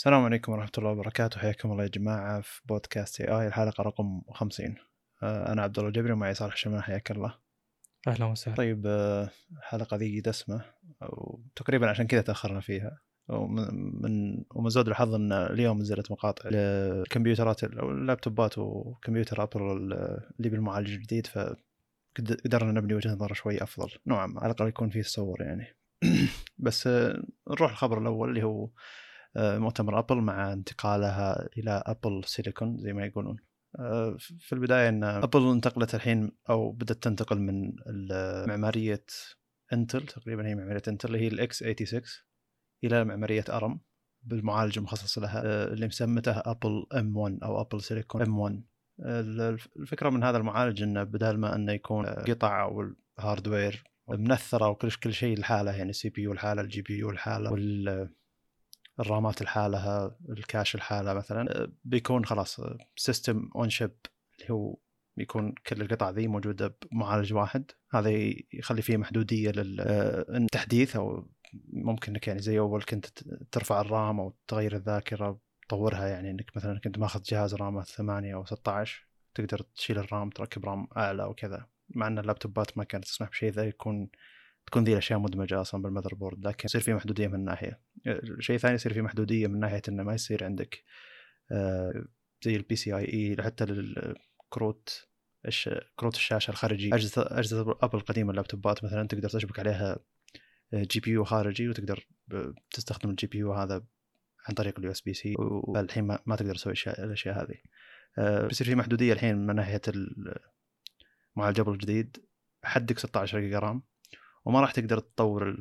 السلام عليكم ورحمة الله وبركاته. حياكم الله يا جماعة في بودكاست اي اي الحلقة رقم 50 آه، أنا عبد الله الجبري ومعي صالح شمال حياك الله. أهلا وسهلا. طيب آه، الحلقة ذي دسمة وتقريبا عشان كذا تأخرنا فيها. ومن من ومن زود الحظ إن اليوم نزلت مقاطع للكمبيوترات أو اللابتوبات وكمبيوتر أبل اللي بالمعالج الجديد فقدرنا نبني وجهة نظر شوي أفضل. نوعا ما على الأقل يكون فيه تصور يعني. بس آه، نروح الخبر الأول اللي هو مؤتمر أبل مع انتقالها إلى أبل سيليكون زي ما يقولون. آه، في البداية إن أبل انتقلت الحين أو بدأت تنتقل من معمارية إنتل تقريبا هي معمارية إنتل اللي هي ال x86 إلى معمارية أرم بالمعالج المخصص لها آه، اللي مسمته أبل M1 أو أبل silicon M1 الفكرة من هذا المعالج انه بدل ما إنه يكون قطع أو ال hardware منثرة وكل كل شيء لحاله يعني ال CPU لحاله ال GPU لحاله وال ال RAMات لحالها ال cache لحاله مثلا آه، بيكون خلاص system on chip اللي هو يكون كل القطع ذي موجودة بمعالج واحد. هذا يخلي فيه محدودية للتحديث أو ممكن إنك يعني زي أول كنت ترفع ال RAM أو تغير الذاكرة تطورها يعني إنك مثلا كنت ماخذ جهاز RAMات 8 أو 16 تقدر تشيل ال RAM تركب RAM أعلى وكذا. مع إن اللابتوبات ما كانت تسمح بشيء ذا يكون تكون ذي الأشياء مدمجة أصلا بال motherboard لكن يصير في محدودية من ناحية. شيء ثاني يصير في محدودية من ناحية إنه ما يصير عندك آه، زي ال PCIe حتى للكروت كروت الشاشة الخارجي أجهزة أجهزة أبل القديمه اللابتوبات مثلا تقدر تشبك عليها GPU خارجي وتقدر تستخدم ال GPU هذا عن طريق ال USB-C والحين ما, تقدر تسوي الأشياء هذه. آه، بيصير في محدودية الحين من ناحية المعالج ابل الجديد حدك 16 جيجا RAM. وما راح تقدر تطور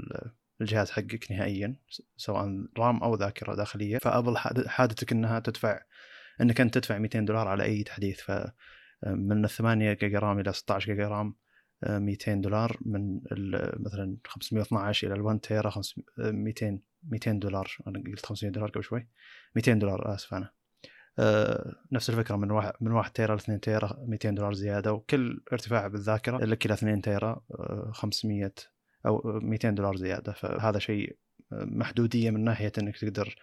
الجهاز حقك نهائيا سواء RAM أو ذاكرة داخلية. فأبل حادّتك إنها تدفع إنك أنت تدفع 200 دولار على أي تحديث. ف من ال 8 جيجا RAM إلى 16 جيجا RAM 200 دولار. من مثلا 512 إلى ال 1 تيرا 200 200 دولار. أنا قلت 500 دولار قبل شوي. 200 دولار آسف أنا. آه، نفس الفكرة من واحد من 1 تيرا ل 2 تيرا 200 دولار زيادة. وكل ارتفاع بالذاكرة لك إلى 2 تيرا 500 أو 200 دولار زيادة فهذا شيء محدودية من ناحية إنك تقدر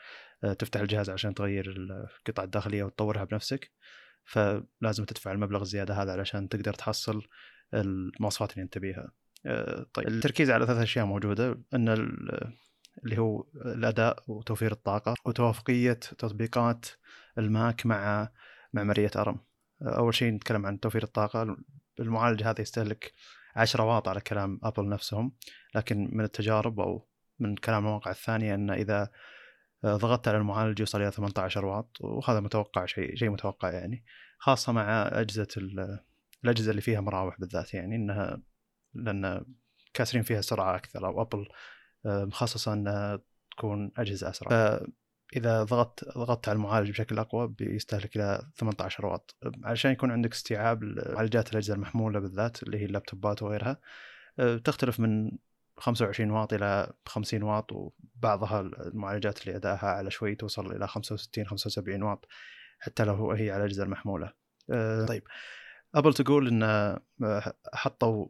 آه، تفتح الجهاز عشان تغير القطع الداخلية وتطورها بنفسك فلازم تدفع المبلغ الزيادة هذا علشان تقدر تحصل المواصفات اللي انت تبيها. آه، طيب التركيز على ثلاث أشياء موجودة إن اللي هو الأداء وتوفير الطاقة وتوافقية تطبيقات الماك مع معمارية أرم. أول شيء نتكلم عن توفير الطاقة المعالج هذا يستهلك 10 واط على كلام أبل نفسهم لكن من التجارب أو من كلام المواقع الثانية إن إذا ضغطت على المعالج يوصل إلى 18 واط وهذا متوقع شيء شيء متوقع يعني خاصة مع أجهزة الأجهزة اللي فيها مراوح بالذات يعني إنها لأن كاسرين فيها سرعة أكثر أو أبل مخصصة إنها تكون أجهزة أسرع. إذا ضغطت ضغطت على المعالج بشكل أقوى بيستهلك إلى 18 واط. علشان يكون عندك استيعاب معالجات الأجهزة المحمولة بالذات اللي هي اللابتوبات وغيرها أه، تختلف من 25 واط إلى 50 واط وبعضها المعالجات اللي ادائها اعلى شوي توصل إلى 65 75 واط حتى لو هي على الأجهزة المحمولة. أه، طيب. أبل تقول إن أه، حطوا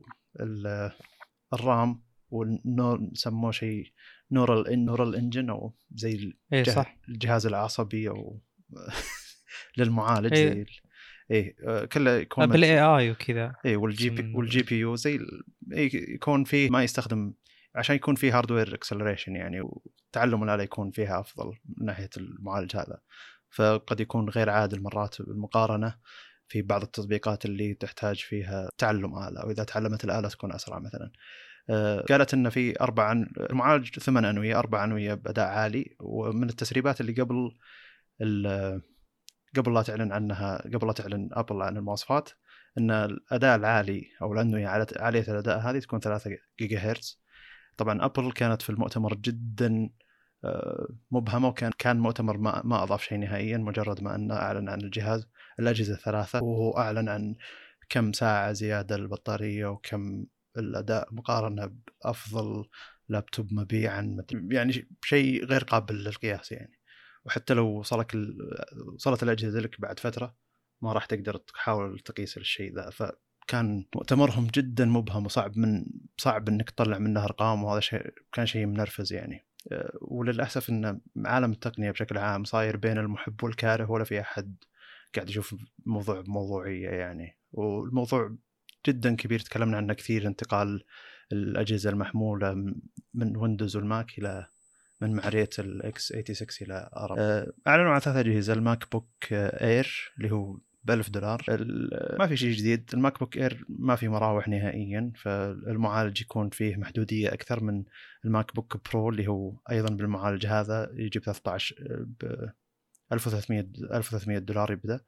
ال RAM وال neural سموه شيء neural neural engine أو زي إيه صح. الجهاز العصبي أو للمعالج إيه. زي إيه كله يكون بال AI وكذا اي وال GP وال GPU زي إيه يكون فيه ما يستخدم عشان يكون فيه hardware acceleration يعني وتعلم الآلة يكون فيها أفضل من ناحية المعالج هذا فقد يكون غير عادل مرات بالمقارنة في بعض التطبيقات اللي تحتاج فيها تعلم آلة أو اذا تعلمت الآلة تكون أسرع مثلا آه، قالت إن في أربع المعالج ثمان أنوية أربع أنوية بأداء عالي ومن التسريبات اللي قبل قبل لا تعلن عنها قبل لا تعلن أبل عن المواصفات إن الأداء العالي أو الأنوية عالية الأداء هذه تكون 3 جيجا هرتز طبعا أبل كانت في المؤتمر جدا آه، مبهمة وكان كان مؤتمر ما, ما أضاف شيء نهائيا مجرد ما أنه أعلن عن الجهاز. الأجهزة الثلاثة وهو أعلن عن كم ساعة زيادة للبطاريه وكم الأداء مقارنة بأفضل لابتوب مبيعا يعني شيء غير قابل للقياس يعني. وحتى لو وصلك وصلت الأجهزة لك بعد فترة ما راح تقدر تحاول تقيس الشيء ذا. فكان مؤتمرهم جدا مبهم وصعب من صعب إنك تطلع منه أرقام وهذا شيء كان شيء منرفز يعني. آه، وللأسف إن عالم التقنية بشكل عام صاير بين المحب والكاره ولا في أحد قاعد يشوف الموضوع بموضوعيه يعني. والموضوع جدا كبير تكلمنا عنه كثير انتقال الأجهزة المحمولة من ويندوز والماك إلى من معمارية ال x86 إلى ARM آه، أعلنوا عن ثلاث أجهزة ال MacBook Air اللي هو ب 1000 دولار ما في شيء جديد ال MacBook Air ما في مراوح نهائيا فالمعالج يكون فيه محدودية أكثر من ال MacBook Pro اللي هو أيضا بالمعالج هذا يجيب 13 ب 1300 1300 دولار يبدأ.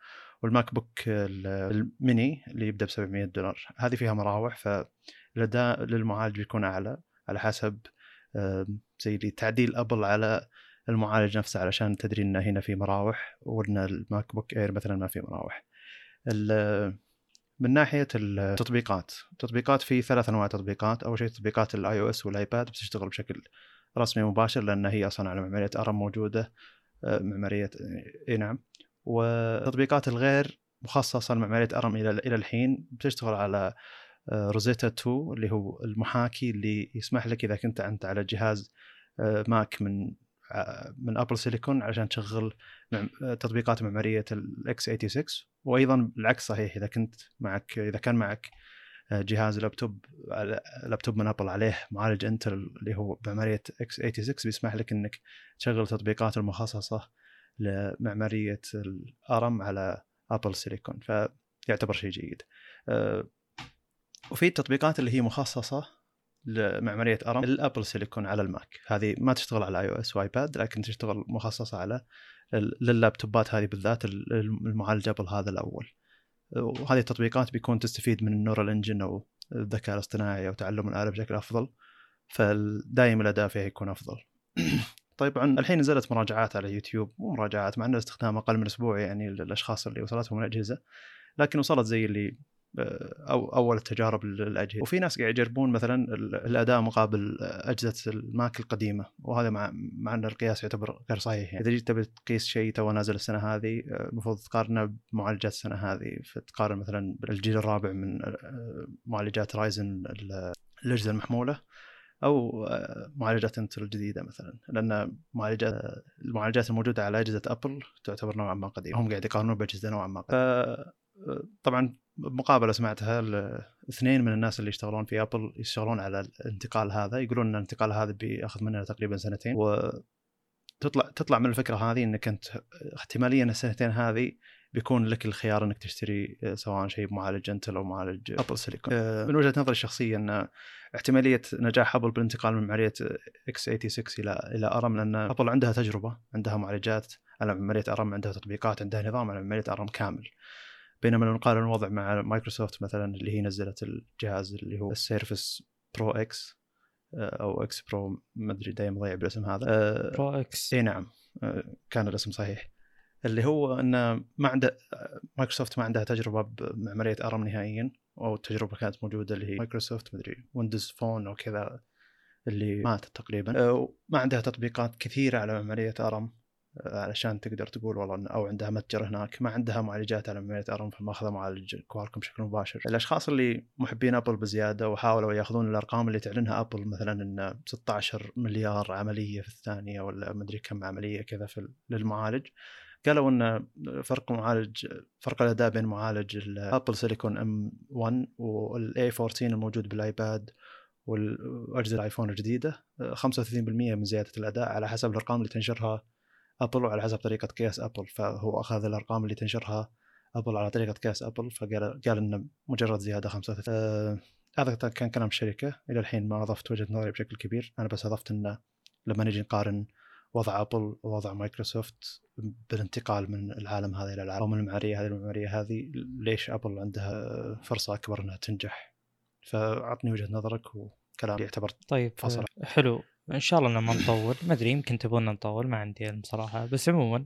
وال MacBook ال Mini اللي يبدأ ب 700 دولار. هذه فيها مراوح فالاداء للمعالج بيكون أعلى على حسب زي اللي تعديل أبل على المعالج نفسه علشان تدري إن هنا في مراوح وإن ال MacBook Air مثلا ما في مراوح. من ناحية التطبيقات التطبيقات في ثلاث أنواع تطبيقات. أول شيء تطبيقات ال iOS وال iPad بتشتغل بشكل رسمي مباشر لأن هي أصلا على معمارية ARM موجودة آه، معمارية إي نعم. والتطبيقات الغير مخصصة لمعمارية ARM إلى إلى الحين. بتشتغل على Rosetta آه، 2 اللي هو المحاكي اللي يسمح لك إذا كنت أنت على جهاز Mac آه، من من Apple Silicon عشان تشغل تطبيقات معمارية ال x86 وأيضا العكس صحيح إذا كنت معك إذا كان معك آه، جهاز laptop laptop من أبل عليه معالج Intel اللي هو بمعماريه x86 بيسمح لك إنك تشغل التطبيقات المخصصة لمعمارية ال ARM على Apple Silicon فيعتبر شيء جيد. آه، وفي التطبيقات اللي هي مخصصة لمعمارية ARM ال Apple Silicon على ال Mac. هذه ما تشتغل على iOS و iPad لكن تشتغل مخصصة على للابتوبات هذه بالذات المعالج ابل هذا الأول. وهذه التطبيقات بيكون تستفيد من ال neural engine أو الذكاء الاصطناعي أو تعلم الآلة بشكل أفضل فدائما الأداء فيها يكون أفضل. طيب الحين نزلت مراجعات على يوتيوب مو مراجعات مع ان الاستخدام أقل من أسبوع يعني للأشخاص اللي وصلتهم الأجهزة لكن وصلت زي اللي أو أول التجارب للأجهزة. وفي ناس قاعد يجربون مثلا الاداء مقابل أجهزة الماك القديمة وهذا مع مع إن القياس يعتبر غير صحيح يعني. إذا جيت تبي تقيس شيء توه نازل السنة هذه المفروض تقارنه بمعالجات السنة هذه فتقارن مثلا بالجيل الرابع من معالجات Ryzen الاجهزه المحمولة. أو معالجات Intel الجديده مثلا لأن معالجات المعالجات الموجودة على أجهزة أبل تعتبر نوعا ما قديمة هم قاعد يقارنون بأجهزة نوعا ما قديمة. طبعا مقابله سمعتها اثنين من الناس اللي يشتغلون في أبل يشتغلون على الانتقال هذا يقولون إن الانتقال هذا بيأخذ مننا تقريبا سنتين. وتطلع تطلع من الفكرة هذه إنك أنت احتماليا السنتين هذه بيكون لك الخيار إنك تشتري سواء شيء بمعالج Intel أو معالج Apple Silicon. من وجهة نظري الشخصيه ان احتمالية نجاح ابل بالانتقال من معماريه x86 إلى إلى ARM لأن ابل عندها تجربة عندها معالجات على معماريه ARM عندها تطبيقات عندها نظام على معماريه ARM كامل. بينما لو نقارن الوضع مع مايكروسوفت مثلا اللي هي نزلت الجهاز اللي هو ال Surface Pro X أو X Pro ما أدري دايم أضيع بالاسم هذا. Pro X إي نعم. آه، كان الاسم صحيح. اللي هو إن ما عنده مايكروسوفت ما عندها تجربة بمعماريه ARM نهائيا. أو التجربة كانت موجودة اللي هي مايكروسوفت ما ادري Windows Phone أو كذا اللي ماتت تقريبا. آه، ما عندها تطبيقات كثيرة على معماريه ARM علشان تقدر تقول والله أو عندها متجر هناك ما عندها معالجات على معماريه ARM فماخذة معالج Qualcomm بشكل مباشر. الأشخاص اللي محبين ابل بزيادة وحاولوا ياخذون الأرقام اللي تعلنها ابل مثلا إن 16 مليار عملية في الثانية ولا مدري كم عملية كذا في للمعالج. قالوا إن فرق معالج فرق الأداء بين معالج ال Apple Silicon M1 وال A14 الموجود بالآيباد واجهزه الآيفون الجديدة. 35% من زيادة الأداء على حسب الأرقام اللي تنشرها ابل وعلى حسب طريقة قياس ابل فهو أخذ الأرقام اللي تنشرها ابل على طريقة قياس ابل فقال قال انه مجرد زيادة 35 آه هذا كان كلام الشركة. إلى الحين ما أضفت وجهة نظري بشكل كبير. أنا بس أضفت انه لما نجي نقارن وضع ابل ووضع مايكروسوفت بالانتقال من العالم هذا إلى العالم من المعماريه هذه المعماريه هذه ليش ابل عندها فرصة أكبر إنها تنجح؟ فأعطني وجهة نظرك وكلام يعتبر طيب فصل. حلو. إن شاء الله ما نطول. ما أدري يمكن تبون نطول ما عندي علم صراحة. بس عموما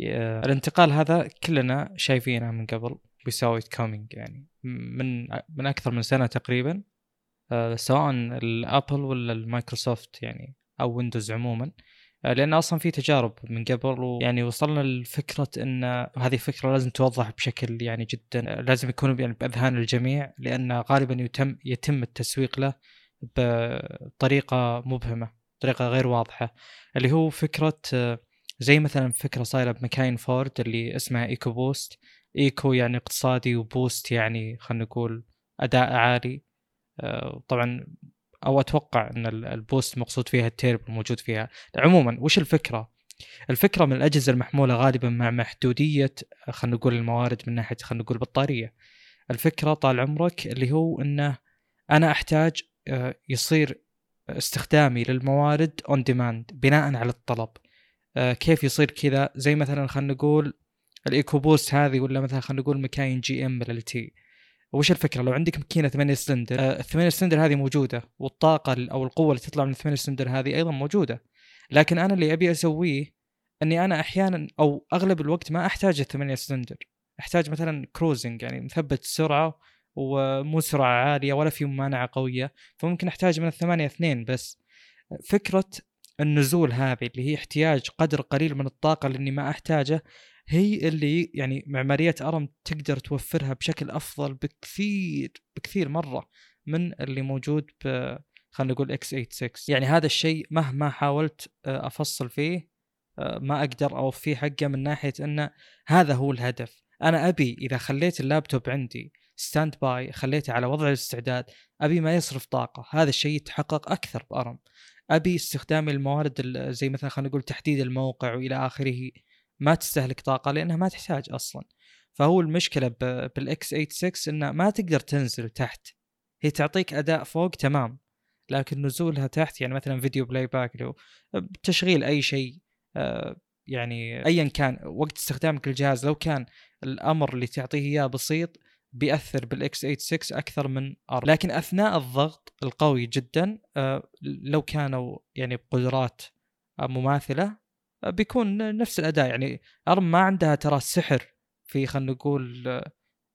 الانتقال هذا كلنا شايفينه من قبل. we saw it coming يعني. من من أكثر من سنة تقريبا. آه، سواء الابل ولا المايكروسوفت يعني أو ويندوز عموما. لأن أصلا في تجارب من قبل ويعني وصلنا لفكرة إن هذه الفكرة لازم توضح بشكل يعني جدا. لازم يكون يعني بأذهان الجميع لأن غالبا يتم يتم التسويق له بطريقة مبهمة بطريقه غير واضحة. اللي هو فكرة آه، زي مثلا فكرة صايرة بمكاين فورد اللي اسمها EcoBoost. Eco يعني اقتصادي و Boost يعني خلينا نقول أداء عالي. آه، طبعا أو أتوقع إن ال Boost مقصود فيها التيرب الموجود فيها. عموما وش الفكرة؟ الفكرة من الأجهزة المحمولة غالبا مع محدودية خلينا نقول الموارد من ناحية خلينا نقول بطارية. الفكرة طال عمرك اللي هو انه أنا أحتاج آه، يصير استخدامي للموارد on demand بناء على الطلب. آه، كيف يصير كذا؟ زي مثلا خلينا نقول ال EcoBoost هذه ولا مثلا خلينا نقول مكاين GM LT. وش الفكرة؟ لو عندك ماكينة 8 سلندر آه الثمانية سلندر هذه موجودة والطاقة أو القوة اللي تطلع من الثمانية سلندر هذه أيضا موجودة. لكن أنا اللي أبي أسويه إني أنا أحيانا أو أغلب الوقت ما أحتاج الثمانية سلندر. أحتاج مثلا cruising يعني مثبت السرعه ومو سرعة عالية ولا في ممانعه قوية فممكن أحتاج من الثمانية اثنين بس. فكرة النزول هذه اللي هي احتياج قدر قليل من الطاقة اللي ما أحتاجه هي اللي يعني معمارية ARM تقدر توفرها بشكل أفضل بكثير بكثير مرة من اللي موجود ب خلينا نقول x86 يعني هذا الشيء مهما حاولت آه، أفصل فيه آه، ما أقدر اوفيه حقه من ناحية انه هذا هو الهدف. أنا أبي إذا خليت اللابتوب عندي standby خليته على وضع الاستعداد أبي ما يصرف طاقة. هذا الشيء يتحقق أكثر ب ARM. أبي استخدام الموارد زي مثلا خلينا نقول تحديد الموقع وإلى آخره. ما تستهلك طاقة لأنها ما تحتاج أصلا. فهو المشكلة بال x86 انه ما تقدر تنزل تحت. هي تعطيك أداء فوق تمام لكن نزولها تحت يعني مثلا video playback لو تشغيل أي شيء آه، يعني ايا كان وقت استخدامك للجهاز لو كان الأمر اللي تعطيه إياه بسيط بيأثر بال x86 أكثر من ARM لكن أثناء الضغط القوي جدا آه، لو كانوا يعني بقدرات مماثلة بيكون نفس الأداء يعني ARM ما عندها ترى سحر في خلينا نقول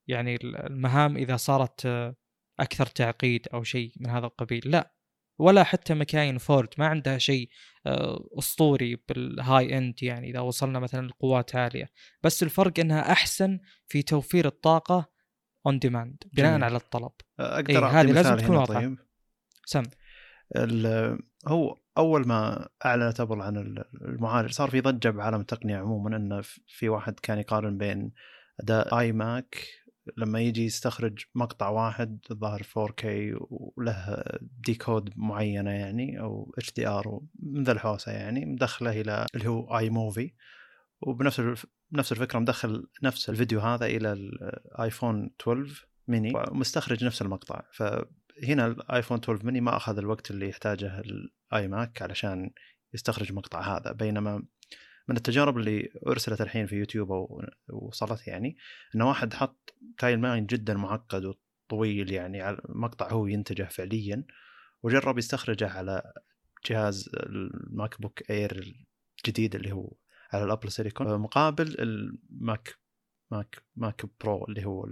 يعني المهام إذا صارت أكثر تعقيد أو شيء من هذا القبيل لا. ولا حتى مكاين فورد ما عندها شيء أسطوري بال high end يعني إذا وصلنا مثلا لقوات عالية. بس الفرق إنها أحسن في توفير الطاقة on demand بناء على الطلب. أقدر إيه هذه لازم تكون واضحة. طيب. سم. هو أول ما أعلنت أبل عن المعالج صار في ضجة بعالم التقنية عموما انه في واحد كان يقارن بين أداء iMac لما يجي يستخرج مقطع واحد الظاهر 4K وله decode معينة يعني أو HDR من ذا الحوسة يعني مدخله إلى اللي هو iMovie وبنفس نفس الفكرة مدخل نفس الفيديو هذا إلى ال iPhone 12 ميني ومستخرج نفس المقطع. ف هنا ال iPhone 12 ميني ما أخذ الوقت اللي يحتاجه ال iMac علشان يستخرج مقطع هذا. بينما من التجارب اللي أرسلت الحين في يوتيوب وصلت يعني انه واحد حط timeline جدا معقد وطويل يعني على مقطع هو ينتجه فعليا وجرب يستخرجه على جهاز ال MacBook Air الجديد اللي هو على ال Apple Silicon مقابل ال Mac Mac Mac Pro اللي هو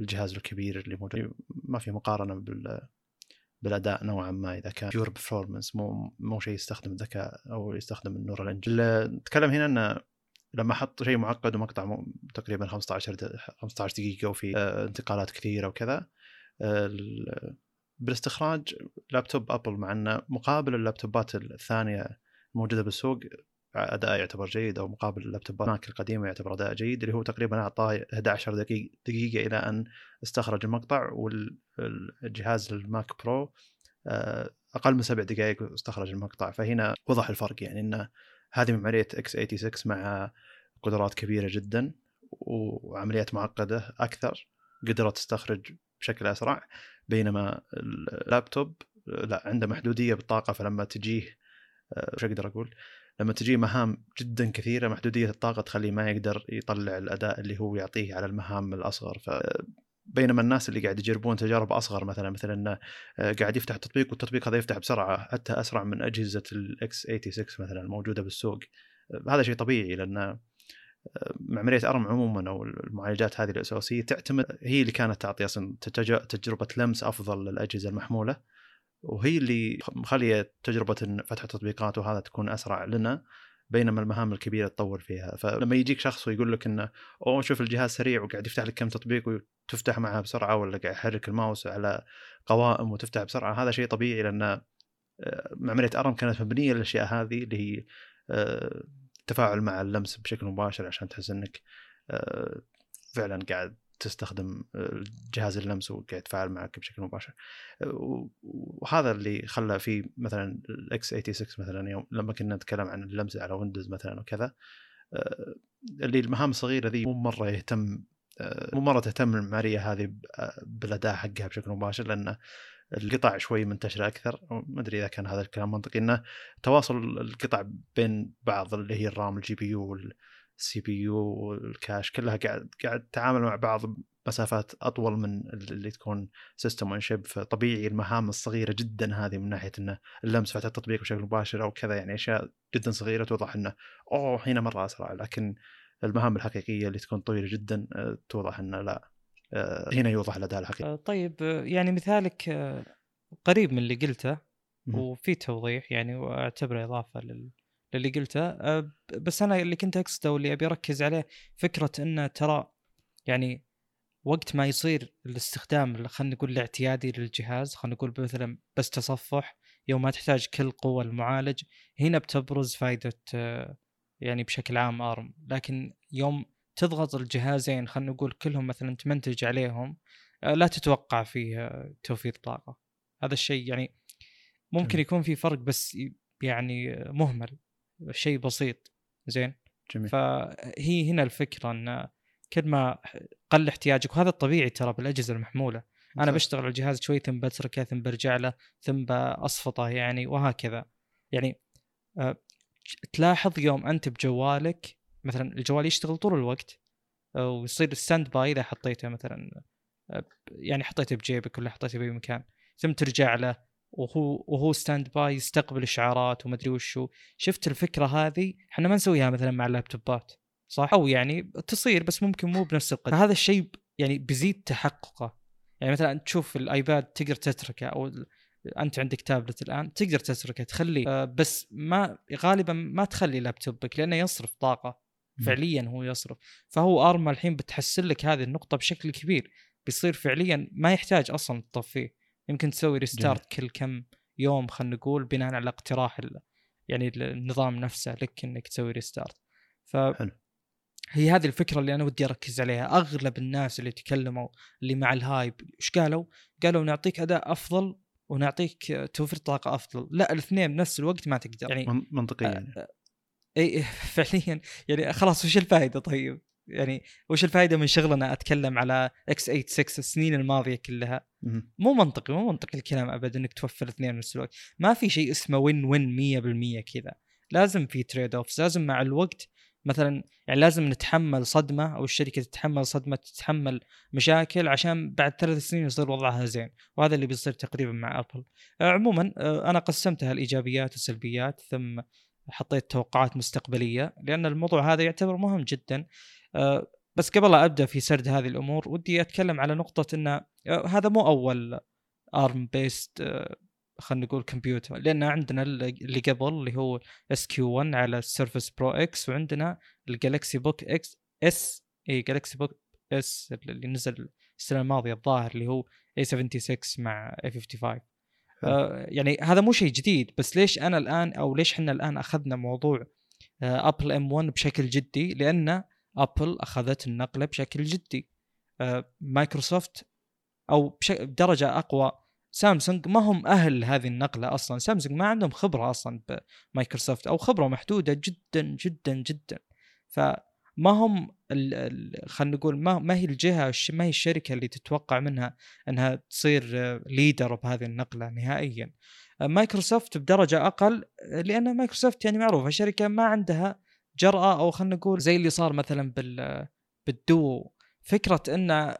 الجهاز الكبير اللي موجود ما في مقارنة بال بالأداء نوعا ما إذا كان pure performance مو مو شيء يستخدم الذكاء أو يستخدم ال Neural Engine نتكلم هنا إنه لما حط شيء معقد ومقطع تقريبا 15 15 دقيقة وفي آه، انتقالات كثيرة وكذا بالاستخراج لابتوب أبل مع إنه مقابل اللابتوبات الثانية الموجودة بالسوق أداء يعتبر جيد أو مقابل اللابتوبات القديمه يعتبر أداء جيد اللي هو تقريبا أعطاه 11 دقيقه دقيقة إلى أن استخرج المقطع والجهاز ال Mac Pro آه، أقل من سبع دقائق واستخرج المقطع فهنا وضح الفرق يعني إن هذه معمارية x86 مع قدرات كبيرة جدا وعمليات معقدة أكثر قدرت تستخرج بشكل أسرع بينما اللابتوب لا عنده محدودية بالطاقة فلما تجيه آه، وش أقدر أقول؟ لما تجي مهام جدا كثيرة محدودية الطاقة تخليه ما يقدر يطلع الأداء اللي هو يعطيه على المهام الأصغر. ف بينما الناس اللي قاعد يجربون تجارب أصغر مثلا مثلا إنه آه، قاعد يفتح تطبيق والتطبيق هذا يفتح بسرعة حتى أسرع من أجهزة الاكس 86 مثلا الموجوده بالسوق. هذا شيء طبيعي لأن آه، معماريه أرم عموما أو المعالجات هذه الأساسية تعتمد هي اللي كانت تعطي أصلا تجربة لمس أفضل للأجهزة المحمولة. وهي اللي مخلية تجربة فتح التطبيقات وهذا تكون أسرع لنا بينما المهام الكبيرة تطول فيها. فلما يجيك شخص ويقول لك إنه أوه شوف الجهاز سريع وقاعد يفتح لك كم تطبيق وتفتح معها بسرعة ولا قاعد يحرك الماوس على قوائم وتفتح بسرعة هذا شيء طبيعي لأن آه، معماريه أرم كانت مبنية للأشياء هذه اللي هي آه، التفاعل مع اللمس بشكل مباشر عشان تحس إنك آه، فعلا قاعد تستخدم جهاز اللمس وقاعد يتفاعل معك بشكل مباشر. وهذا اللي خلى في مثلا ال x86 مثلا يوم لما كنا نتكلم عن اللمس على ويندوز مثلا وكذا اللي المهام الصغيرة ذي مو مرة يهتم مو مرة تهتم المعماريه هذه بالاداء حقها بشكل مباشر لأن القطع شوي منتشرة أكثر. ما أدري إذا كان هذا الكلام منطقي إنه تواصل القطع بين بعض اللي هي ال RAM ال GPU وال CPU وال cache كلها قاعد قاعد تتعامل مع بعض مسافات أطول من اللي تكون system on chip فطبيعي المهام الصغيرة جدا هذه من ناحية إنه اللمس فتح التطبيق بشكل مباشر أو كذا يعني أشياء جدا صغيرة توضح إنه أوه هنا مرة أسرع. لكن المهام الحقيقية اللي تكون طويلة جدا آه، توضح إنه لا آه، هنا يوضح الأداء الحقيقي. آه، طيب يعني مثالك قريب من اللي قلته وفي توضيح يعني وأعتبره إضافة لل... للي قلته. بس أنا اللي كنت أقصده واللي أبي أركز عليه فكرة إنه ترى يعني وقت ما يصير الاستخدام خلينا نقول الاعتيادي للجهاز خلينا نقول مثلا بس تصفح يوم ما تحتاج كل قوة المعالج هنا بتبرز فائدة يعني بشكل عام أرم. لكن يوم تضغط الجهازين خلينا نقول كلهم مثلا تمنتج عليهم آه، لا تتوقع فيه توفير طاقة. هذا الشيء يعني ممكن يكون في فرق بس يعني مهمل. شيء بسيط. زين؟ جميل. فهي هنا الفكرة إن كل ما قل احتياجك وهذا الطبيعي ترى بالأجهزة المحمولة. أنا بشتغل على الجهاز شوي ثم بتركه ثم برجع له ثم بأصفطه يعني وهكذا. يعني آه، تلاحظ يوم أنت بجوالك مثلا الجوال يشتغل طول الوقت ويصير standby إذا حطيته مثلا يعني حطيته بجيبك ولا حطيته بأي مكان ثم ترجع له وهو وهو standby يستقبل اشعارات وما أدري وشو. شفت الفكرة هذه؟ إحنا ما نسويها مثلا مع اللابتوبات صح؟ أو يعني تصير بس ممكن مو بنفس القدر. هذا الشيء يعني بيزيد تحققه. يعني مثلا تشوف الآيباد تقدر تتركه أو أنت عندك تابلت الآن تقدر تتركه تخلي آه بس ما غالبا ما تخلي لابتوبك لأنه يصرف طاقة. فعليا هو يصرف. فهو ARM الحين بتحسن لك هذه النقطة بشكل كبير. بيصير فعليا ما يحتاج أصلا تطفيه يمكن تسوي restart كل كم يوم خلينا نقول بناء على اقتراح يعني النظام نفسه لك إنك تسوي restart ف حلو. هي هذه الفكرة اللي أنا ودي أركز عليها. أغلب الناس اللي تكلموا اللي مع ال hype إيش قالوا؟ قالوا نعطيك أداء أفضل ونعطيك توفير طاقة أفضل. لا الاثنين بنفس الوقت ما تقدر. يعني منطقيا. يعني. اي فعليا. يعني خلاص وش الفائده طيب؟ يعني وش الفائده من شغلنا أتكلم على x86 السنين الماضية كلها؟ مو منطقي مو منطقي الكلام ابدا إنك توفر اثنين نفس الوقت ما في شيء اسمه win-win 100% كذا. لازم في trade-off لازم مع الوقت مثلا يعني لازم نتحمل صدمة أو الشركة تتحمل صدمة تتحمل مشاكل عشان بعد ثلاث سنين يصير وضعها زين. وهذا اللي بيصير تقريبا مع ابل عموما أنا قسمتها الإيجابيات والسلبيات ثم حطيت توقعات مستقبلية لأن الموضوع هذا يعتبر مهم جدا. آه، بس قبل لا أبدأ في سرد هذه الأمور ودي أتكلم على نقطة إن آه، هذا مو أول ARM-based خلينا نقول كمبيوتر لأن عندنا اللي قبل اللي هو SQ1 على ال Surface Pro X وعندنا ال Galaxy Book X S اي Galaxy Book S اللي نزل السنة الماضية الظاهر اللي هو A76 مع A55 آه يعني هذا مو شيء جديد بس ليش أنا الآن أو ليش إحنا الآن أخذنا موضوع آه ابل M1 بشكل جدي؟ لأن ابل أخذت النقلة بشكل جدي. آه مايكروسوفت أو بدرجه أقوى. سامسونج ما هم أهل هذه النقلة أصلا. سامسونج ما عندهم خبرة أصلا بمايكروسوفت أو خبرة محدودة جدا جدا جدا. فما هم خلينا نقول ما ما هي الجهة ما هي الشركة اللي تتوقع منها إنها تصير leader بهذه النقلة نهائيا. مايكروسوفت بدرجة أقل لأن مايكروسوفت يعني معروفة شركة ما عندها جرأة أو خلينا نقول زي اللي صار مثلا بال بالدو. فكرة إن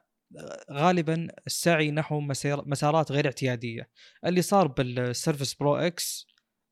غالبا السعي نحو مسارات غير اعتيادية. اللي صار بال Surface Pro X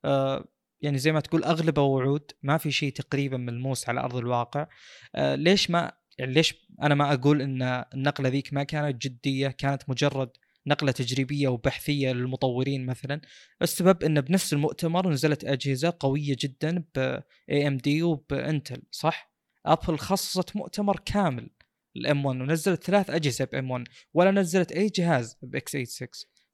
آه، يعني زي ما تقول أغلبه وعود ما في شيء تقريبا ملموس على أرض الواقع. آه، ليش ما يعني ليش أنا ما أقول إن النقلة ذيك ما كانت جدية كانت مجرد نقلة تجريبية وبحثية للمطورين مثلا. السبب إن بنفس المؤتمر نزلت أجهزة قوية جدا ب AMD وب Intel صح؟ ابل خصصت مؤتمر كامل ال M1 ونزلت ثلاث أجهزة ب M1 ولا نزلت أي جهاز ب x86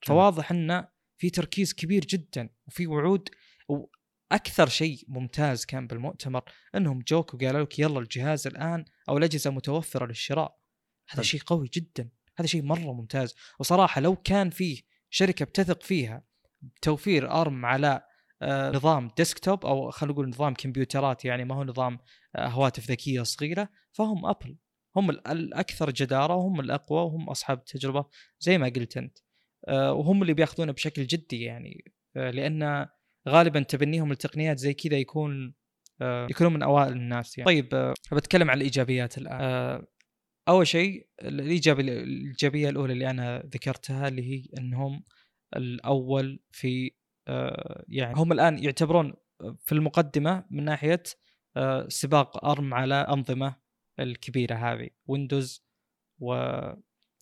فواضح إن في تركيز كبير جدا وفي وعود وأكثر شيء ممتاز كان بالمؤتمر إنهم جوك وقالوا لك يلا الجهاز الآن أو الأجهزة متوفرة للشراء. هذا. شيء قوي جدا. هذا شيء مرة ممتاز. وصراحة لو كان فيه شركة بتثق فيها بتوفير أرم على آه، نظام ديسكتوب أو خلينا نقول نظام كمبيوترات يعني ما هو نظام آه، هواتف ذكية صغيرة فهم ابل هم ال- الأكثر جدارة وهم الأقوى وهم أصحاب التجربة زي ما قلت أنت. آه، وهم اللي بياخذونه بشكل جدي يعني. لأن غالبا تبنيهم التقنيات زي كذا يكون يكونوا من أوائل الناس يعني. طيب بتكلم عن الإيجابيات الآن. أول شيء الايجابيه الإيجابية الأولى اللي أنا ذكرتها اللي هي إنهم الأول في آه، يعني هم الآن يعتبرون في المقدمة من ناحية آه، سباق ARM على أنظمة الكبيرة هذه Windows و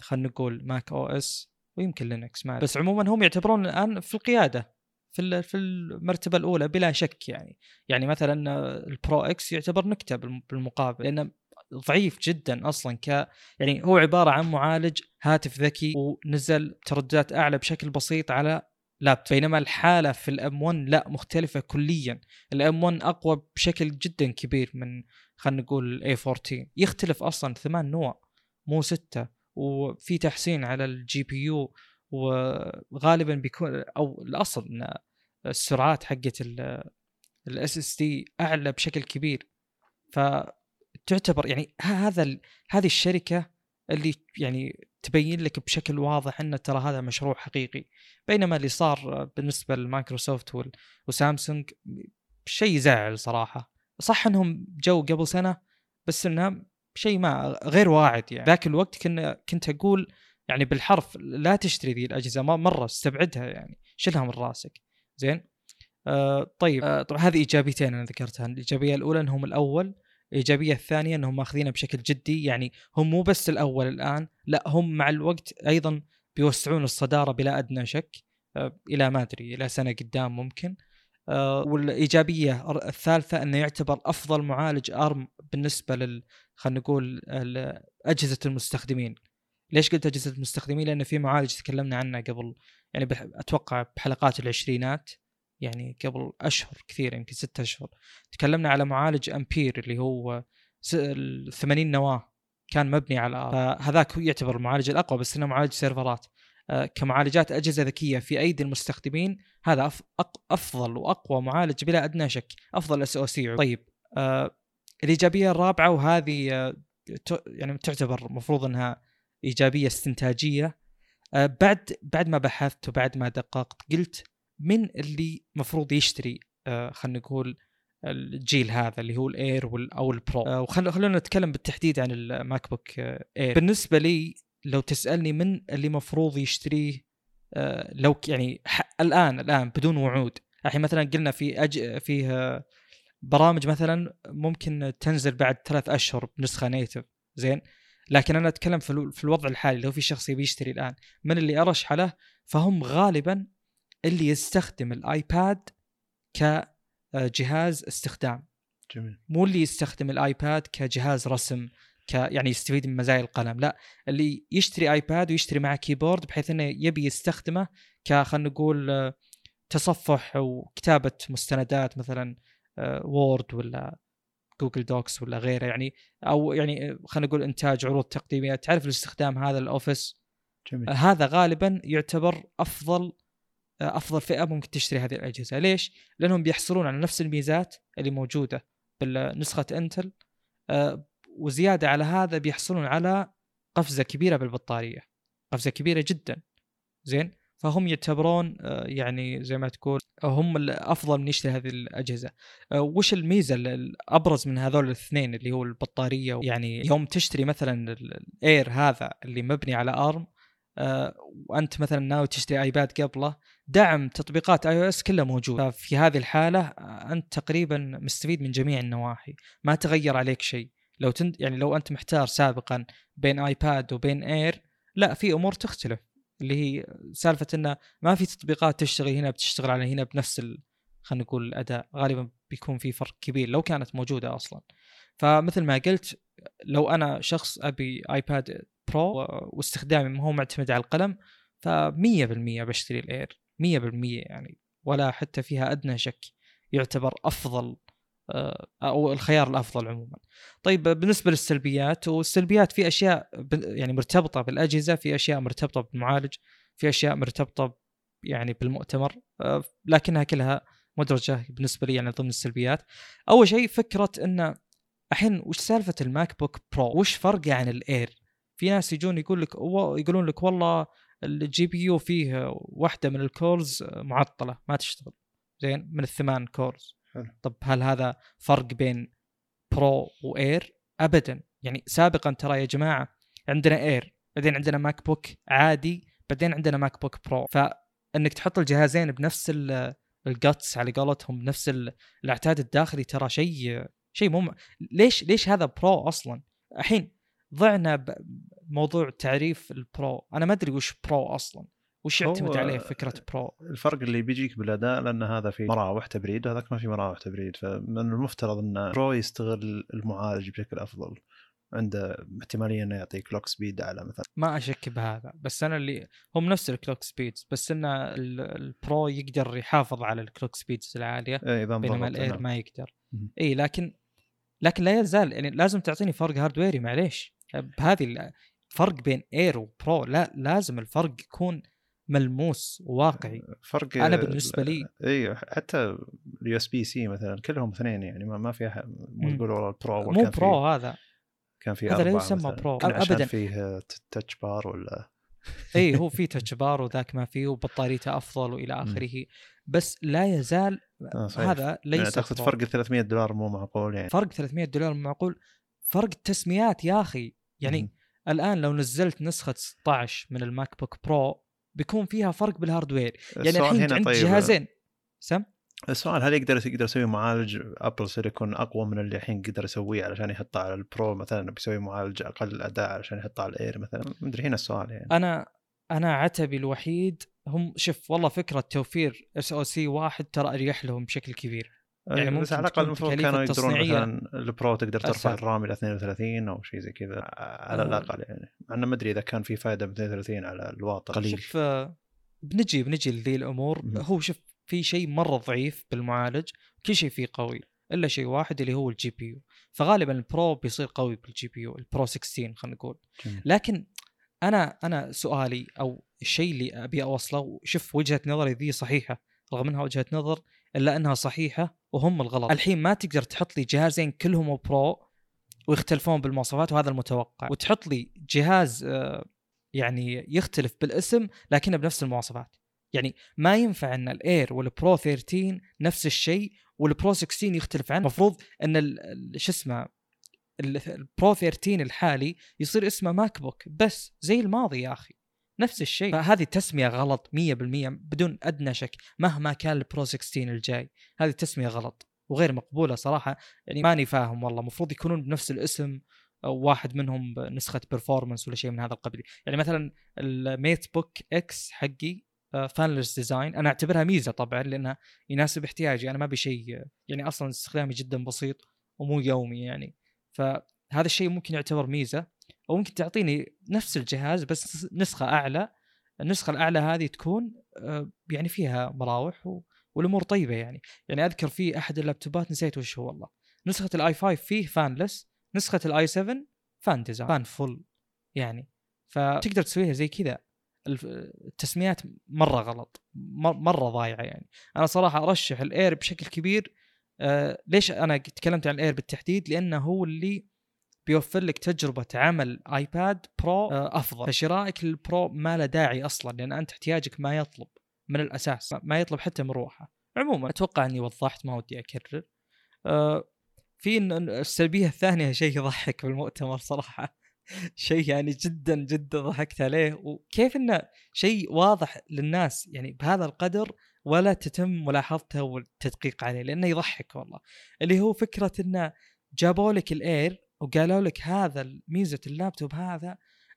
خلينا نقول macOS ويمكن Linux ما بس عموما هم يعتبرون الآن في القيادة في في المرتبة الأولى بلا شك يعني. يعني مثلا آه، ال Pro X يعتبر نكتة بالم- بالمقابل. لأنه ضعيف جدا أصلا ك يعني هو عبارة عن معالج هاتف ذكي ونزل ترددات أعلى بشكل بسيط على لابتوب. بينما الحالة في ال M1 لا مختلفة كليا. ال M1 أقوى بشكل جدا كبير من خلينا نقول ال A14 يختلف أصلا ثمان نوى مو ستة. وفي تحسين على ال GPU وغالبا بيكون أو الأصل إن السرعات حقت ال SSD أعلى بشكل كبير. فتعتبر يعني هذا هذه الشركة اللي يعني تبين لك بشكل واضح إن ترى هذا مشروع حقيقي. بينما اللي صار بالنسبة لمايكروسوفت وسامسونج شيء يزعل صراحة. صح إنهم جو قبل سنة بس انها شيء ما غير واعد يعني. ذاك الوقت كنا كنت أقول يعني بالحرف لا تشتري ذي الأجهزة ما مرة استبعدها يعني شيلها من راسك. زين؟ آه طيب. آه طبعا هذه إيجابيتين أنا ذكرتها. الإيجابية الأولى إنهم الأول الإيجابية الثانية إنهم ماخذينها بشكل جدي يعني هم مو بس الأول الآن لا هم مع الوقت أيضا بيوسعون الصدارة بلا أدنى شك آه إلى ما أدري إلى سنة قدام ممكن. آه والإيجابية الثالثة إنه يعتبر أفضل معالج أرم بالنسبة لل خلينا نقول أجهزة المستخدمين. ليش قلت أجهزة المستخدمين؟ لأن في معالج تكلمنا عنه قبل يعني أتوقع بحلقات العشرينات. يعني قبل أشهر كثير يمكن ستة أشهر. تكلمنا على معالج أمبير اللي هو س- ال 80 نواة. كان مبني على ARM. فهذاك هو يعتبر المعالج الأقوى بس إنه معالج سيرفرات. آه، كمعالجات أجهزة ذكية في أيدي المستخدمين هذا أفضل وأقوى معالج بلا أدنى شك. أفضل SoC طيب آه، الإيجابية الرابعة وهذه آه، يعني تعتبر مفروض إنها إيجابية استنتاجية. آه، بعد بعد ما بحثت وبعد ما دققت قلت من اللي مفروض يشتري آه، خلينا نقول الجيل هذا اللي هو ال Air أو ال Pro آه، وخل- خلونا نتكلم بالتحديد عن ال MacBook Air بالنسبة لي لو تسألني من اللي مفروض يشتريه آه، لو يعني الآن الآن بدون وعود. الحين مثلا قلنا في أج... فيه برامج مثلا ممكن تنزل بعد ثلاث أشهر بنسخة native زين؟ لكن أنا أتكلم في, الو- في الوضع الحالي لو في شخص يبي يشتري الآن من اللي ارشح له فهم غالبا اللي يستخدم الآيباد كجهاز استخدام. جميل. مو اللي يستخدم الآيباد كجهاز رسم ك يعني يستفيد من مزايا القلم لا. اللي يشتري آيباد ويشتري معه keyboard بحيث إنه يبي يستخدمه ك خلينا نقول آه، تصفح وكتابة مستندات مثلا Word ولا Google Docs ولا غيره يعني أو يعني آه، خلينا نقول إنتاج عروض تقديمية. تعرف الاستخدام هذا ال Office؟ جميل. هذا غالبا يعتبر أفضل أفضل فئة ممكن تشتري هذه الأجهزة. ليش؟ لأنهم بيحصلون على نفس الميزات اللي موجودة بالنسخة Intel آه، وزيادة على هذا بيحصلون على قفزة كبيرة بالبطارية. قفزة كبيرة جدا. زين؟ فهم يعتبرون آه، يعني زي ما تقول هم الأفضل من يشتري هذه الأجهزة. آه، وش الميزة ال- الابرز من هذول الاثنين اللي هو البطارية؟ يعني يوم تشتري مثلا ال- Air هذا اللي مبني على ARM وأنت مثلا ناوي تشتري iPad قبله دعم تطبيقات iOS كلها موجود ففي هذه الحالة آه، أنت تقريبا مستفيد من جميع النواحي. ما تغير عليك شيء. لو تنت يعني لو أنت محتار سابقا بين iPad وبين Air لا في أمور تختلف. اللي هي سالفة إنه ما في تطبيقات تشتغل هنا بتشتغل على هنا بنفس ال... خلينا نقول الأداء. غالبا بيكون في فرق كبير لو كانت موجودة أصلا. فمثل ما قلت لو أنا شخص أبي iPad Pro واستخدامي ما هو معتمد على القلم ف 100% بشتري ال Air يعني ولا حتى فيها أدنى شك يعتبر أفضل آه، أو الخيار الأفضل عموما. طيب بالنسبة للسلبيات والسلبيات في أشياء يعني مرتبطة بالأجهزة، في أشياء مرتبطة بالمعالج، في أشياء مرتبطة يعني بالمؤتمر آه، لكنها كلها مدرجة بالنسبة لي يعني ضمن السلبيات. أول شيء فكرة انه الحين وش سالفة ال MacBook Pro؟ وش فرقه عن ال Air؟ في ناس يجون يقول لك يقولون لك والله ال GPU فيه واحدة من ال cores معطلة ما تشتغل زين من الثمان cores حلو. طب هل هذا فرق بين Pro و Air؟ ابدا يعني سابقا ترى يا جماعة عندنا Air بعدين عندنا MacBook عادي بعدين عندنا MacBook Pro فإنك تحط الجهازين بنفس ال guts على قولتهم بنفس العتاد الداخلي ترى شيء شيء مو ليش ليش هذا Pro أصلا؟ الحين ضعنا بموضوع تعريف ال Pro. أنا ما أدري وش Pro أصلا. وش يعتمد عليه فكرة Pro؟ الفرق اللي بيجيك بالأداء لأن هذا في مراوح تبريد وهذاك ما في مراوح تبريد. فمن المفترض أن Pro يستغل المعالج بشكل أفضل. عنده احتمالية أنه يعطي clock speed أعلى مثلا. ما أشك بهذا. بس أنا اللي هم نفس ال clock speeds بس أن ال Pro يقدر يحافظ على ال clock speeds العالية إيه بينما ال Air ما يقدر. اي لكن لكن لا يزال يعني لازم تعطيني فرق hardware ي معليش. بهذه الفرق بين Air و Pro لا لازم الفرق يكون ملموس وواقعي فرق أنا بالنسبة لي اي حتى ال USB-C مثلا كلهم اثنين يعني ما, في مو تقول والله ال Pro مو Pro هذا. كان في هذا لا يسمى Pro ابدا. فيه Touch Bar ولا؟ اي هو في Touch Bar وذاك ما فيه وبطاريته أفضل وإلى آخره. بس لا يزال آه هذا ليس يعني تاخذ فرق 300 دولار مو معقول يعني. فرق 300 دولار مو معقول. فرق التسميات يا أخي. يعني م. الآن لو نزلت نسخة 16 من الماك بوك برو بيكون فيها فرق بال hardware. يعني الحين عندك طيب. جهازين. سم؟ السؤال هل يقدر يقدر يسوي معالج Apple Silicon أقوى من اللي الحين يقدر يسويه علشان يحطه على ال Pro مثلا؟ بيسوي معالج أقل أداء علشان يحطه على ال Air مثلا؟ ما أدري هنا السؤال يعني. أنا أنا عتبي الوحيد هم شوف والله فكرة توفير SoC واحد ترى أريح لهم بشكل كبير. يعني ممكن بس على الأقل المفروض كانوا يقدرون مثلا ال Pro تقدر ترفع ال RAM إلى 32 أو شيء زي كذا على آه. الأقل يعني. انه ما أدري إذا كان في فائده ب 32 على واط قليل. شوف آه، بنجي بنجي لذي الأمور. هو شوف في شيء مرة ضعيف بالمعالج. كل شيء فيه قوي إلا شيء واحد اللي هو ال GPU. فغالبا ال Pro بيصير قوي بال GPU ال Pro 16 خلينا نقول. لكن أنا أنا سؤالي أو الشيء اللي أبي أوصله شوف وجهة نظري ذي صحيحة رغم إنها وجهة نظر إلا إنها صحيحة وهم الغلط. الحين ما تقدر تحط لي جهازين كلهم Pro ويختلفون بالمواصفات وهذا المتوقع. وتحط لي جهاز آه، يعني يختلف بالاسم لكنه بنفس المواصفات. يعني ما ينفع إن ال Air وال Pro 13 نفس الشيء وال Pro 16 يختلف عنه. المفروض إن شو اسمه ال Pro 13 الحالي يصير اسمه MacBook بس زي الماضي يا أخي. نفس الشيء. فهذه تسميه غلط 100% بدون أدنى شك مهما كان ال Pro 16 الجاي. هذه تسميه غلط وغير مقبولة صراحة. يعني ماني فاهم والله المفروض يكونون بنفس الاسم أو واحد منهم بنسخة performance ولا شيء من هذا القبيل. يعني مثلا ال MateBook X حقي fanless آه، design أنا أعتبرها ميزة طبعا لأنها يناسب احتياجي. أنا ما أبي شيء يعني أصلا استخدامي جدا بسيط ومو يومي يعني. فهذا الشيء ممكن يعتبر ميزة. أو ممكن تعطيني نفس الجهاز بس نسخة أعلى. النسخة الأعلى هذه تكون آه، يعني فيها مراوح والأمور طيبة يعني. يعني أذكر في أحد اللابتوبات نسيت وش هو والله. نسخة ال i 5 فيه fanless نسخة ال i 7 fan design fan full يعني. فتقدر تسويها زي كذا. التسميات مرة غلط مرة ضايعة يعني. أنا صراحة أرشح ال Air بشكل كبير. آه ليش أنا تكلمت عن ال Air بالتحديد؟ لأنه هو اللي بيوفر لك تجربة عمل iPad Pro آه أفضل. فشرائك لل Pro ما له داعي أصلا لأن أنت احتياجك ما يطلب من الأساس ما يطلب حتى مروحه عموما أتوقع إني وضحت ما ودي أكرر. آه في السلبية الثانية شيء يضحك بالمؤتمر صراحة. شيء يعني جدا جدا ضحكت عليه. وكيف إنه شيء واضح للناس يعني بهذا القدر ولا تتم ملاحظته والتدقيق عليه لأنه يضحك والله. اللي هو فكرة إنه جابوا لك ال Air وقالوا لك هذا ميزة اللابتوب هذا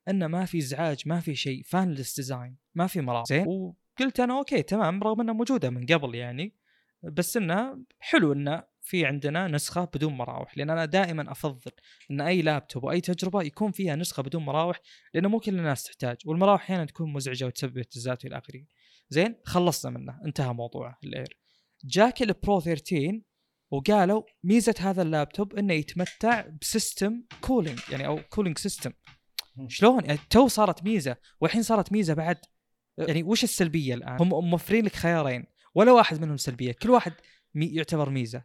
إنه ما في إزعاج ما في شيء fanless design ما في مراوح زين. وقلت أنا okay تمام رغم إنها موجودة من قبل يعني بس إنه حلو إنه في عندنا نسخة بدون مراوح لأن أنا دائما أفضل إن أي لابتوب وأي تجربة يكون فيها نسخة بدون مراوح لأنه مو كل الناس تحتاج والمراوح أحيانا تكون مزعجة وتسبب اهتزازات إلى آخره. زين خلصنا منه انتهى موضوعه ال Air جاك ال Pro 13 وقالوا ميزة هذا اللابتوب إنه يتمتع ب system cooling يعني أو cooling system شلون؟ يعني تو صارت ميزة والحين صارت ميزة بعد. يعني وش السلبية الآن؟ هم موفرين لك خيارين ولا واحد منهم سلبية كل واحد مي يعتبر ميزة.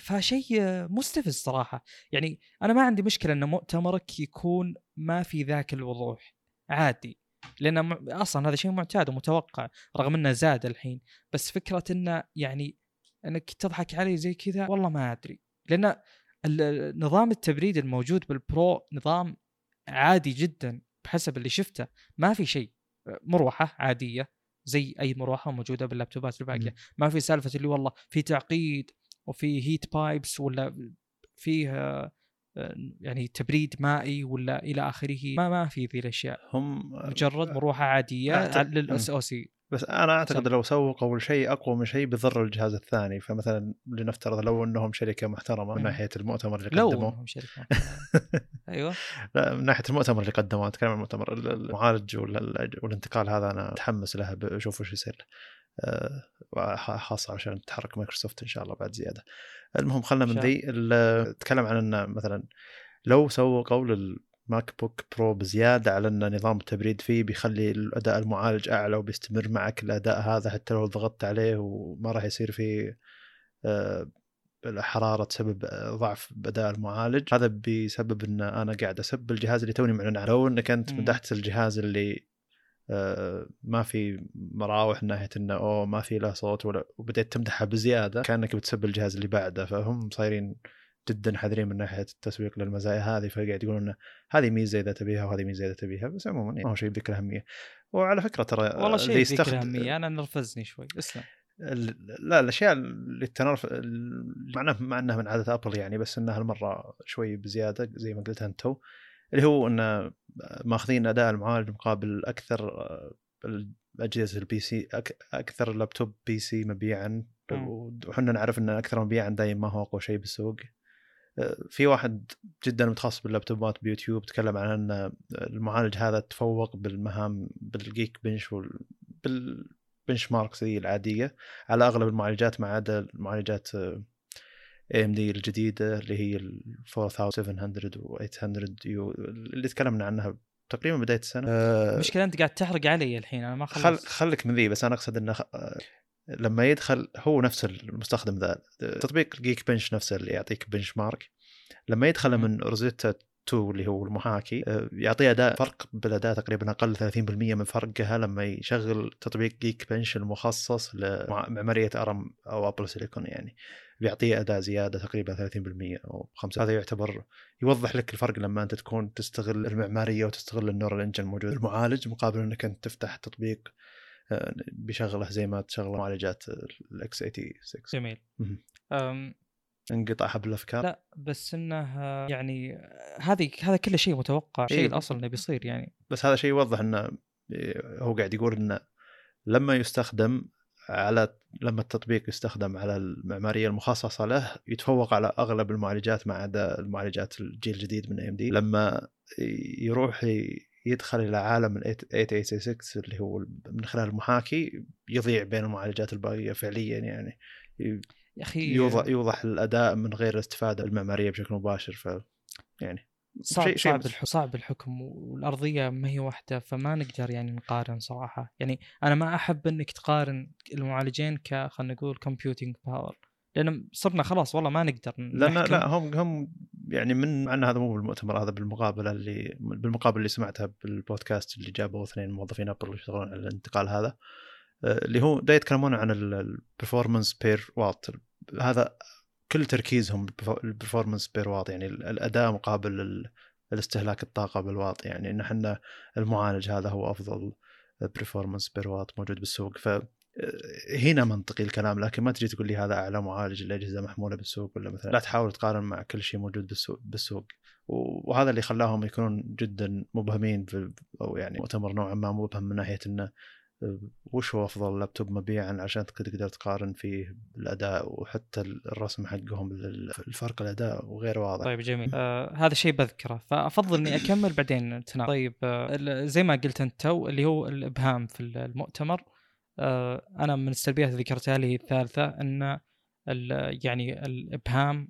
فشيء مستفز صراحة. يعني أنا ما عندي مشكلة إن مؤتمرك يكون ما في ذاك الوضوح. عادي. لأن أصلا هذا شيء معتاد ومتوقع رغم إنه زاد الحين. بس فكرة إنه يعني انك تضحك علي زي كذا والله ما أدري. لأن نظام التبريد الموجود بالبرو نظام عادي جدا بحسب اللي شفته. ما في شيء مروحة عادية زي أي مروحة موجودة باللابتوبات الباقية. ما في سالفة اللي والله في تعقيد وفي heat pipes ولا فيه يعني تبريد مائي ولا إلى آخره ما ما في ذي الأشياء. هم مجرد مروحة عادية لل SoC. بس أنا أعتقد. لو سوقوا شيء أقوى من شيء بيضر الجهاز الثاني. فمثلا لنفترض لو إنهم شركة محترمة من. ناحية المؤتمر اللي لو قدموه. إنهم شركة أيوه. لا من ناحية المؤتمر اللي قدموه أتكلم عن المؤتمر ال- المعالج والانتقال هذا أنا متحمس له بشوف وش يصير. أه، خاصة عشان تتحرك مايكروسوفت إن شاء الله بعد زيادة. المهم خلنا من ذي ال- تكلم عن انه مثلا لو سوقوا لل MacBook Pro بزيادة على إن نظام التبريد فيه بيخلي الأداء المعالج أعلى وبيستمر معك الأداء هذا حتى لو ضغطت عليه وما راح يصير فيه أه، الحرارة تسبب ضعف باداء المعالج. هذا بيسبب إن أنا قاعد أسب الجهاز اللي توني معلن عنه لو انك أنت مم. مدحت الجهاز اللي آه، ما في مراوح من ناحية إنه أوه ما في له صوت ولا وبديت تمدحه بزيادة. كأنك بتسب الجهاز اللي بعده. فهم صايرين جدا حذرين من ناحية التسويق للمزايا هذه. فقاعد يقولون إنه هذه ميزة إذا تبيها وهذه ميزة إذا تبيها. بس عموما يعني ما هو شيء بذيك الاهميه وعلى فكرة ترى والله شيء ذيك يستخدم- الاهميه أنا نرفزني شوي. اسلم. لا الأشياء اللي التنرف ال- معناه مع إنها من عادة أبل يعني بس إنها هالمرة شوي بزيادة زي ما قلت انت تو اللي هو إن ماخذين أداء المعالج مقابل أكثر آه، اجهزه ال PC أكثر لابتوب PC مبيعا. وحنا نعرف إن أكثر مبيعا دايما ما هو أقوى شيء بالسوق. آه، في واحد جدا متخصص باللابتوبات بيوتيوب تكلم عن إن المعالج هذا تفوق بالمهام بال Geekbench بال benchmarks العادية. على أغلب المعالجات ما عدا المعالجات AMD الجديدة اللي هي ال 4700 و 800 U اللي تكلمنا عنها تقريبا بداية السنة. آه، المشكلة أنت قاعد تحرق علي الحين أنا ما خل خلصت. خلك من ذي بس أنا أقصد إنه خ- لما يدخل هو نفس المستخدم ذا تطبيق Geekbench نفسه اللي يعطيك benchmark لما يدخل من Rosetta 2 اللي هو المحاكي آه، يعطيه أداء فرق بالأداء تقريبا أقل 30% من فرقها لما يشغل تطبيق Geekbench المخصص لمعماريه ARM أو Apple Silicon يعني. بيعطيه أداء زيادة تقريبا 30% أو 5 هذا يعتبر يوضح لك الفرق لما أنت تكون تستغل المعمارية وتستغل ال neural engine الموجود المعالج مقابل أنك أنت تفتح تطبيق آه، بيشغله زي ما تشغل معالجات ال x 86 جميل. أم انقطع حبل الأفكار؟ لا بس إنه آه، يعني آه، هذه هذا كله شيء متوقع شيء إيه. الأصل إنه بيصير يعني. بس هذا شيء يوضح إنه هو قاعد يقول إنه لما يستخدم على لما التطبيق يستخدم على المعمارية المخصصة له يتفوق على أغلب المعالجات ما عدا المعالجات الجيل الجديد من AMD لما يروح يدخل إلى عالم ال 8866 اللي هو من خلال المحاكي يضيع بين المعالجات الباقيه فعليا يعني. يا أخي يوضح يوضح الأداء من غير الاستفاده المعمارية بشكل مباشر ف يعني. صعب شيء- صعب الحكم صعب الحكم والأرضية ما هي واحدة فما نقدر يعني نقارن صراحة. يعني أنا ما أحب إنك تقارن المعالجين ك خلينا نقول computing power لأن صرنا خلاص والله ما نقدر لأن. لا هم هم يعني من مع إن هذا مو بالمؤتمر هذا بالمقابلة اللي بالمقابلة اللي سمعتها بالبودكاست اللي جابوا اثنين موظفين Apple يشتغلون على الانتقال هذا آه، اللي هو دا يتكلمون عن ال performance per watt هذا كل تركيزهم ال performance per watt يعني ال- الأداء مقابل ال- الاستهلاك الطاقة بالواط يعني ان إحنا المعالج هذا هو أفضل performance per watt موجود بالسوق. ف هنا منطقي الكلام لكن ما تجي تقول لي هذا أعلى معالج الاجهزه محمولة بالسوق ولا مثلا لا تحاول تقارن مع كل شيء موجود بالسوق بالسوق. وهذا اللي خلاهم يكونون جدا مبهمين في أو يعني مؤتمر نوعا ما مبهم من ناحية إنه وش هو أفضل لابتوب مبيعا عشان تقدر تقارن فيه الاداء وحتى الرسم حقهم الفرق الأداء وغير واضح. طيب جميل. آه هذا شيء بذكره. فأفضل إني أكمل بعدين تناقش. طيب آه زي ما قلت أنت تو اللي هو الإبهام في المؤتمر. آه، أنا من السلبيات اللي ذكرتها لي الثالثة إن يعني الإبهام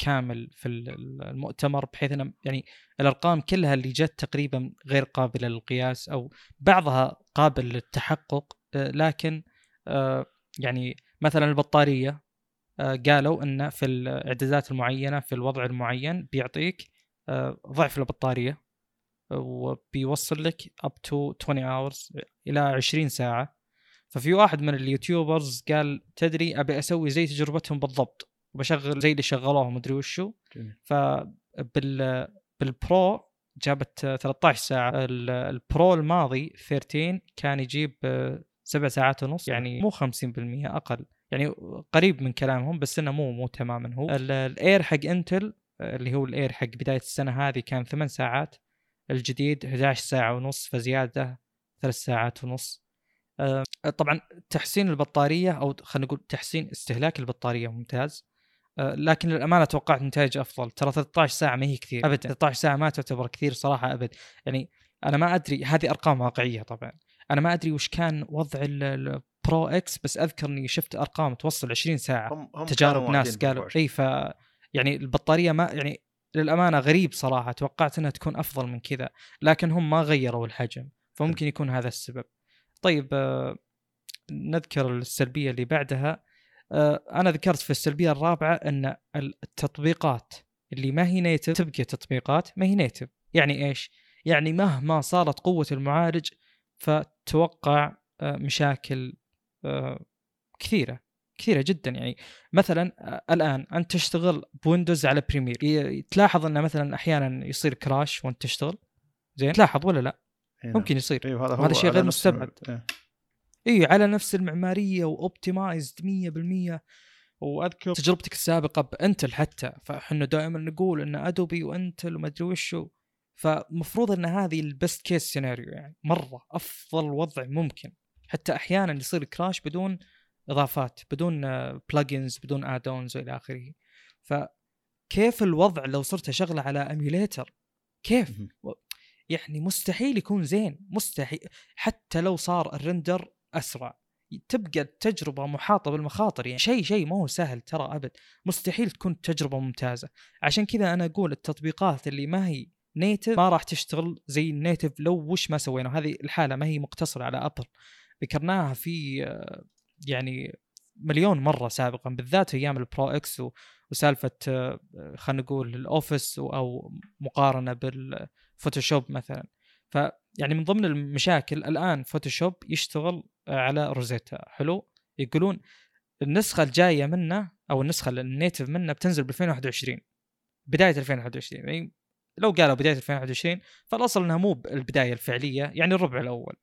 الكامل في ال- المؤتمر بحيث ان يعني الأرقام كلها اللي جت تقريبا غير قابلة للقياس أو بعضها قابل للتحقق آه، لكن آه، يعني مثلا البطارية آه، قالوا إن في الاعدادات المعينة في الوضع المعين بيعطيك ضعف البطارية وبيوصل لك up to 20 hours إلى 20 ساعة. ففي واحد من ال YouTubers قال تدري أبي أسوي زي تجربتهم بالضبط. وبشغل زي اللي شغلوه مدري وشو. فبال بال Pro جابت 13 ساعة. ال- ال Pro الماضي 13 كان يجيب سبع ساعات ونص يعني مو 50% أقل. يعني قريب من كلامهم بس إنه مو مو تماما هو. ال- ال Air حق Intel اللي هو ال Air حق بداية السنة هذه كان 8 ساعات. الجديد 11 ساعة ونص فزيادة ثلاث ساعات ونص. طبعا تحسين البطارية أو خلينا نقول تحسين استهلاك البطارية ممتاز. لكن للأمانة توقعت نتائج أفضل. ترى 13 ساعة ما هي كثير. ابدا. 13 ساعة ما تعتبر كثير صراحة أبد. يعني أنا ما أدري هذه أرقام واقعية طبعا. أنا ما أدري وش كان وضع ال- ال Pro X بس أذكر إني شفت أرقام توصل 20 ساعة. هم هم تجارب ناس قالوا ب 24. إي ف يعني البطارية ما يعني للأمانة غريب صراحة. توقعت إنها تكون أفضل من كذا لكن هم ما غيروا الحجم. فممكن يكون هذا السبب. طيب آه، نذكر السلبية اللي بعدها. آه، أنا ذكرت في السلبية الرابعة أن التطبيقات اللي ما هي نيتف تبقى تطبيقات ما هي نيتف يعني إيش؟ يعني مهما صارت قوة المعالج فتوقع آه، مشاكل آه، كثيرة كثيرة جدا. يعني مثلا آه، الآن أنت تشتغل ب Windows على Premiere. تلاحظ أنه مثلا أحيانا يصير crash وأنت تشتغل؟ زين تلاحظ ولا لا؟ إي نعم. ممكن يصير. أيوه هذا وهذا هو شيء غير مستبعد. إي على نفس المعمارية و optimized 100% وأذكر تجربتك السابقة ب Intel حتى فإحنا دائما نقول إن Adobe و Intel وما أدري وشو. فمفروض إن هذه ال best case scenario يعني مرة أفضل وضع ممكن. حتى أحيانا يصير crash بدون إضافات بدون plugins بدون add-ons وإلى آخره. فكيف الوضع لو صرت أشغله على emulator كيف. يعني مستحيل يكون زين. مستحيل حتى لو صار ال render أسرع. تبقى التجربة محاطة بالمخاطر يعني شيء شيء ما هو سهل ترى أبد. مستحيل تكون تجربة ممتازة. عشان كذا أنا أقول التطبيقات اللي ما هي native ما راح تشتغل زي ال native لو وش ما سوينا هذه الحالة ما هي مقتصرة على Apple ذكرناها في آه، يعني مليون مرة سابقا بالذات أيام ال Pro X و- وسالفة آه، خلينا نقول ال Office و- أو مقارنة بال Photoshop مثلا. فيعني من ضمن المشاكل الآن Photoshop يشتغل على Rosetta. حلو؟ يقولون النسخة الجاية منه أو النسخة ال native منه بتنزل ب 2021 بداية 2021 يعني لو قالوا بداية 2021 فالأصل إنها مو البدايه الفعلية يعني الربع الأول.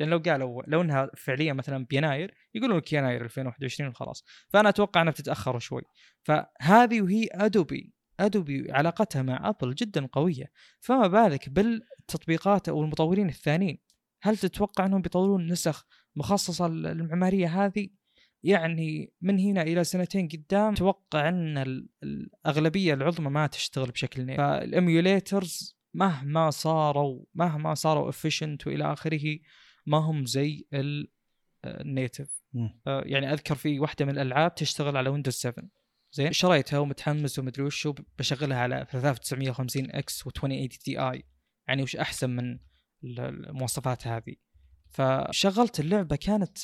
لأن لو قالوا لو إنها فعليا مثلا بيناير يقولون لك يناير 2021 خلاص فأنا أتوقع إنها بتتأخر شوي. فهذه وهي Adobe Adobe علاقتها مع Apple جدا قوية. فما بالك بالتطبيقات أو المطورين الثانيين. هل تتوقع إنهم بيطورون نسخ مخصصة للمعماريه هذه يعني من هنا إلى سنتين قدام أتوقع أن ال- الأغلبية العظمى ما تشتغل بشكل native فال emulators مهما صاروا مهما صاروا efficient وإلى آخره ما هم زي ال- ال native مم. آه، يعني أذكر في واحدة من الألعاب تشتغل على Windows 7 زين؟ شريتها ومتحمس ومدري وش بشغلها على 3950 X و2080 Ti. يعني وش أحسن من ال- المواصفات هذه؟ فشغلت اللعبة كانت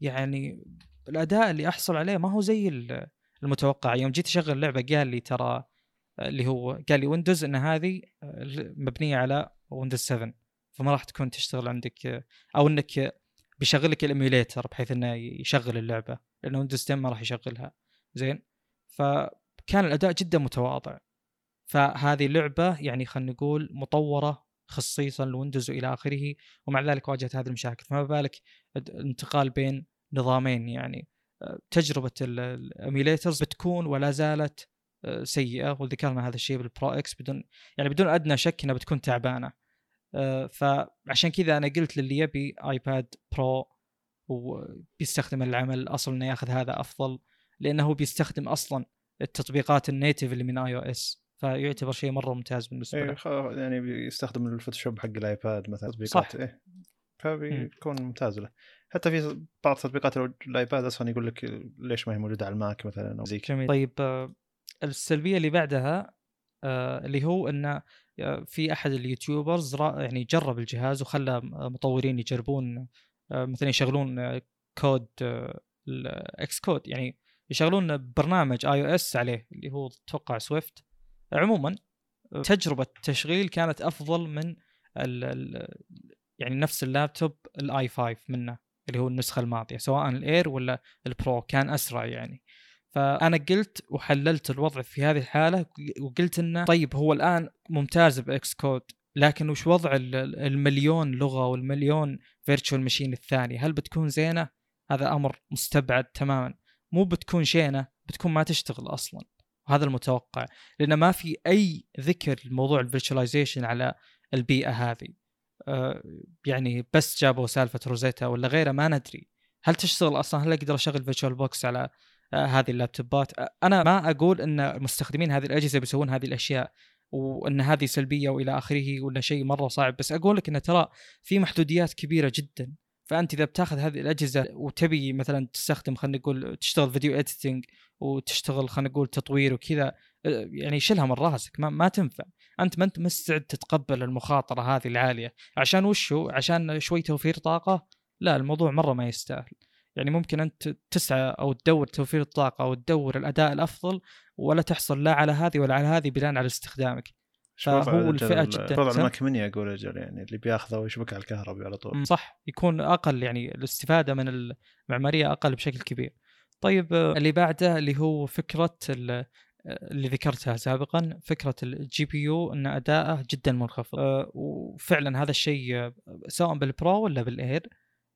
يعني الأداء اللي أحصل عليه ما هو زي ال- المتوقع. يوم جيت أشغل اللعبة قال لي ترى اللي هو قال لي Windows إن هذه مبنية على Windows 7 فما راح تكون تشتغل عندك أو إنك بيشغل لك ال emulator بحيث إنه يشغل اللعبة. لأن Windows 10 ما راح يشغلها. زين؟ فكان الأداء جدا متواضع. فهذه اللعبة يعني خلينا نقول مطورة خصيصا ل Windows وإلى آخره ومع ذلك واجهت هذه المشاكل. فما بالك الانتقال بين نظامين يعني آه، تجربة ال emulators بتكون ولا زالت آه، سيئة وذكرنا هذا الشيء بال Pro X بدون يعني بدون أدنى شك إنها بتكون تعبانة. آه، فعشان كذا أنا قلت للي يبي iPad Pro وبيستخدم العمل الاصل إنه ياخذ هذا أفضل لأنه بيستخدم أصلا التطبيقات ال native اللي من iOS فيعتبر شيء مرة ممتاز بالنسبة إيه له. خ- يعني بيستخدم ال Photoshop حق ال iPad مثلا صح. تطبيقات إيه. فبيكون ممتاز له. حتى في بعض تطبيقات ال iPad أصلا يقول لك ليش ما هي موجودة على ال Mac مثلا أو زي كذا. جميل. طيب آه، السلبية اللي بعدها آه، اللي هو إن آه، في أحد ال YouTubers يعني جرب الجهاز وخلى مطورين يجربون مثلا يشغلون code ال Xcode يعني يشغلون برنامج iOS عليه اللي هو أتوقع Swift عموما تجربة التشغيل كانت أفضل من ال ال يعني نفس اللابتوب ال i5 منه اللي هو النسخة الماضية سواء ال Air ولا ال Pro كان أسرع يعني. فأنا قلت وحللت الوضع في هذه الحالة وقلت إنه طيب هو الآن ممتاز ب Xcode لكن وش وضع ال- ال- المليون لغة والمليون virtual machine الثانية هل بتكون زينة؟ هذا أمر مستبعد تماما. مو بتكون شينة بتكون ما تشتغل أصلا. وهذا المتوقع لأن ما في أي ذكر لموضوع ال virtualization على البيئة هذه. آه، يعني بس جابوا سالفة Rosetta ولا غيره ما ندري. هل تشتغل أصلا؟ هل أقدر أشغل VirtualBox على آه، هذه اللابتوبات؟ آه، أنا ما أقول إن مستخدمين هذه الأجهزة بيسوون هذه الأشياء وإن هذه سلبية وإلى آخره ولا شيء مرة صعب. بس أقول لك إن ترى في محدوديات كبيرة جدا. فأنت إذا بتاخذ هذه الأجهزة وتبي مثلا تستخدم خلينا نقول تشتغل video editing وتشتغل خلينا نقول تطوير وكذا آه، يعني شيلها من راسك ما, ما تنفع. أنت ما أنت مستعد تتقبل المخاطرة هذه العالية. عشان وشو؟ عشان شوي توفير طاقة؟ لا الموضوع مرة ما يستاهل. يعني ممكن أنت تسعى أو تدور توفير الطاقة أو تدور الأداء الأفضل ولا تحصل لا على هذه ولا على هذه بناء على استخدامك. فهو الفئة جداً. وضع سم. الماك مني أقول أجل يعني اللي بياخذه ويشبك على الكهرباء على طول. صح يكون أقل يعني الاستفادة من المعمارية أقل بشكل كبير. طيب آه، اللي بعده اللي هو فكرة آه، اللي ذكرتها سابقا فكرة ال GPU إن أداءه جدا منخفض. آه، وفعلا هذا الشيء سواء بال Pro ولا بال Air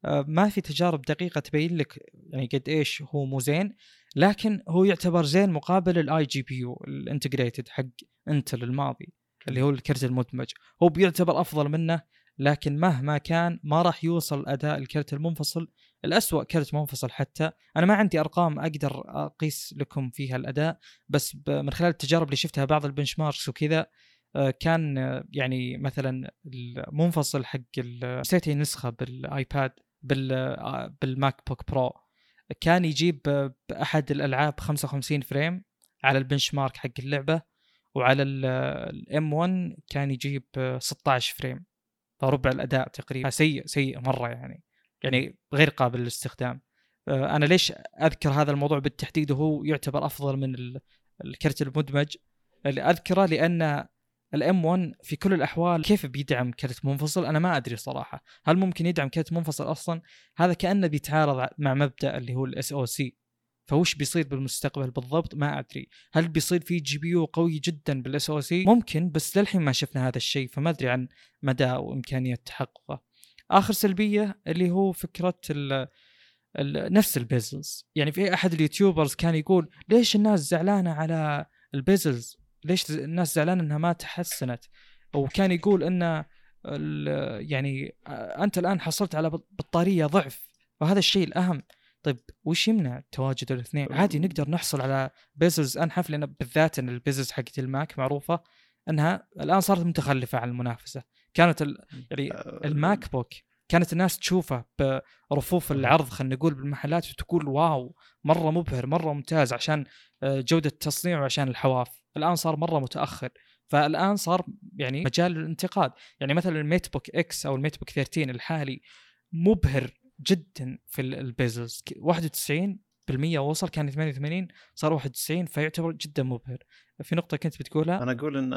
ما في تجارب دقيقة تبين لك يعني قد إيش هو مو زين لكن هو يعتبر زين مقابل ال iGPU ال integrated حق Intel الماضي اللي هو الكرت المدمج. هو بيعتبر أفضل منه لكن مهما كان ما راح يوصل أداء الكرت المنفصل الأسوأ كرت منفصل حتى. أنا ما عندي أرقام أقدر أقيس لكم فيها الأداء بس من خلال التجارب اللي شفتها بعض ال benchmarks وكذا آه، كان آه، يعني مثلا المنفصل حق نسيت أي نسخة بالآيباد بال آه، بال MacBook Pro. كان يجيب بأحد الألعاب 55 frame على ال benchmark حق اللعبة وعلى ال M1 كان يجيب آه، 16 frame. فربع الأداء تقريبا. سيء سيء مرة يعني. يعني غير قابل للاستخدام. آه، أنا ليش أذكر هذا الموضوع بالتحديد وهو يعتبر أفضل من ال- الكرت المدمج؟ اللي أذكره لأن ال M1 في كل الأحوال كيف بيدعم كرت منفصل؟ أنا ما أدري صراحة. هل ممكن يدعم كرت منفصل أصلا؟ هذا كأنه بيتعارض مع مبدأ اللي هو ال SoC فوش بيصير بالمستقبل بالضبط؟ ما أدري. هل بيصير في GPU قوي جدا بال SoC ممكن بس للحين ما شفنا هذا الشيء فما أدري عن مدى وإمكانية تحققه. آخر سلبية اللي هو فكرة ال ال نفس ال bezels. يعني في أحد ال YouTubers كان يقول ليش الناس زعلانة على ال bezels؟ ليش الناس زعلانة إنها ما تحسنت؟ وكان يقول إن يعني أنت الآن حصلت على بط- بطارية ضعف وهذا الشيء الأهم. طيب وش يمنع تواجد الاثنين؟ عادي نقدر نحصل على bezels. انحف لأن بالذات إن ال bezels حقت ال Mac معروفة إنها الآن صارت متخلفة عن المنافسة. كانت ال... يعني ال MacBook كانت الناس تشوفه برفوف العرض خلينا نقول بالمحلات وتقول wow مرة مبهر مرة ممتاز عشان آه، جودة التصنيع وعشان الحواف. الآن صار مرة متأخر. فالآن صار يعني مجال للانتقاد. يعني مثلا ال MateBook X أو ال MateBook 13 الحالي مبهر جدا في ال- ال bezels ك- 91% وصل كان 88 صار 91 فيعتبر جدا مبهر. في نقطة كنت بتقولها؟ أنا أقول إن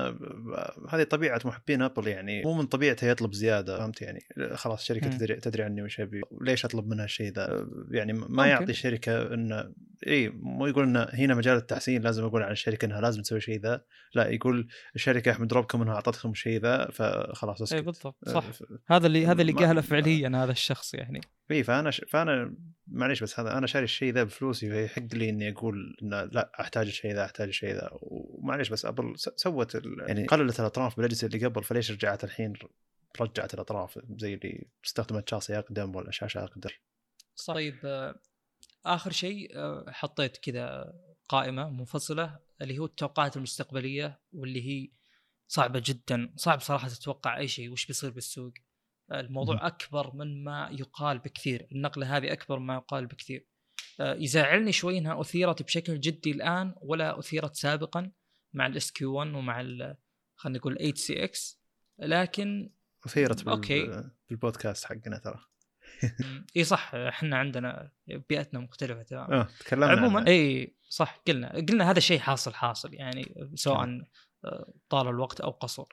هذه طبيعة محبين أبل يعني مو من طبيعته يطلب زيادة فهمت يعني؟ خلاص الشركة مم. تدري تدري عني وش أبي ليش أطلب منها الشيء ذا يعني ما ممكن. يعطي الشركة انه إي مو يقول انه هنا مجال التحسين لازم أقول عن الشركة إنها لازم تسوي شيء ذا لا يقول الشركة أحمد ربكم إنها أعطتكم الشيء ذا فخلاص أسكت. اي بالضبط صح. آه، ف- هذا اللي هذا اللي قاله فعليا هذا الشخص يعني. إي فأنا ش... فأنا معليش بس هذا أنا شاري الشيء ذا بفلوسي فيحق لي إني أقول انه لا أحتاج الشيء ذا أحتاج الشيء ذا ومعليش بس أبل س... سوت ال... يعني قللت الأطراف بالاجهزه اللي قبل فليش رجعت الحين رجعت الأطراف زي اللي استخدمت chassis أقدم ولا شاشة اقدم طيب آه، آخر شيء آه، حطيت كذا قائمة منفصلة اللي هو التوقعات المستقبلية واللي هي صعبة جدا. صعب صراحة تتوقع أي شيء وش بيصير بالسوق؟ الموضوع مهم. أكبر من ما يقال بكثير. النقلة هذه أكبر مما يقال بكثير. آه، يزعلني شوي إنها أثيرت بشكل جدي الآن ولا أثيرت سابقا مع ال SQ1 ومع خلينا نقول 8cx لكن أثيرت بال... okay. بالبودكاست حقنا ترى إي صح إحنا عندنا بيئتنا مختلفة تماما آه تكلمنا عموما. إي صح قلنا قلنا هذا شيء حاصل حاصل يعني سواء آه، طال الوقت أو قصر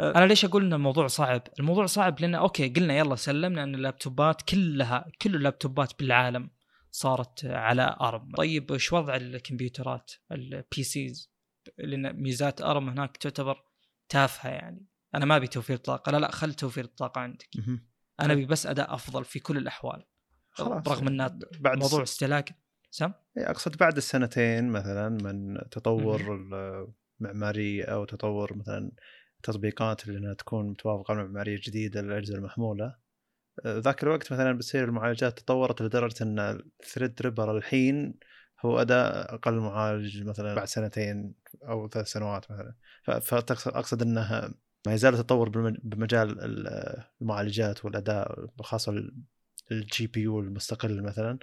آه، أنا ليش أقول إن الموضوع صعب؟ الموضوع صعب لأن okay قلنا يلا سلمنا إن اللابتوبات كلها كل اللابتوبات بالعالم صارت على ARM. طيب إيش وضع الكمبيوترات ال PCs لأن ميزات ARM هناك تعتبر تافهة يعني. أنا ما أبي توفير طاقة. لا لا خل توفير الطاقة عندك. أنا أبي بس أداء أفضل في كل الأحوال. خلاص. برغم إن بعد موضوع استهلاك سم إيه، أقصد بعد السنتين مثلا من تطور المعماريه أو تطور مثلا التطبيقات اللي إنها تكون متوافقة مع معمارية جديدة للأجهزة المحمولة ذاك الوقت مثلا بتصير المعالجات تطورت لدرجة إن ال Threadripper الحين هو أداء أقل معالج مثلا بعد سنتين أو ثلاث سنوات مثلا. فاقصد انها ما يزال التطور بمجال ال- المعالجات والأداء خاصة ال GPU المستقل مثلا.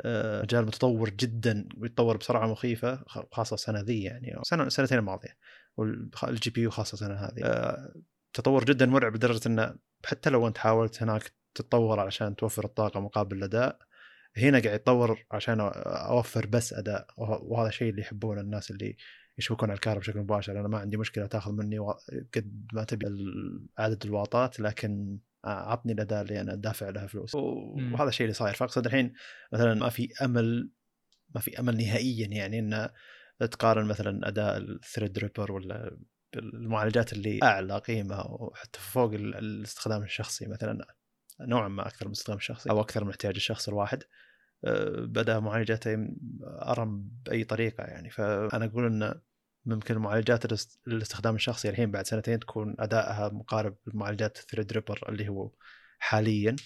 آه، مجال متطور جدا ويتطور بسرعة مخيفة خاصة السنة ذي يعني سنه سنتين الماضية. وال GPU خاصة السنة هذه. آه، تطور جدا مرعب لدرجة انه حتى لو أنت حاولت هناك تتطور علشان توفر الطاقة مقابل الأداء. هنا قاعد يتطور عشان أوفر بس أداء. وه- وهذا الشيء اللي يحبونه الناس اللي يشبكون على الكهرباء بشكل مباشر. أنا ما عندي مشكلة تأخذ مني قد ما تبي عدد الواطات لكن عطني الأداء اللي أنا دافع لها فلوس. وهذا الشيء اللي صاير. فأقصد الحين مثلا ما في أمل ما في أمل نهائيا يعني إن تقارن مثلا أداء ال Threadripper ولا المعالجات اللي أعلى قيمة وحتى فوق ال- الاستخدام الشخصي مثلا. نوعا ما أكثر من الاستخدام الشخصي أو أكثر من احتياج الشخص الواحد. أه، بدا معالجاته ARM بأي طريقة يعني. فأنا أقول إن ممكن معالجات الاست- الاستخدام الشخصي الحين بعد سنتين تكون أدائها مقارب لمعالجات ال Threadripper اللي هو حاليا.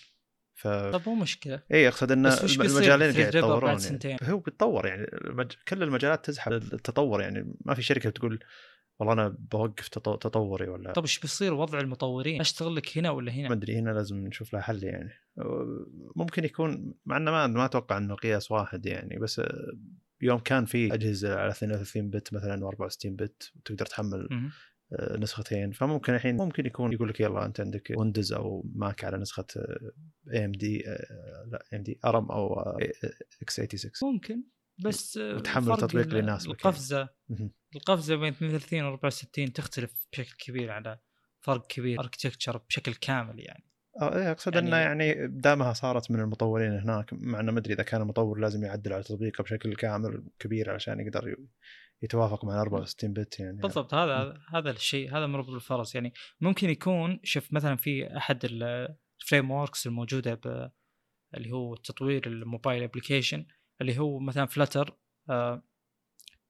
ف طب مو مشكلة. اي أقصد إن المجالين قاعد يتطورون يعني. هو بيتطور يعني. المج... كل المجالات تزحف التطور يعني. ما في شركة بتقول والله أنا بوقف تط- تطوري ولا طب إيش بيصير وضع المطورين؟ أشتغل لك هنا ولا ما هنا؟ أدري هنا لازم نشوف لها حل يعني ممكن يكون مع إنه ما ما أتوقع إنه قياس واحد يعني بس يوم كان في أجهزة على 32 bit مثلا و64 bit وتقدر تحمل مهم. آه، نسختين فممكن الحين ممكن يكون يقول لك يلا أنت عندك Windows أو Mac على نسخة AMD لا AMD ARM أو x86 ممكن بس آه، وتحمل فرق تطبيق اللي يناسبك القفزة. القفزة بين 32 و 64 تختلف بشكل كبير على فرق كبير architecture بشكل كامل يعني. آه إيه، أقصد يعني- إنه يعني دامها صارت من المطورين هناك مع إنه ما أدري إذا كان المطور لازم يعدل على تطبيقه بشكل كامل كبير علشان يقدر يتوافق مع 64 bit يعني. بالضبط هذا هذا الشيء هذا مربط الفرس يعني. ممكن يكون شوف مثلا في أحد ال frameworks الموجودة ب اللي هو تطوير ال mobile application اللي هو مثلا Flutter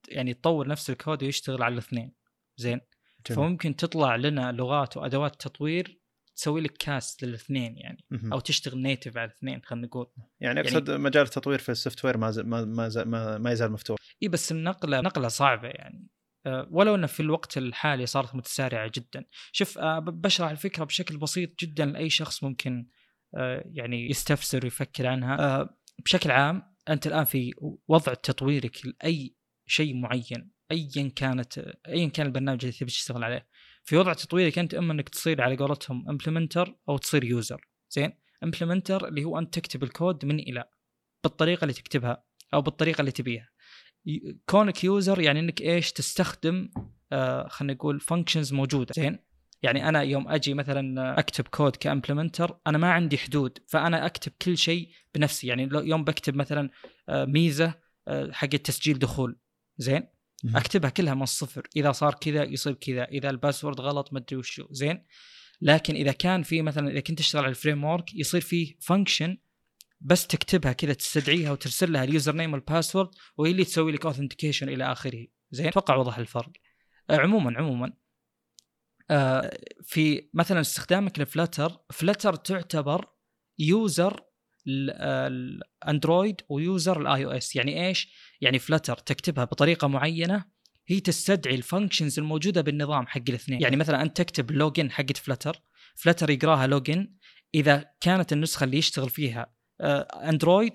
يعني تطور نفس الكود ويشتغل على الاثنين. زين. جميل. فممكن تطلع لنا لغات وأدوات تطوير تسوي لك cast للاثنين يعني مهم. أو تشتغل native على الاثنين خلينا نقول. يعني أقصد مجال التطوير في ال software ما زال ما ما, زال ما, ما يزال مفتوح. إي بس النقلة نقلة صعبة يعني. أه، ولو إنه في الوقت الحالي صارت متسارعة جدا. شوف أه، ب- بشرح الفكرة بشكل بسيط جدا لأي شخص ممكن أه، يعني يستفسر ويفكر عنها. بشكل عام أنت الآن في وضع تطويرك لأي شيء معين ايا كانت ايا كان البرنامج اللي تبي تشتغل عليه. في وضع تطويرك أنت أما إنك تصير على قولتهم implementer أو تصير user زين؟ implementer اللي هو أنت تكتب الكود من إلى بالطريقة اللي تكتبها أو بالطريقة اللي تبيها. كونك user يعني إنك إيش؟ تستخدم آه خلينا نقول functions موجودة. زين؟ يعني أنا يوم أجي مثلا أكتب code ك implementer أنا ما عندي حدود فأنا أكتب كل شيء بنفسي. يعني يوم بكتب مثلا آه ميزة آه حق تسجيل دخول زين. أكتبها كلها من الصفر. إذا صار كذا يصير كذا إذا ال password غلط ما أدري وشو زين؟ لكن إذا كان في مثلا إذا كنت تشتغل على ال framework يصير فيه function بس تكتبها كذا تستدعيها وترسل لها ال username وال password وهي اللي تسوي لك authentication إلى آخره. زين؟ أتوقع وضح الفرق. آه، عموما عموما. آه، في مثلا استخدامك ل Flutter Flutter تعتبر user ال Android و user ال iOS. يعني إيش؟ يعني Flutter تكتبها بطريقة معينة هي تستدعي ال functions الموجودة بالنظام حق الاثنين. يعني مثلا أنت تكتب login حقت Flutter Flutter يقراها login إذا كانت النسخة اللي يشتغل فيها آه، Android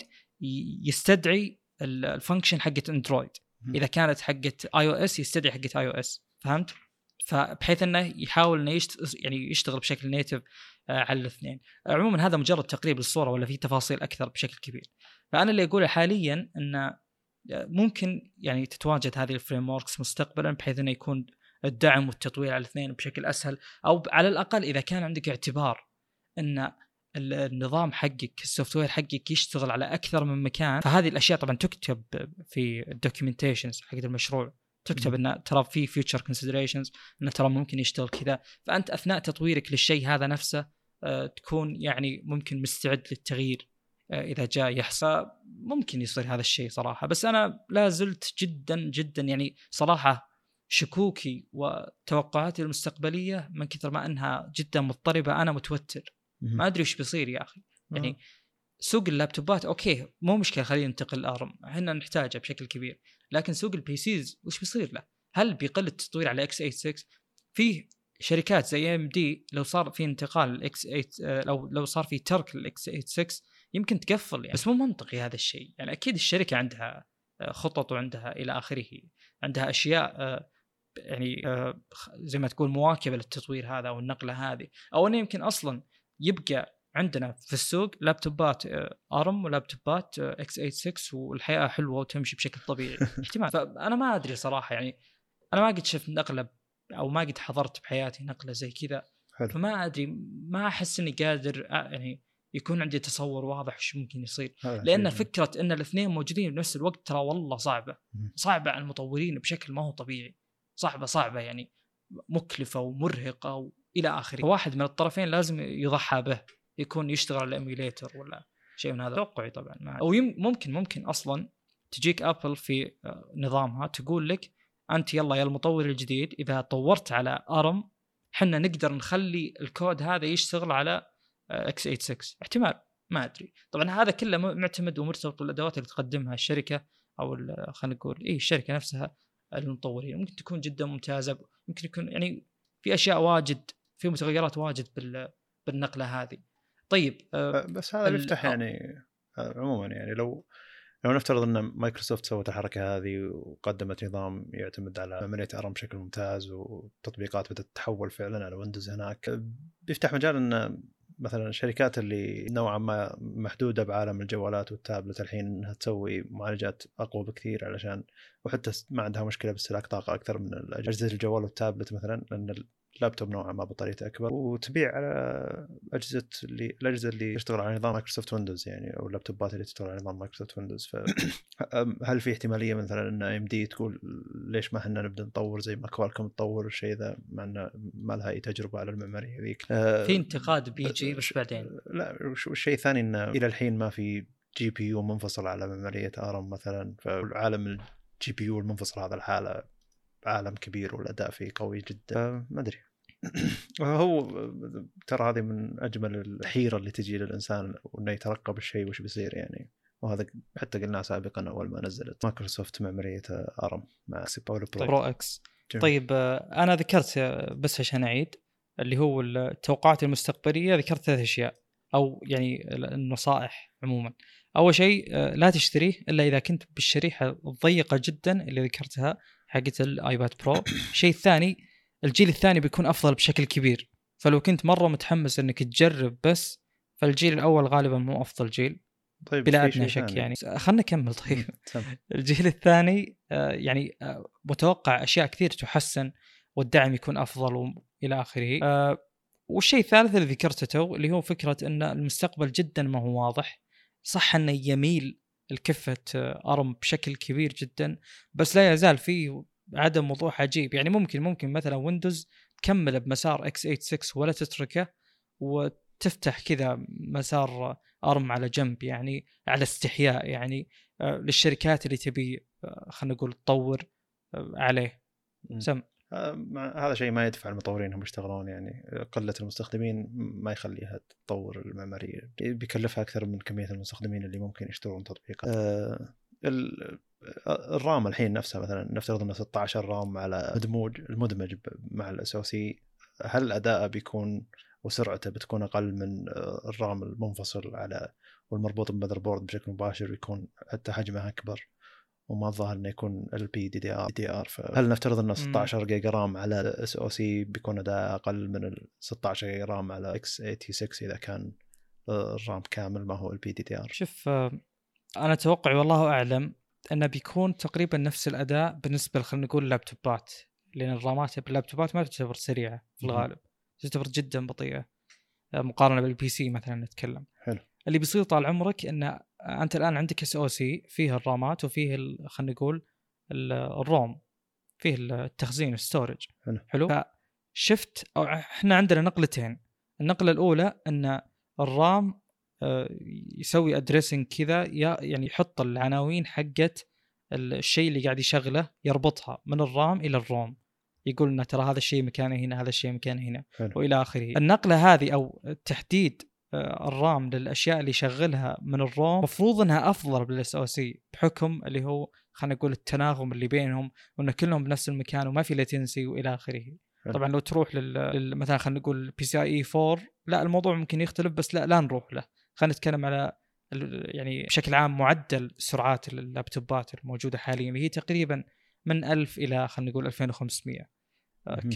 يستدعي ال- ال function حقت Android. إذا كانت حقت آي أو إس يستدعي حقت آي أو إس. فهمت؟ فبحيث إنه يحاول إنه يشت... يعني يشتغل بشكل native على الاثنين. عموما هذا مجرد تقريب للصورة ولا في تفاصيل أكثر بشكل كبير. فأنا اللي أقوله حاليا إنه ممكن يعني تتواجد هذه ال frameworks مستقبلا بحيث إنه يكون الدعم والتطوير على الاثنين بشكل أسهل أو على الأقل إذا كان عندك اعتبار إن ال- النظام حقك ال software حقك يشتغل على أكثر من مكان فهذه الأشياء طبعا تكتب في ال documentations حق المشروع تكتب مم. إن ترى في future considerations إنه ترى ممكن يشتغل كذا. فأنت أثناء تطويرك للشيء هذا نفسه آه، تكون يعني ممكن مستعد للتغيير آه، إذا جاء يحصى ممكن يصير هذا الشيء صراحة. بس أنا لا زلت جدا جدا يعني صراحة شكوكي وتوقعاتي المستقبلية من كثر ما إنها جدا مضطربة. أنا متوتر. ما أدري وش بيصير يا أخي. يعني سوق اللابتوبات okay مو مشكلة خلينا ننتقل ال ARM إحنا نحتاجه بشكل كبير. لكن سوق ال PCs وش بيصير له؟ هل بيقل التطوير على x86 في شركات زي AMD لو صار في انتقال ال x8 لو لو صار في ترك ال x86 يمكن تقفل يعني. بس مو منطقي هذا الشيء. يعني أكيد الشركة عندها آه، خطط وعندها إلى آخره. عندها أشياء آه، يعني آه، زي ما تقول مواكبة للتطوير هذا أو النقلة هذه. أو أنه يمكن أصلا يبقى عندنا في السوق لابتوبات آه، ARM ولابتوبات آه، x86 والحياة حلوة وتمشي بشكل طبيعي. احتمال. فأنا ما أدري صراحة يعني أنا ما قد شفت نقلة أو ما قد حضرت بحياتي نقلة زي كذا. فما أدري ما أحس إني قادر آه، يعني يكون عندي تصور واضح وش ممكن يصير. لأن فكرة إن الاثنين موجودين بنفس الوقت ترى والله صعبة. صعبة على المطورين بشكل ما هو طبيعي. صعبة صعبة يعني مكلفة ومرهقة والى آخره. واحد من الطرفين لازم يضحى به. يكون يشتغل على الايميوليتر ولا شيء من هذا. توقعي طبعا ما أو ممكن ممكن أصلا تجيك Apple في آه، نظامها تقول لك أنت يلا يا المطور الجديد إذا طورت على ARM حنا نقدر نخلي الكود هذا يشتغل على x86 احتمال ما أدري. طبعا هذا كله معتمد ومرتبط بالأدوات اللي تقدمها الشركة أو ال- خلينا نقول اي الشركة نفسها المطورين. ممكن تكون جدا ممتازة ممكن يكون يعني في أشياء واجد في متغيرات واجد بال بالنقلة هذه. طيب آه، أه، بس هذا بيفتح أو- يعني آه، عموما يعني لو لو نفترض إن مايكروسوفت سوت الحركة هذه وقدمت نظام يعتمد على عمليه ARM بشكل ممتاز وتطبيقات بدات تتحول فعلا على Windows هناك بيفتح مجال إن مثلا الشركات اللي نوعا ما محدودة بعالم الجوالات والتابلت الحين إنها تسوي معالجات أقوى بكثير علشان وحتى ما عندها مشكلة باستهلاك طاقة أكثر من أجهزة الجوال والتابلت مثلا لأن اللابتوب نوعا ما بطاريته أكبر. وتبيع على أجهزة اللي الأجهزة اللي تشتغل على نظام مايكروسوفت ويندوز يعني أو اللابتوبات اللي تشتغل على نظام مايكروسوفت ويندوز. ف هل في احتمالية مثلا AMD تقول ليش ما إحنا نبدأ نطور زي ما كوالكوم تطور الشيء ذا مع إنه ما لها أي تجربة على المعماريه ذيك آه، في انتقاد بيجي بس ش- بعدين. لا والشيء الثاني إنه إلى الحين ما في GPU منفصل على معمارية ARM مثلا. فالعالم ال GPU المنفصل هذا الحاله عالم كبير والأداء فيه قوي جدا. ما أدري. هو ترى هذه من أجمل الحيرة اللي تجي للإنسان وإنه يترقب الشيء وش بيصير يعني. وهذا حتى قلناه سابقا أول ما نزلت. مايكروسوفت معماريه ARM مع Surface Pro Pro X جميل. طيب آه، أنا ذكرت آه، بس عشان أعيد اللي هو التوقعات المستقبلية ذكرت ثلاث أشياء أو يعني النصائح عموما. أول شيء آه، لا تشتريه إلا إذا كنت بالشريحة الضيقة جدا اللي ذكرتها حقت الايباد برو الشيء الثاني الجيل الثاني بيكون أفضل بشكل كبير. فلو كنت مرة متحمس إنك تجرب بس فالجيل الأول غالبا مو أفضل جيل. طيب بلا أدنى شك ثاني. يعني. خلنا نكمل. طيب. الجيل الثاني آه، يعني آه، متوقع أشياء كثير تحسن والدعم يكون أفضل والى آخره. والشيء الثالث اللي ذكرته تو اللي هو فكرة إن المستقبل جدا ما هو واضح. صح أنه يميل الكفة آه، ARM بشكل كبير جدا بس لا يزال في عدم وضوح عجيب. يعني ممكن ممكن مثلا ويندوز تكمل بمسار x86 ولا تتركه وتفتح كذا مسار ARM على جنب يعني على استحياء يعني آه، للشركات اللي تبي آه، خلينا نقول تطور عليه. سم. هذا شيء ما يدفع المطورين انهم يشتغلون يعني. قلة المستخدمين ما يخليها تطور المعمارية. بيكلفها أكثر من كمية المستخدمين اللي ممكن يشترون تطبيقات آه، آه، ال RAM الحين نفسها مثلا نفترض إنه 16 RAM على مدموج المدمج مع ال SoC هل أداءه بيكون وسرعته بتكون أقل من آه، ال RAM المنفصل على والمربوط ب motherboard بشكل مباشر ويكون حتى حجمه أكبر؟ وما الظاهر إنه يكون ال بي دي دي ار دي ار فهل نفترض إنه 16 جيجا RAM على SoC بيكون أداء أقل من ال 16 جيجا RAM على x86 إذا كان ال RAM كامل ما هو LPDDR شوف أنا أتوقع والله أعلم إنه بيكون تقريبا نفس الأداء بالنسبة خلينا نقول اللابتوبات لأن الرامات باللابتوبات ما تعتبر سريعة في الغالب تعتبر جدا بطيئة مقارنة بال PC مثلا نتكلم. حلو. اللي بيصير طال عمرك ان أنت الآن عندك SoC فيه الرامات وفيه خلينا نقول ال ROM فيه التخزين ال storage. حلو. حلو؟ فشفت إحنا عندنا نقلتين. النقلة الأولى إن ال RAM آه، يسوي addressing كذا يعني يحط العناوين حقت الشيء اللي قاعد يشغله يربطها من ال RAM إلى ال ROM. يقول لنا ترى هذا الشيء مكانه هنا هذا الشيء مكانه هنا حلو. وإلى آخره. النقلة هذه أو تحديد آه، ال RAM للأشياء اللي يشغلها من ال ROM. مفروض إنها أفضل بال SoC بحكم اللي هو خلينا نقول التناغم اللي بينهم وإن كلهم بنفس المكان وما في latency وإلى آخره. طبعا لو تروح لل... مثلا خلينا نقول PCIe 4 لا الموضوع ممكن يختلف بس لا لا نروح له. خلينا نتكلم على يعني بشكل عام معدل سرعات اللابتوبات الموجودة حاليا هي تقريبا من 1000 إلى خلينا نقول 2500 آه،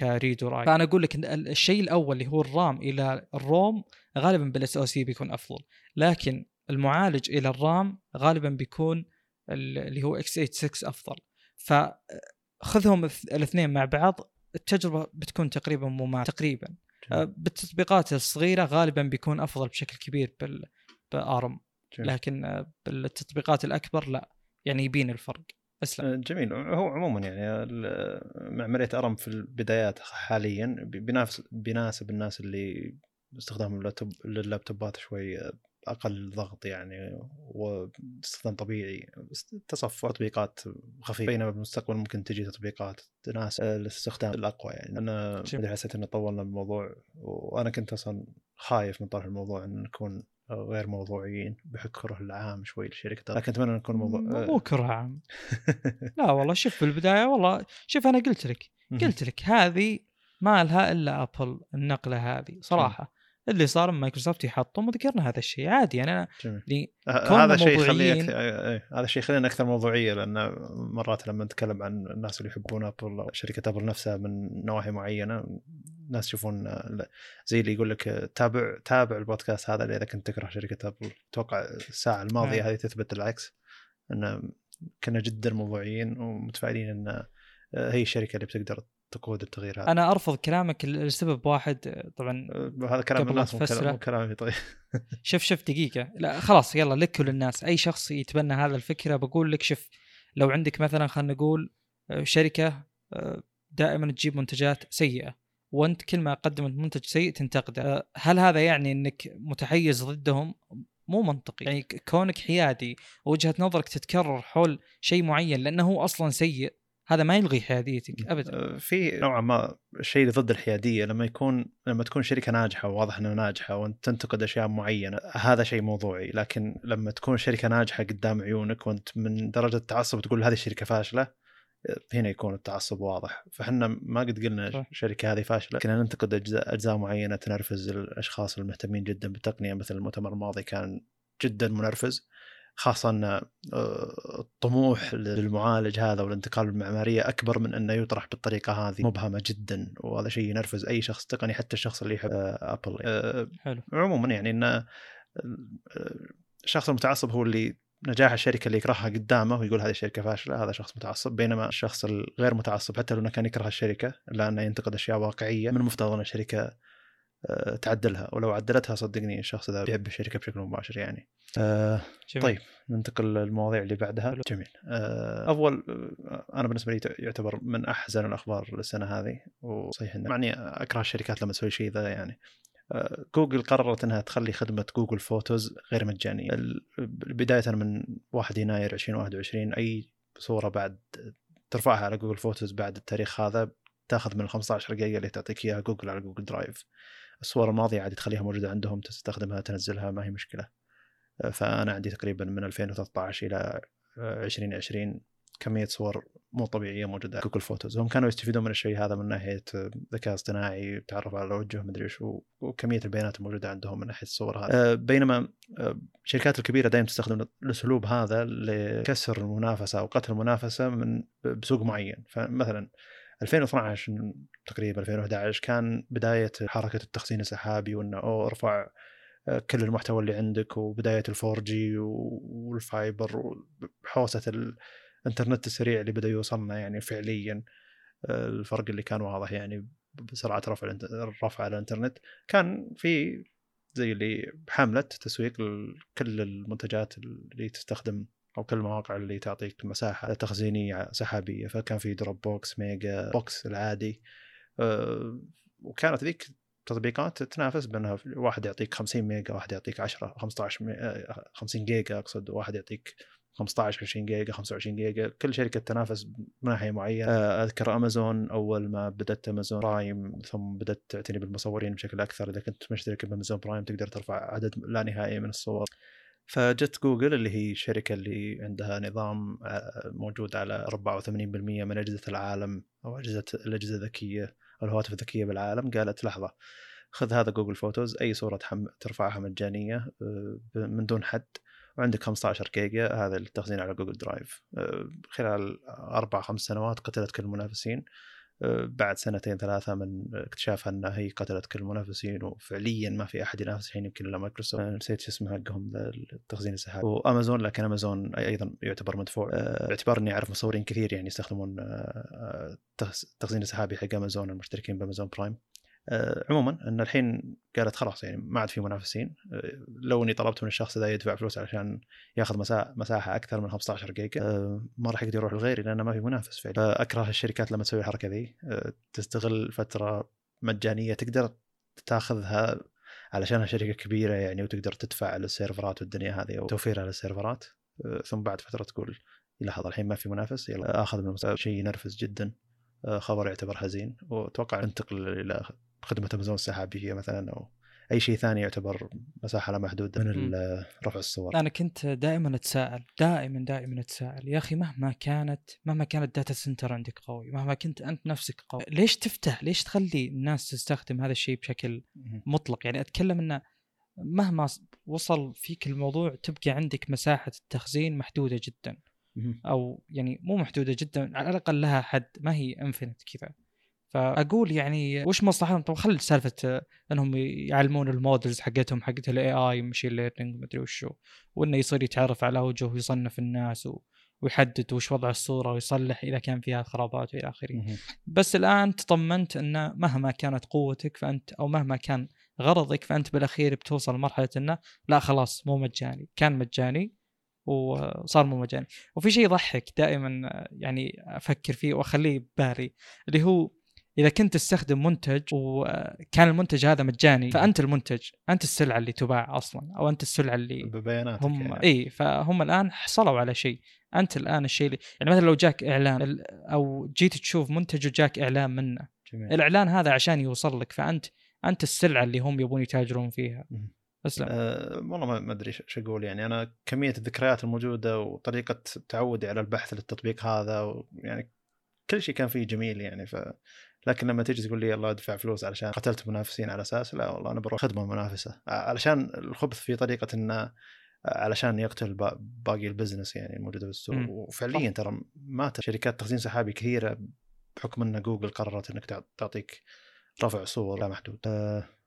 ك read و write فأنا أقول لك الشيء الأول اللي هو ال RAM إلى ال ROM غالبا بال SoC بيكون أفضل. لكن المعالج إلى ال RAM غالبا بيكون اللي هو إكس 86 أفضل. فخذهم الاثنين مع بعض التجربة بتكون تقريبا مماثلة. تقريبا. آه، بالتطبيقات الصغيرة غالبا بيكون أفضل بشكل كبير بال بأرم. لكن آه، بالتطبيقات الأكبر لا. يعني يبين الفرق. أسلم. آه، جميل. هو عموما يعني معماريه أرم في البدايات حاليا بينافس بيناسب الناس اللي استخدام اللابتوبات شوي أقل ضغط يعني واستخدام طبيعي. تصفح تطبيقات خفيفة. بينما بالمستقبل ممكن تجي تطبيقات تناسب الاستخدام الأقوى يعني. أنا حسيت إنه طولنا بالموضوع وأنا كنت أصلا خايف من طرح الموضوع إن نكون غير موضوعيين بحكم كره العام شوي للشركه لكن أتمنى نكون موضوع مو كره عام. لا والله شوف في البداية والله شوف أنا قلت لك قلت لك هذه ما لها إلا أبل النقلة هذه صراحة. اللي صار مايكروسوفت يحطم وذكرنا هذا الشيء. عادي يعني أنا يعني هذا الشيء يخليك هذا الشيء يخلينا أكثر موضوعية لأن مرات لما نتكلم عن الناس اللي يحبون أبل أو شركة أبل نفسها من نواحي معينة الناس يشوفون زي اللي يقول لك تابع تابع البودكاست هذا إذا كنت تكره شركة أبل أتوقع الساعة الماضية نعم. هذه تثبت العكس إن كنا جدا موضوعيين ومتفائلين إن هي الشركة اللي بتقدر تقود التغيير هذا أنا أرفض كلامك لسبب واحد طبعا أه، هذا كلام الناس مو كلامي طيب. شوف شوف دقيقة. لا خلاص يلا لك وللناس أي شخص يتبنى هذا الفكرة بقول لك شوف لو عندك مثلا خلينا نقول أه، شركة أه، دائما تجيب منتجات سيئة وأنت كل ما قدمت منتج سيء تنتقده. هل هذا يعني إنك متحيز ضدهم؟ مو منطقي. يعني كونك حيادي ووجهه نظرك تتكرر حول شيء معين لأنه هو أصلا سيء هذا ما يلغي حياديتك ابدا. آه، في نوعا ما شيء ضد الحيادية لما يكون لما تكون شركة ناجحة وواضح إنها ناجحة وأنت تنتقد أشياء معينة هذا شيء موضوعي. لكن لما تكون شركة ناجحة قدام عيونك وأنت من درجة التعصب تقول هذه الشركة فاشلة هنا يكون التعصب واضح. فحنا ما قد قلنا الشركة هذه فاشلة. كنا ننتقد أجزاء أجزاء معينة تنرفز الأشخاص المهتمين جدا بالتقنية مثل المؤتمر الماضي كان جدا منرفز. خاصة إن آه، الطموح للمعالج هذا والانتقال بالمعماريه أكبر من إنه يطرح بالطريقة هذه. مبهمة جدا وهذا شيء ينرفز أي شخص تقني حتى الشخص اللي يحب ابل آه، حلو. عموما يعني إن الشخص المتعصب هو اللي نجاح الشركة اللي يكرهها قدامه ويقول هذه الشركة فاشلة هذا شخص متعصب. بينما الشخص الغير متعصب حتى لو كان يكره الشركة إلا أنه ينتقد أشياء واقعية من المفترض إن الشركة آه، تعدلها ولو عدلتها صدقني الشخص ذا بيحب الشركة بشكل مباشر يعني. آه طيب ننتقل للمواضيع اللي بعدها. حلو. جميل. آه اول آه، أنا بالنسبة لي يعتبر من أحزن الأخبار للسنة هذه وصحيح إنه معني أكره الشركات لما تسوي شيء ذا يعني. آه جوجل قررت إنها تخلي خدمة Google Photos غير مجانية. بداية من 1 يناير 2021 أي صورة بعد ترفعها على Google Photos بعد التاريخ هذا تاخذ من ال 15 جيجا اللي تعطيك إياها جوجل على Google Drive. الصور الماضية عادي تخليها موجودة عندهم تستخدمها تنزلها ما هي مشكلة. فأنا عندي تقريبا من 2013 إلى 2020 كمية صور مو طبيعية موجودة. Google Photos. هم كانوا يستفيدون من الشيء هذا من ناحية ذكاء اصطناعي تعرف على الوجه مدري إيش وكمية البيانات الموجودة عندهم من ناحية الصور هذه. بينما الشركات الكبيرة دائما تستخدم الأسلوب هذا لكسر المنافسة أو قتل المنافسة من بسوق معين. فمثلا 2012 تقريبا 2011 كان بداية حركة التخزين السحابي وإنه أوه ارفع آه، كل المحتوى اللي عندك وبداية ال 4G وال fiber وحوسة الانترنت السريع اللي بدأ يوصلنا يعني فعليا. آه، الفرق اللي كان واضح يعني بسرعة رفع الرفع على الإنترنت. كان في زي اللي حملة تسويق لكل المنتجات اللي تستخدم أو كل المواقع اللي تعطيك مساحة تخزينية سحابية. فكان في Dropbox Mega Box العادي. وكانت ذيك تطبيقات تنافس بأنها واحد يعطيك 50 ميجا واحد يعطيك 10 15 50 جيجا أقصد واحد يعطيك 15 20 جيجا 25 جيجا كل شركة تنافس من ناحية معينة. آه، أذكر أمازون أول ما بدأت Amazon Prime ثم بدأت تعتني بالمصورين بشكل أكثر. إذا كنت مشترك ب Amazon Prime تقدر ترفع عدد لا نهائي من الصور. فجت جوجل اللي هي الشركة اللي عندها نظام آه، موجود على 84% من أجهزة العالم أو أجهزة الأجهزة الذكية. الهواتف الذكية بالعالم. قالت لحظة خذ هذا Google Photos أي صورة ترفعها مجانية آه، من دون حد وعندك 15 جيجا هذا التخزين على Google Drive آه، خلال أربع خمس سنوات قتلت كل المنافسين. بعد سنتين ثلاثة من اكتشافها انها هي قتلت كل المنافسين وفعليا ما في أحد ينافس الحين يمكن إلا مايكروسوفت. نسيت شو اسمه حقهم التخزين السحابي. وأمازون لكن أمازون أيضا يعتبر مدفوع. آه، باعتبار إني أعرف مصورين كثير يعني يستخدمون التخزين السحابي حق أمازون المشتركين ب Amazon Prime. آه، عموما إن الحين قالت خلاص يعني ما عاد في منافسين. آه، لو إني طلبت من الشخص ذا يدفع فلوس عشان ياخذ مساحة أكثر من 15 جيجا آه، ما راح يقدر يروح لغيري لأنه ما في منافس فعلا فاكره الشركات لما تسوي الحركة ذي. تستغل فترة مجانية تقدر تاخذها علشانها شركه كبيرة يعني وتقدر تدفع على السيرفرات والدنيا هذه وتوفيرها للسيرفرات. ثم بعد فترة تقول لحظة الحين ما في منافس يلا آخذ من شيء ينرفز جدا. خبر يعتبر حزين. وأتوقع ننتقل إلى خدمة امازون السحابيه مثلا أو أي شيء ثاني يعتبر مساحة لا محدوده من رفع الصور. أنا كنت دائما أتساءل دائما دائما أتساءل يا أخي مهما كانت مهما كانت data center عندك قوي مهما كنت أنت نفسك قوي ليش تفتح؟ ليش تخلي الناس تستخدم هذا الشيء بشكل مطلق؟ يعني أتكلم إنه مهما وصل فيك الموضوع تبقى عندك مساحة التخزين محدودة جدا. أو يعني مو محدودة جدا على الأقل لها حد ما هي infinite كذا. فأقول يعني وش مصلحتهم؟ طب خلي سالفة إنهم يعلمون ال models حقتهم حقت ال AI machine learning مدري وشو وإنه يصير يتعرف على وجهه ويصنف الناس و... ويحدد وش وضع الصورة ويصلح إذا كان فيها خرابات وإلى آخره. بس الآن تطمنت انه مهما كانت قوتك فأنت أو مهما كان غرضك فأنت بالأخير بتوصل لمرحلة إنه لا خلاص مو مجاني. كان مجاني وصار مو مجاني. وفي شيء يضحك دائما يعني أفكر فيه وأخليه ببالي اللي هو إذا كنت تستخدم منتج وكان المنتج هذا مجاني فأنت المنتج أنت السلعة اللي تباع أصلا أو أنت السلعة اللي ببياناتك هم يعني. إي فهم الآن حصلوا على شيء. أنت الآن الشيء اللي يعني مثلا لو جاك إعلان أو جيت تشوف منتج وجاك إعلان منه جميل. الإعلان هذا عشان يوصل لك فأنت أنت السلعة اللي هم يبون يتاجرون فيها. اسلم أه والله ما أدري إيش أقول يعني. أنا كمية الذكريات الموجودة وطريقة تعودي على البحث للتطبيق هذا يعني كل شيء كان فيه جميل يعني ف لكن لما تيجي تقول لي يلا ادفع فلوس علشان قتلت منافسين على أساس لا والله أنا بروح خدمة منافسة. علشان الخبث في طريقة انه علشان يقتل باقي ال business يعني الموجودة بالسوق وفعليا ترى مات شركات تخزين سحابي كثيرة بحكم ان جوجل قررت إنك تعطيك رفع صور لا محدود.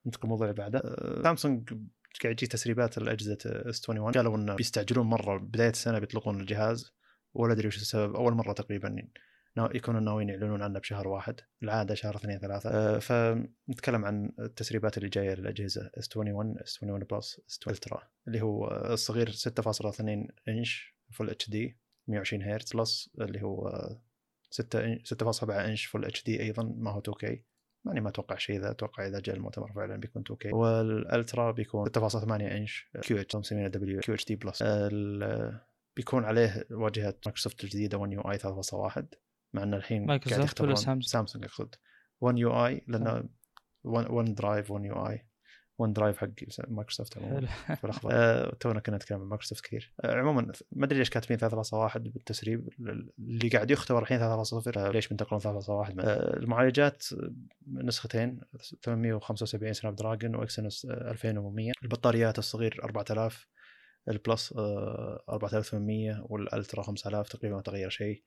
ننتقل الموضوع اللي بعده. سامسونج قاعد تجي تسريبات الأجهزة S 21 قالوا إنه بيستعجلون مرة بداية السنة بيطلقون الجهاز. ولا أدري وش السبب أول مرة تقريبا يكونوا ناويين يعلنون عنه بشهر واحد العادة شهر اثنين ثلاثة. أه فنتكلم عن التسريبات اللي جاية للأجهزة S 21 S 21 Plus S 21 Ultra اللي هو الصغير 6.2 إنش full HD 120 هرتز Plus اللي هو 6 6.7 إنش full HD أيضا ما هو 2 K يعني ما أتوقع شيء اذا أتوقع إذا جاء المؤتمر فعلا بيكون 2 K وال Ultra بيكون 6.8 إنش كيو اتش مسمينه دبليو كيو اتش دي بلس. بيكون عليه واجهة مايكروسوفت الجديدة 1 يو اي 3.1 مع إن الحين مايكروسوفت ولا سامسونج؟ سامسونج اقصد One UI لأنه OneDrive One UI OneDrive حق مايكروسوفت عموما حلو. في الاخبار آه، تونا كنا نتكلم عن مايكروسوفت كثير. آه، عموما ما أدري ليش كاتبين 3.1 بالتسريب. اللي قاعد يختبر الحين 3.0 آه، ليش بينتقلون 3.1 آه، المعالجات نسختين 875 Snapdragon و Exynos آه، 2100 البطاريات الصغير 4000 ال Plus آه، 4800 وال Ultra 5000 تقريبا ما تغير شيء.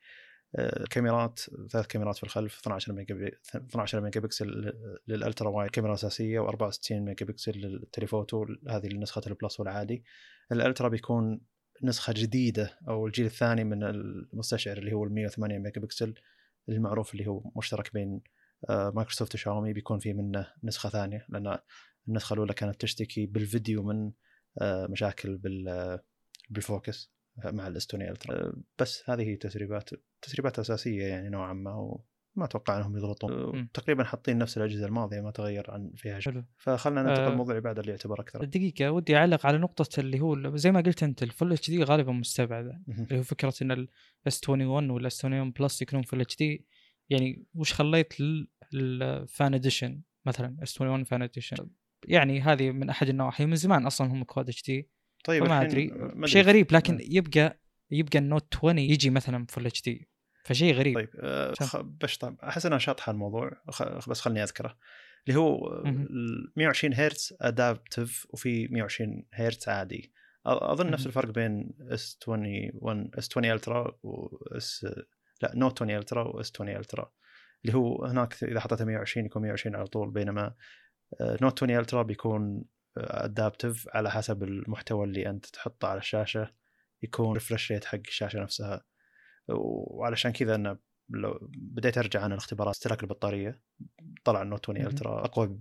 كاميرات ثلاث كاميرات في الخلف 12 ميجا بي 12 ميجا بكسل لل ultra wide كاميرا أساسية و64 ميجا بكسل لل telephoto هذه نسخه ال Plus والعادي. ال Ultra بيكون نسخة جديدة أو الجيل الثاني من المستشعر اللي هو ال 108 ميجا بكسل المعروف اللي هو مشترك بين آه، مايكروسوفت وشاومي بيكون في منه نسخة ثانية لأن النسخة الأولى كانت تشتكي بالفيديو من آه، مشاكل بال آه، بال focus. مع ال S twenty Ultra آه، بس هذه هي تسريبات تسريبات أساسية يعني نوعا ما وما أتوقع أنهم يضغطون. مم. تقريبا حاطين نفس الأجهزة الماضية ما تغير عن فيها شيء. حلو. فخلنا ننتقل آه. الموضوع بعد اللي يعتبر أكثر. دقيقة ودي أعلق على نقطة اللي هو زي ما قلت أنت ال full HD غالبا مستبعدة مهم. اللي هو فكرة إن ال S 21 وال S 21 Plus يكونون full HD يعني وش خليت لل Fan Edition مثلا S 21 Fan Edition يعني هذه من أحد النواحي. من زمان أصلا هم Quad HD طيب فما ما شيء أدري. غريب لكن آه. يبقى يبقى ال Note 20 يجي مثلا full HD فشيء غريب طيب آه،. خ- بشطب أحس انها شاطحه الموضوع بس خلني أذكره اللي هو آه، مهم. ال 120 هرتز adaptive وفي 120 هرتز عادي أظن نفس. الفرق بين S 21 S 20 Ultra و S لا Note 20 Ultra و S 20 Ultra اللي هو هناك إذا حطيتها 120 يكون 120 على طول بينما آه، Note 20 Ultra بيكون adaptive على حسب المحتوى اللي أنت تحطه على الشاشة يكون refresh rate حق الشاشة نفسها. وعلشان كذا أنا لو بديت أرجع عن الاختبارات استهلاك البطارية. طلع ال Note 20 مهم. Ultra أقوى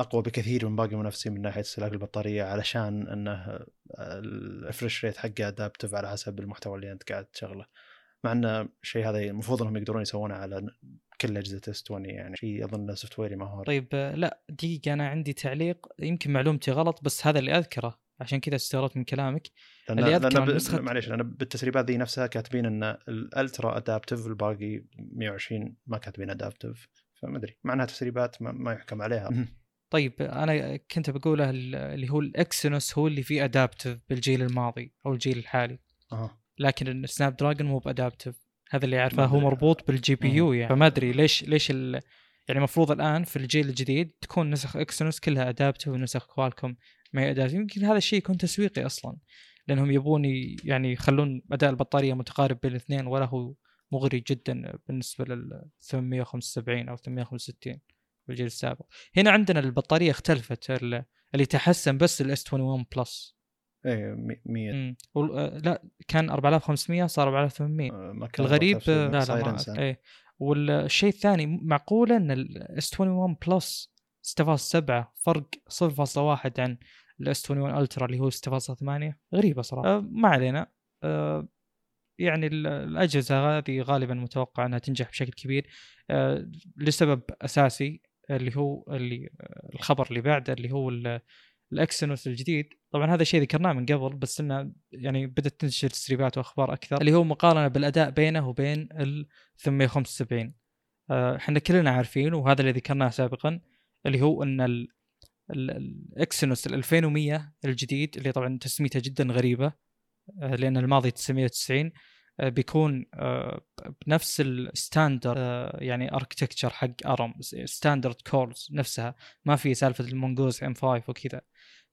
أقوى بكثير من باقي المنافسين من ناحية استهلاك البطارية علشان إنه ال refresh rate حقه adaptive على حسب المحتوى اللي أنت قاعد تشغله. مع انه الشيء هذا المفروض إنهم يقدرون يسوونه على كل اجهزه S20 يعني. شيء أظن software ي مهار طيب لا دقيقة أنا عندي تعليق. يمكن معلومتي غلط بس هذا اللي أذكره. عشان كذا استغربت من كلامك. لأن اللي أذكر ب... نسخة- معليش لأن بالتسريبات ذي نفسها كاتبين إن ال Ultra adaptive الباقي 120 ما كاتبين adaptive فما أدري. مع إنها تسريبات ما, ما يحكم عليها. طيب أنا كنت بقوله ال- اللي هو ال Exynos هو اللي فيه adaptive بالجيل الماضي أو الجيل الحالي. أها. لكن ال Snapdragon مو ب adaptive هذا اللي اعرفه هو. مربوط بال GPU مم. يعني فما أدري ليش ليش ال... يعني المفروض الآن في الجيل الجديد تكون نسخ Exynos كلها adaptive ونسخ Qualcomm ما هي adaptive يمكن هذا الشيء يكون تسويقي أصلا لأنهم يبون يعني يخلون أداء البطارية متقارب بين الاثنين ولا هو مغري جدا بالنسبة لل 875 أو 865 بالجيل السابق هنا عندنا البطارية اختلفت ال- اللي تحسن بس ال S21 Plus إيه 100 مم. وال- آه، لا كان 4500 صار 4800 ما كان الغريب آه، لا لا ما. إيه. والشيء الثاني معقوله إن ال S21 Plus 6.7 فرق 0.1 عن ال S21 Ultra اللي هو 6.8 غريبة صراحة. أه. ما علينا. أه يعني ال- الأجهزة هذه غالبا متوقع إنها تنجح بشكل كبير. أه لسبب أساسي اللي هو اللي آه، الخبر اللي بعده اللي هو ال- ال Exynos الجديد. طبعا هذا الشيء ذكرناه من قبل بس إنه يعني بدأت تنتشر تسريبات وأخبار أكثر اللي هو مقارنة بالأداء بينه وبين ال 875 آه، إحنا كلنا عارفين وهذا اللي ذكرناه سابقا اللي هو إن ال- ال- ال Exynos ال 2100 الجديد اللي طبعا تسميته جدا غريبة آه، لأن الماضي 990 آه، بيكون بنفس ال standard يعني architecture حق ARM standard cores نفسها. ما في سالفة ال Mongoose M5 وكذا.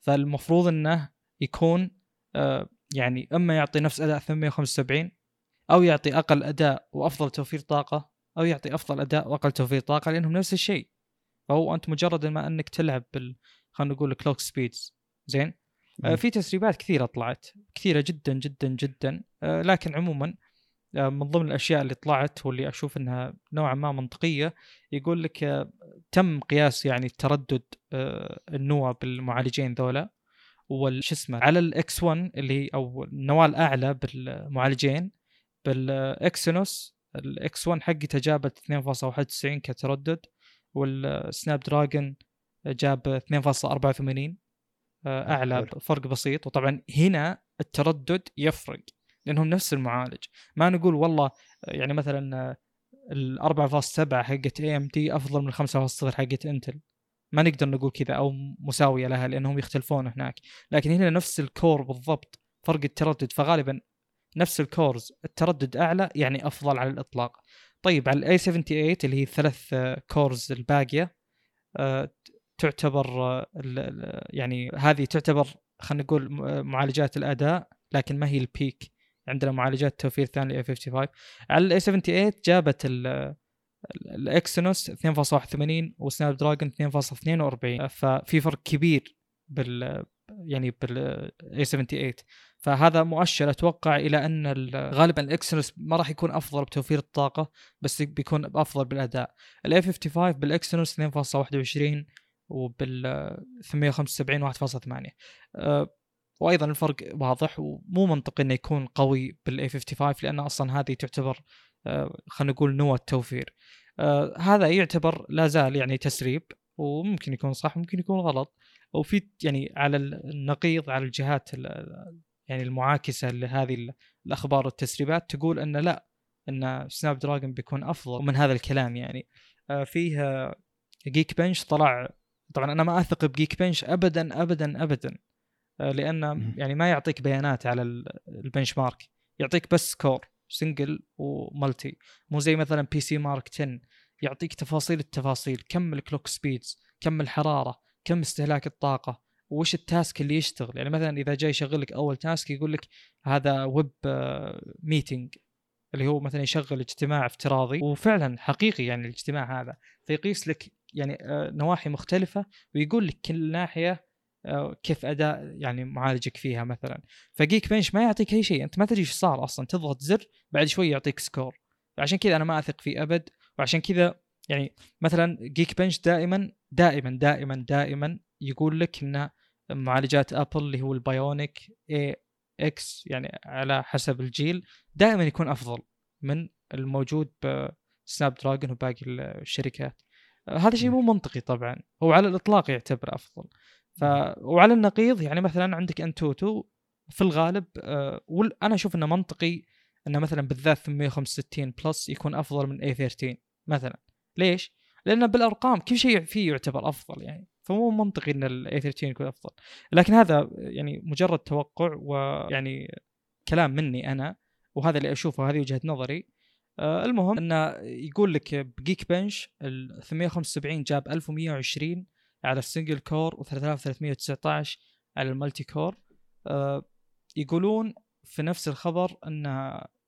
فالمفروض إنه يكون آه، يعني إما يعطي نفس أداء 875 أو يعطي أقل أداء وأفضل توفير طاقة أو يعطي أفضل أداء وأقل توفير طاقة لأنهم نفس الشيء فهو أنت مجرد ما إنك تلعب بال خلينا نقول clock speeds زين آه،. في تسريبات كثيرة طلعت كثيرة جدا جدا جدا آه، لكن عموما من ضمن الأشياء اللي طلعت واللي أشوف إنها نوعا ما منطقية يقول لك آه، تم قياس يعني تردد آه، النواه بالمعالجين ذولا والش اسمه على ال X1 اللي أو النواة الأعلى بالمعالجين بال Exynos ال X1 حقته جابت 2.91 كتردد وال Snapdragon جاب 2.84 آه، أعلى. فرق بسيط وطبعا هنا التردد يفرق لأنهم نفس المعالج. ما نقول والله يعني مثلا ال 4.7 حقت AMD أفضل من 5.0 حقت Intel ما نقدر نقول كذا أو مساوية لها لأنهم يختلفون هناك. لكن هنا نفس ال core بالضبط فرق التردد. فغالبا نفس ال cores التردد أعلى يعني أفضل على الإطلاق. طيب على ال A78 اللي هي الثلاث cores الباقية آه، تعتبر آه، يعني هذه تعتبر خلينا نقول معالجات الأداء لكن ما هي ال peak عندنا معالجات توفير ثانية A55 على ال A78 جابت ال Exynos 2.81 و Snapdragon 2.42 ففي فرق كبير بال يعني بال A78 فهذا مؤشر أتوقع إلى أن غالبا ال Exynos ما راح يكون أفضل بتوفير الطاقة بس بيكون أفضل بالأداء. ال A55 بال Exynos 2.21 وبال 875 1.8 أه وأيضا الفرق واضح ومو منطقي إنه يكون قوي بال A55 لأن أصلا هذه تعتبر أه خلينا نقول نواه توفير أه هذا يعتبر لا زال يعني تسريب وممكن يكون صح ممكن يكون غلط. وفي يعني على النقيض على الجهات يعني المعاكسة لهذه الأخبار والتسريبات تقول إن لا إن Snapdragon بيكون أفضل ومن هذا الكلام يعني. آه، فيه Geekbench طلع طبعا أنا ما أثق ب Geekbench ابدا ابدا ابدا. آه، لأن يعني ما يعطيك بيانات على ال benchmark يعطيك بس core single و multi مو زي مثلا PCMark 10 يعطيك تفاصيل التفاصيل كم ال clock speeds كم الحرارة كم استهلاك الطاقة وش ال task اللي يشتغل. يعني مثلا إذا جاي يشغل لك أول task يقول لك هذا web meeting اللي هو مثلا يشغل اجتماع افتراضي. وفعلا حقيقي يعني الاجتماع هذا فيقيس لك يعني آه، نواحي مختلفة ويقول لك كل ناحية آه، كيف أداء يعني معالجك فيها مثلا. ف Geekbench ما يعطيك أي شيء. أنت ما تدري إيش صار أصلا. تضغط زر بعد شوي يعطيك score فعشان كذا أنا ما أثق فيه أبد. وعشان كذا يعني مثلا Geekbench دائما دائما دائما دائما يقول لك إن معالجات Apple اللي هو ال Bionic A X يعني على حسب الجيل دائما يكون أفضل من الموجود ب Snapdragon وباقي الشركات. هذا شيء مو منطقي طبعا. هو على الإطلاق يعتبر أفضل. ف وعلى النقيض يعني مثلا عندك AnTuTu في الغالب آه، أنا أشوف إنه منطقي إنه مثلا بالذات 865 Plus يكون أفضل من A13 مثلا. ليش؟ لأن بالأرقام كل شيء فيه يعتبر أفضل يعني فمو منطقي إن ال A 13 يكون أفضل. لكن هذا يعني مجرد توقع ويعني كلام مني أنا وهذا اللي أشوفه هذه وجهة نظري. آه المهم إنه يقول لك ب Geekbench ال 875 جاب 1120 على ال single core و3319 على ال multi core آه يقولون في نفس الخبر إن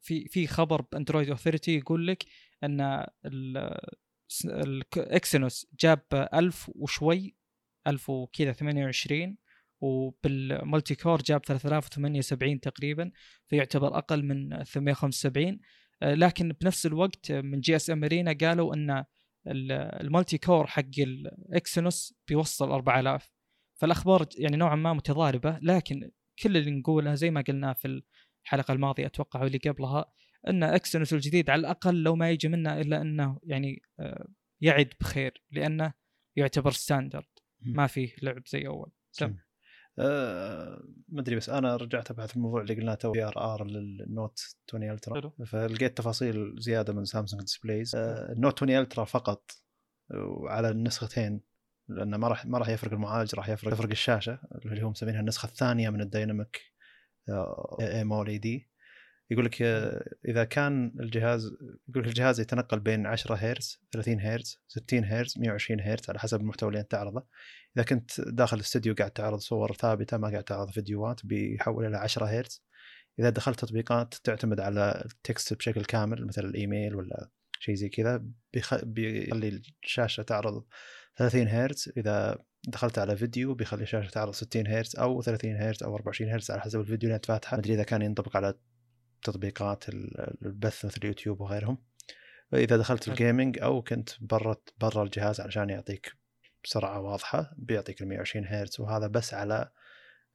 في في خبر ب Android Authority يقول لك إن ال Exynos جاب 1000 وشوي 1000 وكذا 28 وبال multi core جاب 3078 تقريبا فيعتبر أقل من 875 آه، لكن بنفس الوقت من GSMArena قالوا إن ال multi core حق ال Exynos بيوصل 4000 فالأخبار يعني نوعا ما متضاربة لكن كل اللي نقوله زي ما قلنا في الحلقة الماضية أتوقع واللي قبلها إن Exynos الجديد على الأقل لو ما يجي منه إلا إنه يعني آه، يعد بخير لأنه يعتبر standard ما فيه لعب زي أول. سم. أه ما أدري بس أنا رجعت أبحث في الموضوع اللي قلناه VRR لل Note 20 Ultra. فلقيت تفاصيل زيادة من Samsung Displays أه ال Note 20 Ultra فقط وعلى النسختين لأنه ما راح ما راح يفرق المعالج راح يفرق يفرق الشاشة اللي هم مسمينها النسخة الثانية من الديناميك اي مول دي يقول لك إذا كان الجهاز يقول لك الجهاز يتنقل بين 10 هرتز 30 هرتز 60 هرتز 120 هرتز على حسب المحتوى اللي أنت تعرضه. إذا كنت داخل الاستديو قاعد تعرض صور ثابتة ما قاعد تعرض فيديوهات بيحول إلى 10 هرتز. إذا دخلت تطبيقات تعتمد على التكست بشكل كامل مثل الإيميل ولا شيء زي كذا بيخلي الشاشة تعرض 30 هرتز. إذا دخلت على فيديو بيخلي الشاشة تعرض 60 هرتز أو 30 هرتز أو 24 هرتز على حسب الفيديو اللي أنت فاتحه. ما أدري إذا كان ينطبق على تطبيقات البث مثل اليوتيوب وغيرهم. اذا دخلت ال gaming أو كنت برا برا الجهاز علشان يعطيك سرعة واضحة بيعطيك ال 120 هرتز وهذا بس على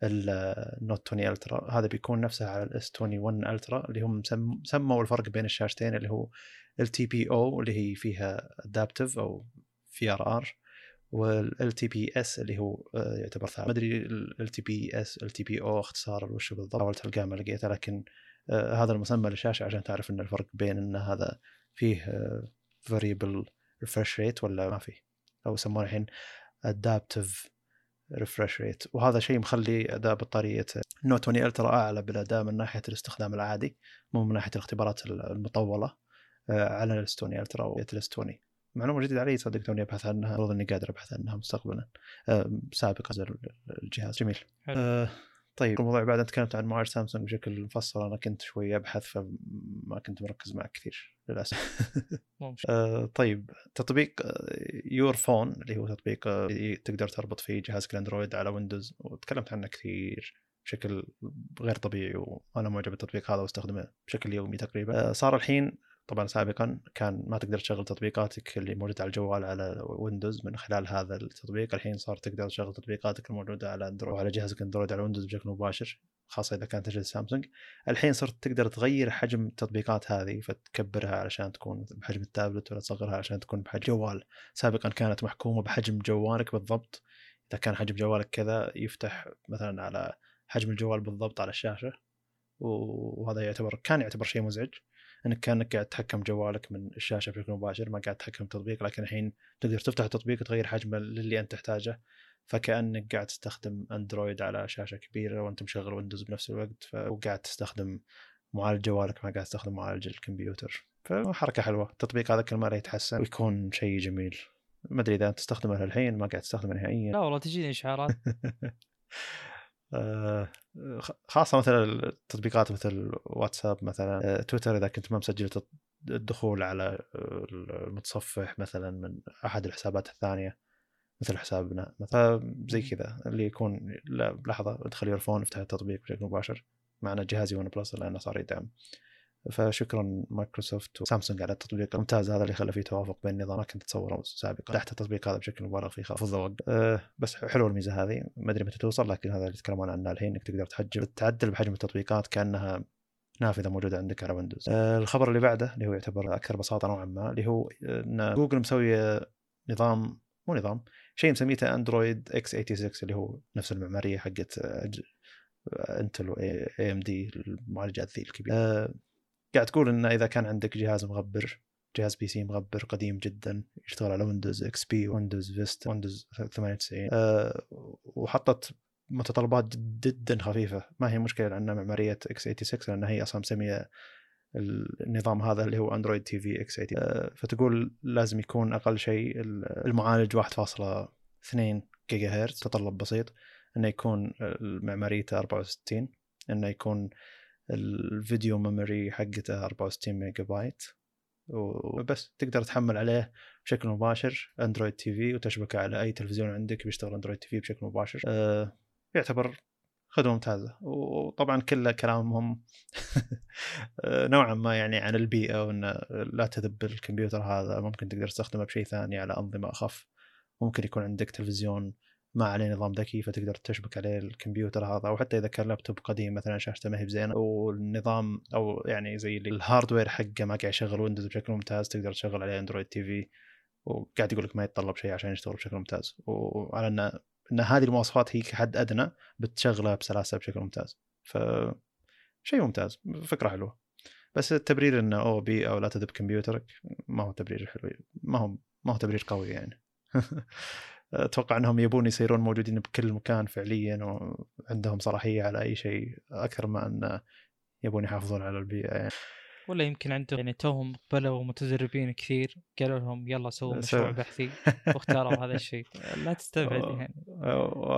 ال Note 20 Ultra هذا بيكون نفسه على ال S 21 Ultra اللي هم سموا الفرق بين الشاشتين اللي هو LTPO اللي هي فيها ادابتيف أو في ار ار والال تي بي اس اللي هو آه، يعتبر ثابت. ما أدري ال تي بي اس ال تي بي أو اختصار وش بالضبط. حاولت ألقاه ما لقيته لكن هذا المسمى للشاشة عشان تعرف إن الفرق بين إن هذا فيه variable refresh rate ولا ما فيه. أو يسمونه الحين adaptive refresh rate وهذا شيء مخلي اداء بطارية Note 20 Ultra أعلى بالاداء من ناحية الاستخدام العادي مو من ناحية الاختبارات المطولة آه، على ال S 20 Ultra وال S 20 معلومة جديدة علي صدق توني أبحث عنها المفروض إني قادر أبحث عنها مستقبلا آه، سابقا الجهاز جميل. آه طيب. الموضوع بعد تكلمت عن معالج سامسونج بشكل مفصل أنا كنت شوي أبحث فما كنت مركز معك كثير للأسف. آه طيب تطبيق Your آه، Phone اللي هو تطبيق آه، تقدر تربط فيه جهازك الأندرويد على ويندوز وتكلمت عنه كثير بشكل غير طبيعي وأنا معجب بالتطبيق هذا واستخدمه بشكل يومي تقريبا. آه صار الحين طبعا سابقا كان ما تقدر تشغل تطبيقاتك اللي موجودة على الجوال على ويندوز من خلال هذا التطبيق. الحين صار تقدر تشغل تطبيقاتك الموجودة على اندرويد وعلى جهازك اندرويد على ويندوز بشكل مباشر خاصة إذا كانت أجهزة سامسونج الحين صرت تقدر تغير حجم التطبيقات هذه فتكبرها علشان تكون بحجم التابلت ولا تصغرها علشان تكون بحجم جوال. سابقا كانت محكومة بحجم جوالك بالضبط. إذا كان حجم جوالك كذا يفتح مثلا على حجم الجوال بالضبط على الشاشة وهذا يعتبر كان يعتبر شيء مزعج. إنك كأنك قاعد تتحكم جوالك من الشاشة بشكل مباشر ما قاعد تتحكم التطبيق لكن الحين تقدر تفتح التطبيق وتغير حجمه للي أنت تحتاجه فكأنك قاعد تستخدم أندرويد على شاشة كبيرة وأنت مشغل ويندوز بنفس الوقت وقاعد تستخدم معالج جوالك ما قاعد تستخدم معالج الكمبيوتر. فحركة حلوة التطبيق هذا كل مرة يتحسن ويكون شيء جميل. ما أدري إذا أنت تستخدمه الحين ما قاعد تستخدمه نهائيا. لا والله تجيني إشعارات. خاصة مثلا التطبيقات مثل واتساب مثلا آه، تويتر إذا كنت ما مسجل الدخول على المتصفح مثلا من أحد الحسابات الثانية مثل حسابنا مثلا. زي كذا اللي يكون لحظة ادخل Your Phone افتح التطبيق بشكل مباشر معنا جهازي OnePlus لأنه صار يدعم. فشكرا مايكروسوفت وسامسونج على التطبيق الممتاز هذا اللي خلى فيه توافق بين النظام ما كنت اتصوره سابقا. مدحت التطبيق هذا بشكل مبالغ فيه خاف الضوء أه بس حلوة الميزة هذه. ما أدري متى توصل لكن هذا اللي يتكلمون عنه الحين إنك تقدر تحجم تعدل بحجم التطبيقات كأنها نافذة موجودة عندك على ويندوز أه الخبر اللي بعده اللي هو يعتبر أكثر بساطة نوعا ما اللي هو إن جوجل مسويه نظام مو نظام شيء مسميته Android x 86 اللي هو نفس المعمارية حقت Intel و AMD المعالجات ذي الكبيره أه قاعد تقول انه إذا كان عندك جهاز مغبر جهاز PC مغبر قديم جدا يشتغل على Windows XP Windows Vista Windows 98 أه وحطت متطلبات جدا خفيفة. ما هي مشكلة لأن معمارية x 86 لأن هي أصلا مسمية النظام هذا اللي هو Android TV x 80 أه فتقول لازم يكون أقل شيء المعالج 1.2 جيجا هرتز تطلب بسيط إنه يكون معماريته 64 إنه يكون ال video memory حقته 64 ميجا بايت وبس تقدر تحمل عليه بشكل مباشر Android TV وتشبكه على أي تلفزيون عندك بيشتغل Android TV بشكل مباشر. أه يعتبر خدمة ممتازة. وطبعا كله كلامهم آه، نوعا ما يعني عن البيئة وإن لا تذب الكمبيوتر هذا ممكن تقدر تستخدمه بشيء ثاني على أنظمة أخف. ممكن يكون عندك تلفزيون ما عليه نظام ذكي فتقدر تشبك عليه الكمبيوتر هذا أو حتى إذا كان لابتوب قديم مثلا شاشته ما هي بزينة. والنظام أو يعني زي ال hardware حقه ما قاعد يشغل ويندوز بشكل ممتاز تقدر تشغل عليه Android TV وقاعد يقول لك ما يتطلب شيء عشان يشتغل بشكل ممتاز. وعلى إن إن هذه المواصفات هي كحد أدنى بتشغله بسلاسة بشكل ممتاز. ف شيء ممتاز فكرة حلوة. بس التبرير إنه أو بي أو لا تذب كمبيوترك ما هو تبرير حلو ما هو ما هو تبرير قوي يعني. أتوقع إنهم يبون يصيرون موجودين بكل مكان فعليا وعندهم صلاحية على أي شيء أكثر ما إن يبون يحافظون على البيئة يعني. ولا يمكن عندهم يعني توهم قبلوا متدربين كثير قالوا لهم يلا سووا مشروع بحثي واختاروا هذا الشيء. لا تستبعد يعني.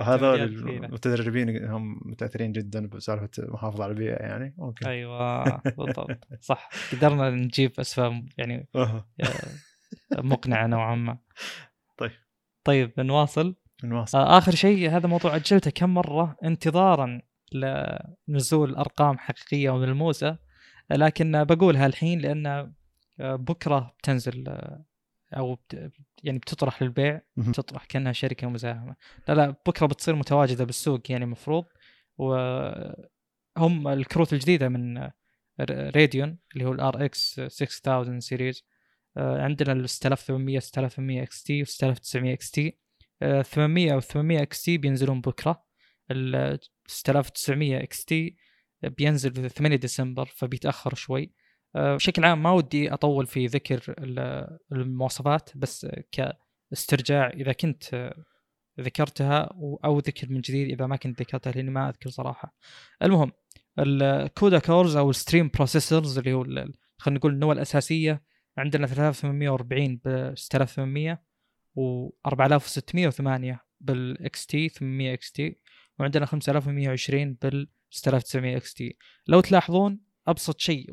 هذول المتدربين هم متأثرين جدا بسالفة المحافظه على البيئة يعني. ممكن أيوه بالضبط. صح. قدرنا نجيب أسباب يعني مقنعة نوعا ما. طيب. طيب نواصل. نواصل. آه آخر شيء هذا موضوع أجلته كم مرة؟ انتظارا لنزول أرقام حقيقية وملموسة. لكن بقولها الحين لأن آه، بكرة بتنزل آه، أو يعني بتطرح للبيع. بتطرح كأنها شركة مساهمه لا لا بكرة بتصير متواجدة بالسوق يعني المفروض وهم الكروت الجديدة من Radeon اللي هو ال RX 6000 series آه، عندنا ال 6800 6800 XT و 6900 XT. 800 و 800 XT بينزلون بكرة. ال 6900 XT بينزل في 8 ديسمبر فبيتأخر شوي. آه، بشكل عام ما ودي أطول في ذكر المواصفات بس كاسترجاع إذا كنت ذكرتها أو ذكر من جديد إذا ما كنت ذكرتها لأني ما أذكر صراحة. المهم ال CUDA cores أو ال stream processors اللي هو خلينا نقول النواه الأساسية عندنا 3840 ب 6800 و 4608 بال XT 800 XT وعندنا 5120 بال 6900 XT. لو تلاحظون أبسط شيء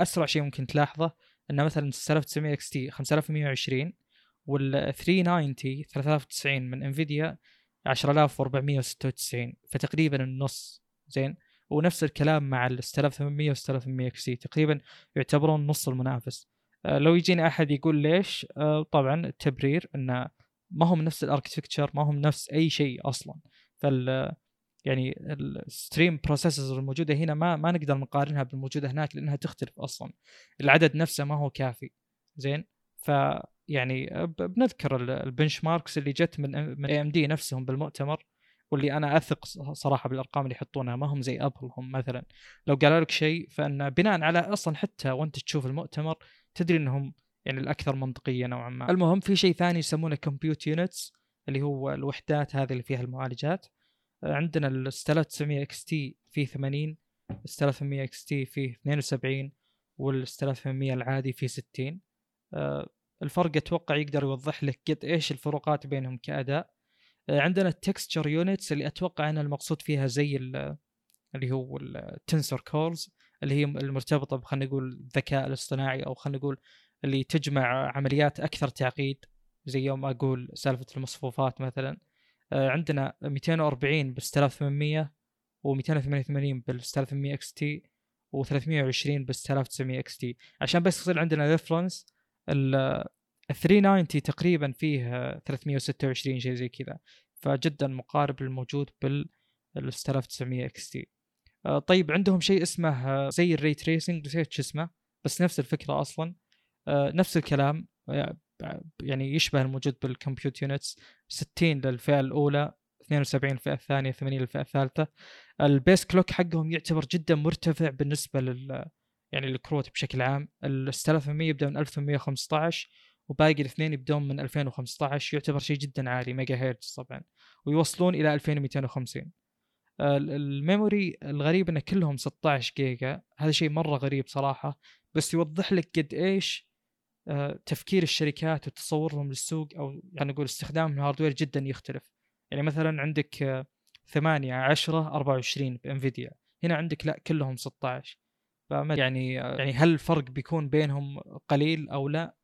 واسرع شيء ممكن تلاحظه ان مثلا 6900 XT 5120 وال 390 3090 من Nvidia 10496 فتقريبا النص زين؟ ونفس الكلام مع ال 6800 و 6800 XT تقريبا يعتبرون نص المنافس. لو يجيني أحد يقول ليش آه، طبعا التبرير إنه ما هم نفس ال architecture ما هم نفس أي شيء أصلا. فال يعني ال stream processors الموجودة هنا ما ما نقدر نقارنها بالموجودة هناك لأنها تختلف أصلا. العدد نفسه ما هو كافي. زين؟ ف يعني بنذكر ال- ال benchmarks اللي جت من من AMD نفسهم بالمؤتمر واللي أنا أثق صراحة بالأرقام اللي يحطونها. ما هم زي Apple هم مثلا. لو قالوا لك شيء فإن بناء على أصلا حتى وأنت تشوف المؤتمر تدري إنهم يعني الأكثر منطقية نوعا ما. المهم في شيء ثاني يسمونه compute units اللي هو الوحدات هذه اللي فيها المعالجات. عندنا ال 6900 XT فيه 80 ال 300 XT فيه 72 وال 300 العادي فيه 60 آه، الفرق أتوقع يقدر يوضح لك قد إيش الفروقات بينهم كأداء. آه، عندنا ال texture units اللي أتوقع أن المقصود فيها زي ال- اللي هو ال tensor cores اللي هي المرتبطة خلينا نقول الذكاء الاصطناعي أو خلينا نقول اللي تجمع عمليات أكثر تعقيد زي يوم أقول سالفة المصفوفات مثلا. آه، عندنا 240 بال 6800 و288 بال 300 XT و320 بال 3900 XT. عشان بس يصير عندنا reference ال 390 تقريبا فيه آه، 326 شيء زي كذا. فجدا مقارب للموجود بال 3900 XT. طيب عندهم شيء اسمه آه، زي ال ray tracing نسيت شو اسمه بس نفس الفكرة أصلا. آه، نفس الكلام آه، يعني يشبه الموجود بال compute units 60 للفئة الأولى 72 للفئة الثانية 80 للفئة الثالثة. ال base clock حقهم يعتبر جدا مرتفع بالنسبة لل يعني الكروت بشكل عام. ال 300 يبدأ من 1815 وباقي الاثنين يبدون من 2015 يعتبر شيء جدا عالي ميجا هيرتز طبعا. ويوصلون إلى 2250 ال- ال memory الغريب ان كلهم 16 جيجا. هذا شيء مرة غريب صراحة. بس يوضح لك قد إيش آه، تفكير الشركات وتصورهم للسوق أو يعني نقول استخدامهم ال hardware جدا يختلف. يعني مثلا عندك آه، 8 10 24 ب Nvidia هنا عندك لا كلهم 16 فما يعني آه، يعني هل الفرق بيكون بينهم قليل أو لا؟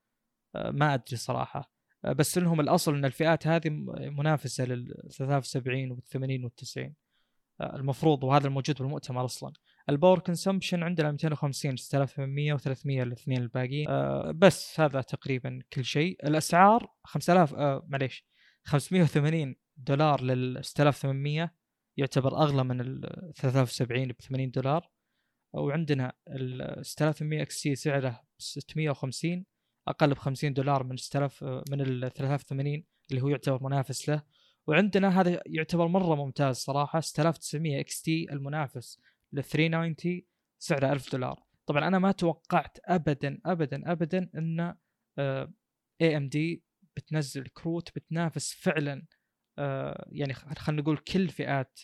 آه، ما أدري صراحة. بس إنهم الأصل إن الفئات هذه منافسة لل 73 وال 80 وال 90 آه، المفروض وهذا الموجود بالمؤتمر أصلا. ال power consumption عندنا 250 6800 و300 الاثنين الباقيين. آه بس هذا تقريبا كل شيء. الأسعار 5000 آه معليش 580 دولار لل 6800 يعتبر أغلى من ال 73 ب 80 دولار. وعندنا ال 6800 XT سعره 650 أقل ب 50 دولار من 6000 آه، من ال 380 اللي هو يعتبر منافس له. وعندنا هذا يعتبر مرة ممتاز صراحة 6900 XT المنافس لل 390 سعره 1000 دولار. طبعا أنا ما توقعت ابدا ابدا ابدا إن اي ام دي بتنزل كروت بتنافس فعلا آه، يعني خلينا نقول كل فئات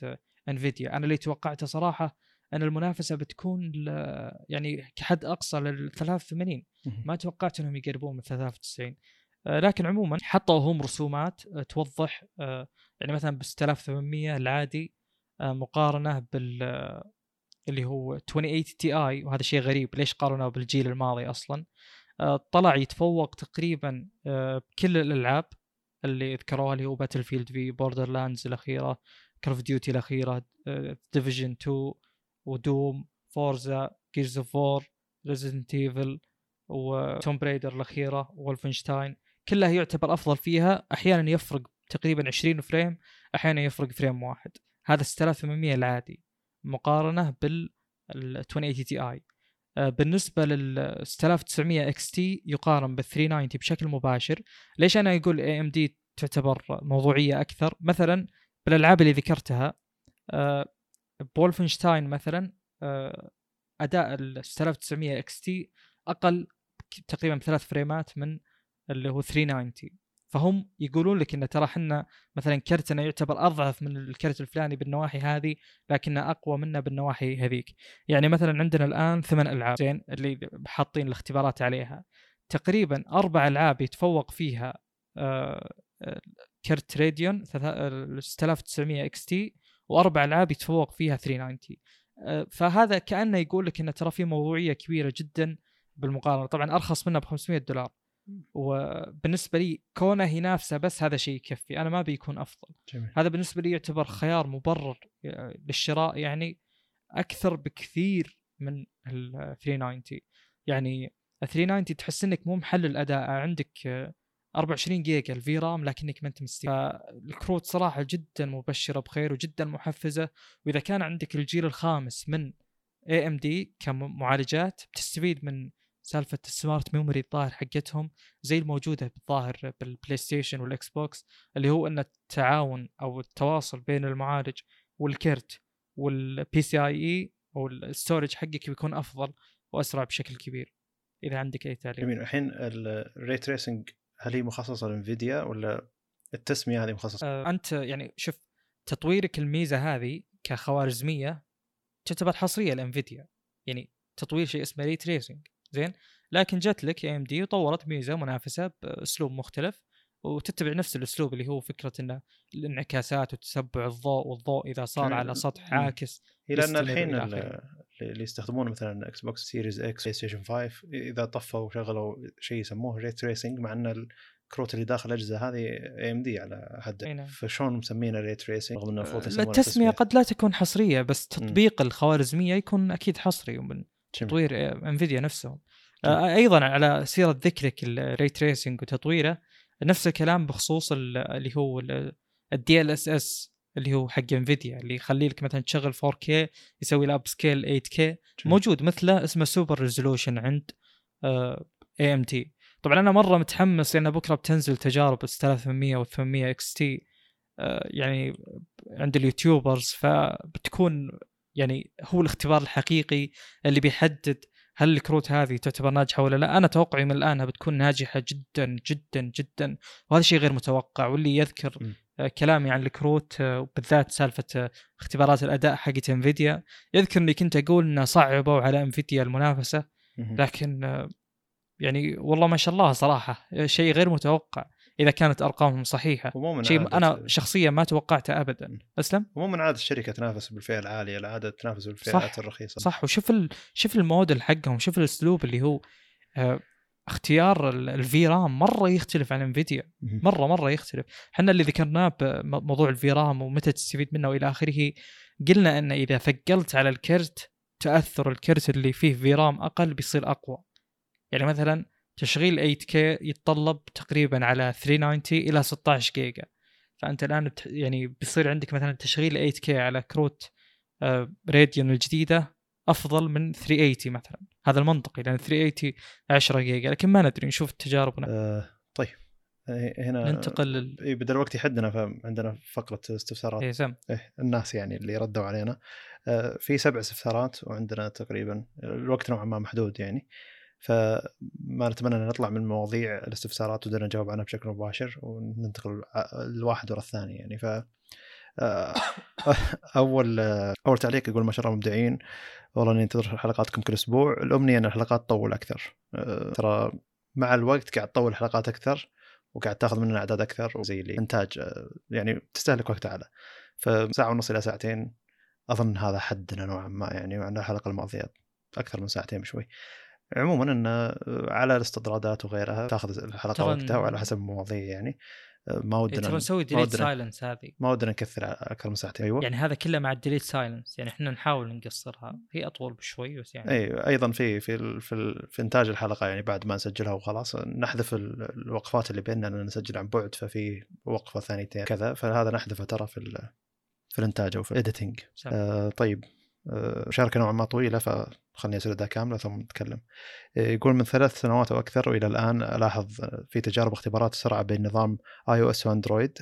انفيديا أنا اللي توقعته صراحة إن المنافسة بتكون يعني كحد أقصى لل 83 ما توقعت إنهم يقربون من 93 آه، لكن عموما حطوا هم رسومات آه، توضح آه، يعني مثلا ب 6800 العادي آه، مقارنة بال آه، اللي هو 2080 Ti وهذا شيء غريب ليش قارنوه بالجيل الماضي أصلا؟ آه، طلع يتفوق تقريبا آه، بكل الألعاب اللي ذكروها اللي هو Battlefield V Borderlands الأخيرة Call of Duty الاخيره Division 2 و Doom Forza Gears of War Resident Evil و Tomb Raider الأخيرة و Wolfenstein كلها يعتبر أفضل فيها أحيانا يفرق تقريبا 20 frame أحيانا يفرق frame واحد. هذا 6800 العادي مقارنة بال 2080 Ti بالنسبة لل 6900 XT يقارن بال 390 بشكل مباشر. ليش أنا أقول AMD تعتبر موضوعية أكثر؟ مثلا بالألعاب اللي ذكرتها آه، ب Wolfenstein مثلا آه، أداء ال 6900 XT أقل تقريبا بثلاث فريمات من اللي هو 390 فهم يقولون لك إن ترى إحنا مثلا كرتنا يعتبر أضعف من الكرت الفلاني بالنواحي هذه لكنه أقوى منه بالنواحي هذيك. يعني مثلا عندنا الآن ثمان ألعاب زين اللي حاطين الاختبارات عليها. تقريبا أربع ألعاب يتفوق فيها آه، آه، كرت Radeon 6900 XT وأربع ألعاب يتفوق فيها 390 آه، فهذا كأنه يقول لك انه ترى في موضوعية كبيرة جدا بالمقارنة. طبعا أرخص منه ب 500 دولار. وبالنسبة لي كونه ينافسه بس هذا شيء يكفي أنا ما بيكون أفضل. جميل. هذا بالنسبة لي يعتبر خيار مبرر للشراء يعني أكثر بكثير من ال 390 يعني ال 390 تحس إنك مو محلل أداء عندك 24 جيجا ال VRAM لكنك ما أنت مستفيد. فالكروت صراحة جدا مبشرة بخير وجدا محفزة. وإذا كان عندك الجيل الخامس من AMD كمعالجات بتستفيد من سالفة ال smart memory الظاهر حقتهم زي الموجودة بالظاهر بال PlayStation وال Xbox اللي هو إن التعاون أو التواصل بين المعالج والكرت وال PCIe أو ال storage حقك بيكون أفضل وأسرع بشكل كبير. إذا عندك أي تعليق. جميل. الحين ال ray tracing هل هي مخصصة ل Nvidia ولا التسمية هذه مخصصة؟ أه أنت يعني شوف تطويرك الميزة هذه كخوارزمية تعتبر حصرية ل Nvidia يعني تطوير شيء اسمه ray tracing زين؟ لكن جت لك AMD وطورت ميزة منافسه باسلوب مختلف وتتبع نفس الأسلوب اللي هو فكرة إنه الانعكاسات وتتبع الضوء والضوء إذا صار على سطح عاكس هي لأن الحين اللي يستخدمون مثلا Xbox Series X PlayStation 5 إذا طفوا وشغلوا شيء يسموه ray tracing مع أن الكروت اللي داخل الأجهزة هذه AMD على حد نعم. فشلون مسمينه ray tracing رغم إنه المفروض يسمونه التسمية قد لا تكون حصرية بس تطبيق م. الخوارزمية يكون أكيد حصري ومن تطوير Nvidia نفسهم آه، أيضا على سيرة ذكرك ال ray tracing وتطويره نفس الكلام بخصوص اللي هو ال DLSS اللي هو حق Nvidia اللي يخلي لك مثلا تشغل 4K يسوي ال upscale 8K موجود مثله اسمه super resolution عند AMD طبعا أنا مرة متحمس لأن بكرة بتنزل تجارب 3800 و 800 XT يعني عند ال YouTubers فبتكون يعني هو الاختبار الحقيقي اللي بيحدد هل الكروت هذه تعتبر ناجحة ولا لا؟ أنا توقعي من الآن بتكون ناجحة جدا جدا جدا. وهذا شيء غير متوقع. واللي يذكر م. آه، كلامي عن الكروت آه، وبالذات سالفة آه، اختبارات الأداء حقت Nvidia. يذكر إني كنت أقول إنه صعبوا على Nvidia المنافسة لكن يعني والله ما شاء الله صراحة شيء غير متوقع. إذا كانت أرقامهم صحيحة. شيء أنا شخصيا ما توقعته ابدا. أسلم؟ مو من عادة الشركة تنافس بالفئة العالية العادة تنافس بالفئات صح. الرخيصة. صح. وشوف ال... شوف الموديل حقهم شوف الأسلوب اللي هو آه اختيار ال VRAM مرة يختلف عن Nvidia مرة مرة يختلف. إحنا اللي ذكرناه بموضوع ال VRAM ومتى تستفيد منه وإلى آخره قلنا إن إذا ثقلت على الكرت تأثر الكرت اللي فيه VRAM أقل بيصير أقوى. يعني مثلا تشغيل 8K يتطلب تقريبا على 390 إلى 16 جيجا. فأنت الآن يعني بيصير عندك مثلا تشغيل 8K على كروت Radeon الجديدة أفضل من 380 مثلا. هذا المنطقي لأن 380 10 جيجا لكن ما ندري نشوف تجاربنا. آه طيب. هنا ننتقل لل... إي بدل الوقت يحدنا فعندنا فقرة استفسارات. اي سم. إيه الناس يعني اللي ردوا علينا. آه في سبع استفسارات وعندنا تقريبا الوقت نوعا ما محدود يعني. فما نتمنى أن نطلع من مواضيع الاستفسارات ودنا نجاوب عنها بشكل مباشر وننتقل الواحد ورا الثاني يعني. ف آه، أول أول تعليق يقول ما شاء الله مبدعين. والله إني أنتظر حلقاتكم كل أسبوع. الامنيه أن الحلقات تطول أكثر. آه، ترى مع الوقت قاعد تطول الحلقات أكثر وقاعد تاخذ مننا أعداد أكثر وزي اللي إنتاج آه، يعني تستهلك وقت أعلى. فساعة ونص إلى ساعتين أظن هذا حدنا نوعا ما يعني مع الحلقة الماضية أكثر من ساعتين بشوي. عموما انه على الاستطرادات وغيرها تاخذ الحلقة وقتها وعلى حسب المواضيع يعني ما ودنا تبغى نسوي delete silence هذه. ما ودنا نكثر أكثر من ساعتين. أيوه. يعني هذا كله مع ال delete silence يعني إحنا نحاول نقصرها. هي أطول بشوي بس يعني. اي أيضا في في في, في إنتاج الحلقة يعني بعد ما نسجلها وخلاص نحذف الوقفات اللي بيننا نسجل عن بعد ففي وقفة ثانيتين كذا فهذا نحذفه ترى في في الإنتاج أو في ال editing آه طيب آه، نوعا ما طويلة فخلني أسردها كاملة ثم نتكلم. آه، يقول من ثلاث سنوات أو أكثر وإلى الآن ألاحظ في تجارب اختبارات السرعة بين نظام iOS و Android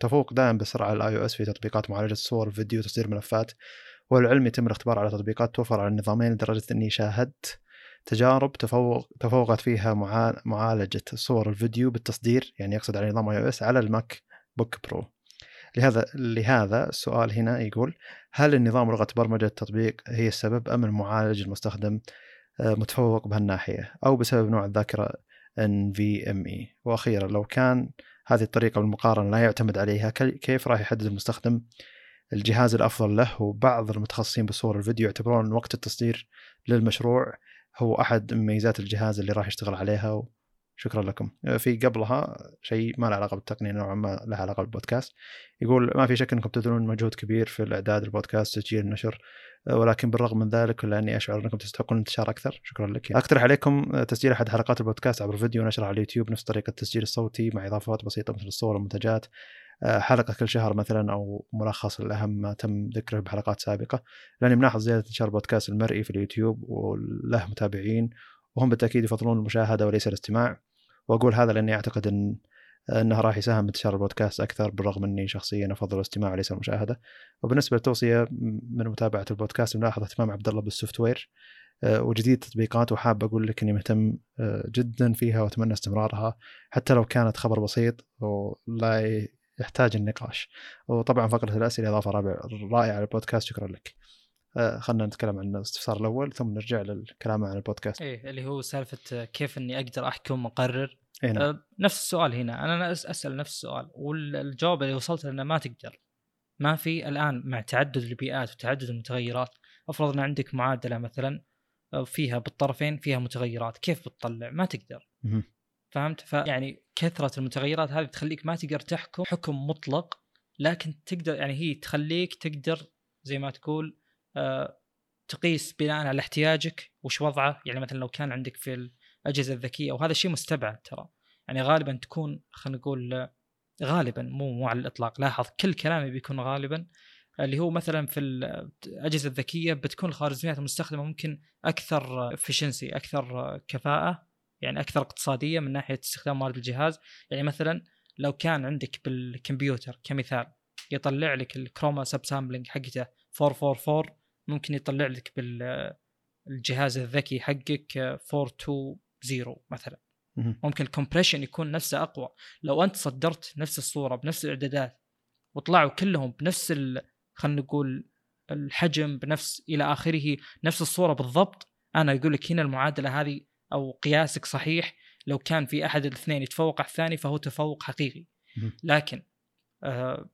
تفوق دائما بالسرعة ال iOS في تطبيقات معالجة الصور والفيديو وتصدير ملفات. والعلم يتم الاختبار على تطبيقات توفر على النظامين لدرجة أني شاهدت تجارب تفوق تفوقت فيها معالجة صور الفيديو بالتصدير يعني يقصد على نظام iOS على ال Mac بوك برو. لهذا لهذا السؤال هنا يقول هل النظام لغة برمجة التطبيق هي السبب أم المعالج المستخدم آه، متفوق بهالناحية أو بسبب نوع الذاكرة NVMe وأخيرا لو كان هذه الطريقة والمقارنه لا يعتمد عليها كيف راح يحدد المستخدم الجهاز الأفضل له؟ وبعض المتخصصين بصور الفيديو يعتبرون وقت التصدير للمشروع هو أحد مميزات الجهاز اللي راح يشتغل عليها شكرا لكم. في قبلها شيء ما له علاقة بالتقنية نوعا ما له علاقة بالبودكاست. يقول ما في شك إنكم تبذلون مجهود كبير في الإعداد البودكاست تسجيل النشر ولكن بالرغم من ذلك الا اني أشعر إنكم تستحقون انتشار أكثر. شكرا لك. أقترح عليكم تسجيل أحد حلقات البودكاست عبر فيديو ونشرها على اليوتيوب نفس طريقة التسجيل الصوتي مع إضافات بسيطة مثل الصور والمنتجات. حلقة كل شهر مثلا أو ملخص الأهم ما تم ذكره بحلقات سابقة. لاني ملاحظ زيادة انتشار البودكاست المرئي في اليوتيوب وله متابعين وهم بالتأكيد يفضلون المشاهدة وليس الاستماع. وأقول هذا لأني أعتقد إن إنه راح يساهم بانتشار البودكاست أكثر بالرغم إني شخصيا أفضل الاستماع وليس المشاهدة. وبالنسبة للتوصيه من متابعة البودكاست ملاحظ اهتمام عبد الله بال software آه، وجديد تطبيقات وحاب أقول لك إني مهتم آه، جدا فيها وأتمنى استمرارها حتى لو كانت خبر بسيط ولا يحتاج النقاش. وطبعا فقرة الأسئلة إضافة رائعة للبودكاست شكرا لك. خلينا نتكلم عن الاستفسار الأول ثم نرجع للكلام عن البودكاست. إيه اللي هو سالفة كيف إني أقدر أحكم واقرر إيه نعم. أه نفس السؤال هنا. أنا أسأل نفس السؤال. والجواب اللي وصلت له إنه ما تقدر. ما في الآن مع تعدد البيئات وتعدد المتغيرات. أفرض إن عندك معادلة مثلا آه، فيها بالطرفين فيها متغيرات. كيف بتطلع؟ ما تقدر. فهمت؟ فيعني كثرة المتغيرات هذه تخليك ما تقدر تحكم حكم مطلق لكن تقدر يعني هي تخليك تقدر زي ما تقول تقيس بناء على احتياجك وش وضعه. يعني مثلا لو كان عندك في الأجهزة الذكية وهذا الشيء مستبعد ترى. يعني غالبا تكون خلينا نقول غالبا مو مو على الإطلاق لاحظ كل كلامي بيكون غالبا. اللي هو مثلا في الأجهزة الذكية بتكون الخوارزميات المستخدمة ممكن أكثر افشنسي أكثر كفاءة يعني أكثر اقتصادية من ناحية استخدام موارد الجهاز. يعني مثلا لو كان عندك بالكمبيوتر كمثال يطلع لك ال chroma subsampling حقته 444 ممكن يطلع لك بالجهاز الذكي حقك 420 مثلا. ممكن ال compression يكون نفسه أقوى. لو أنت صدرت نفس الصورة بنفس الإعدادات وطلعوا كلهم بنفس خلينا نقول الحجم بنفس إلى آخره نفس الصورة بالضبط أنا أقول لك هنا المعادلة هذه أو قياسك صحيح. لو كان في أحد الاثنين يتفوق على الثاني فهو تفوق حقيقي. لكن آه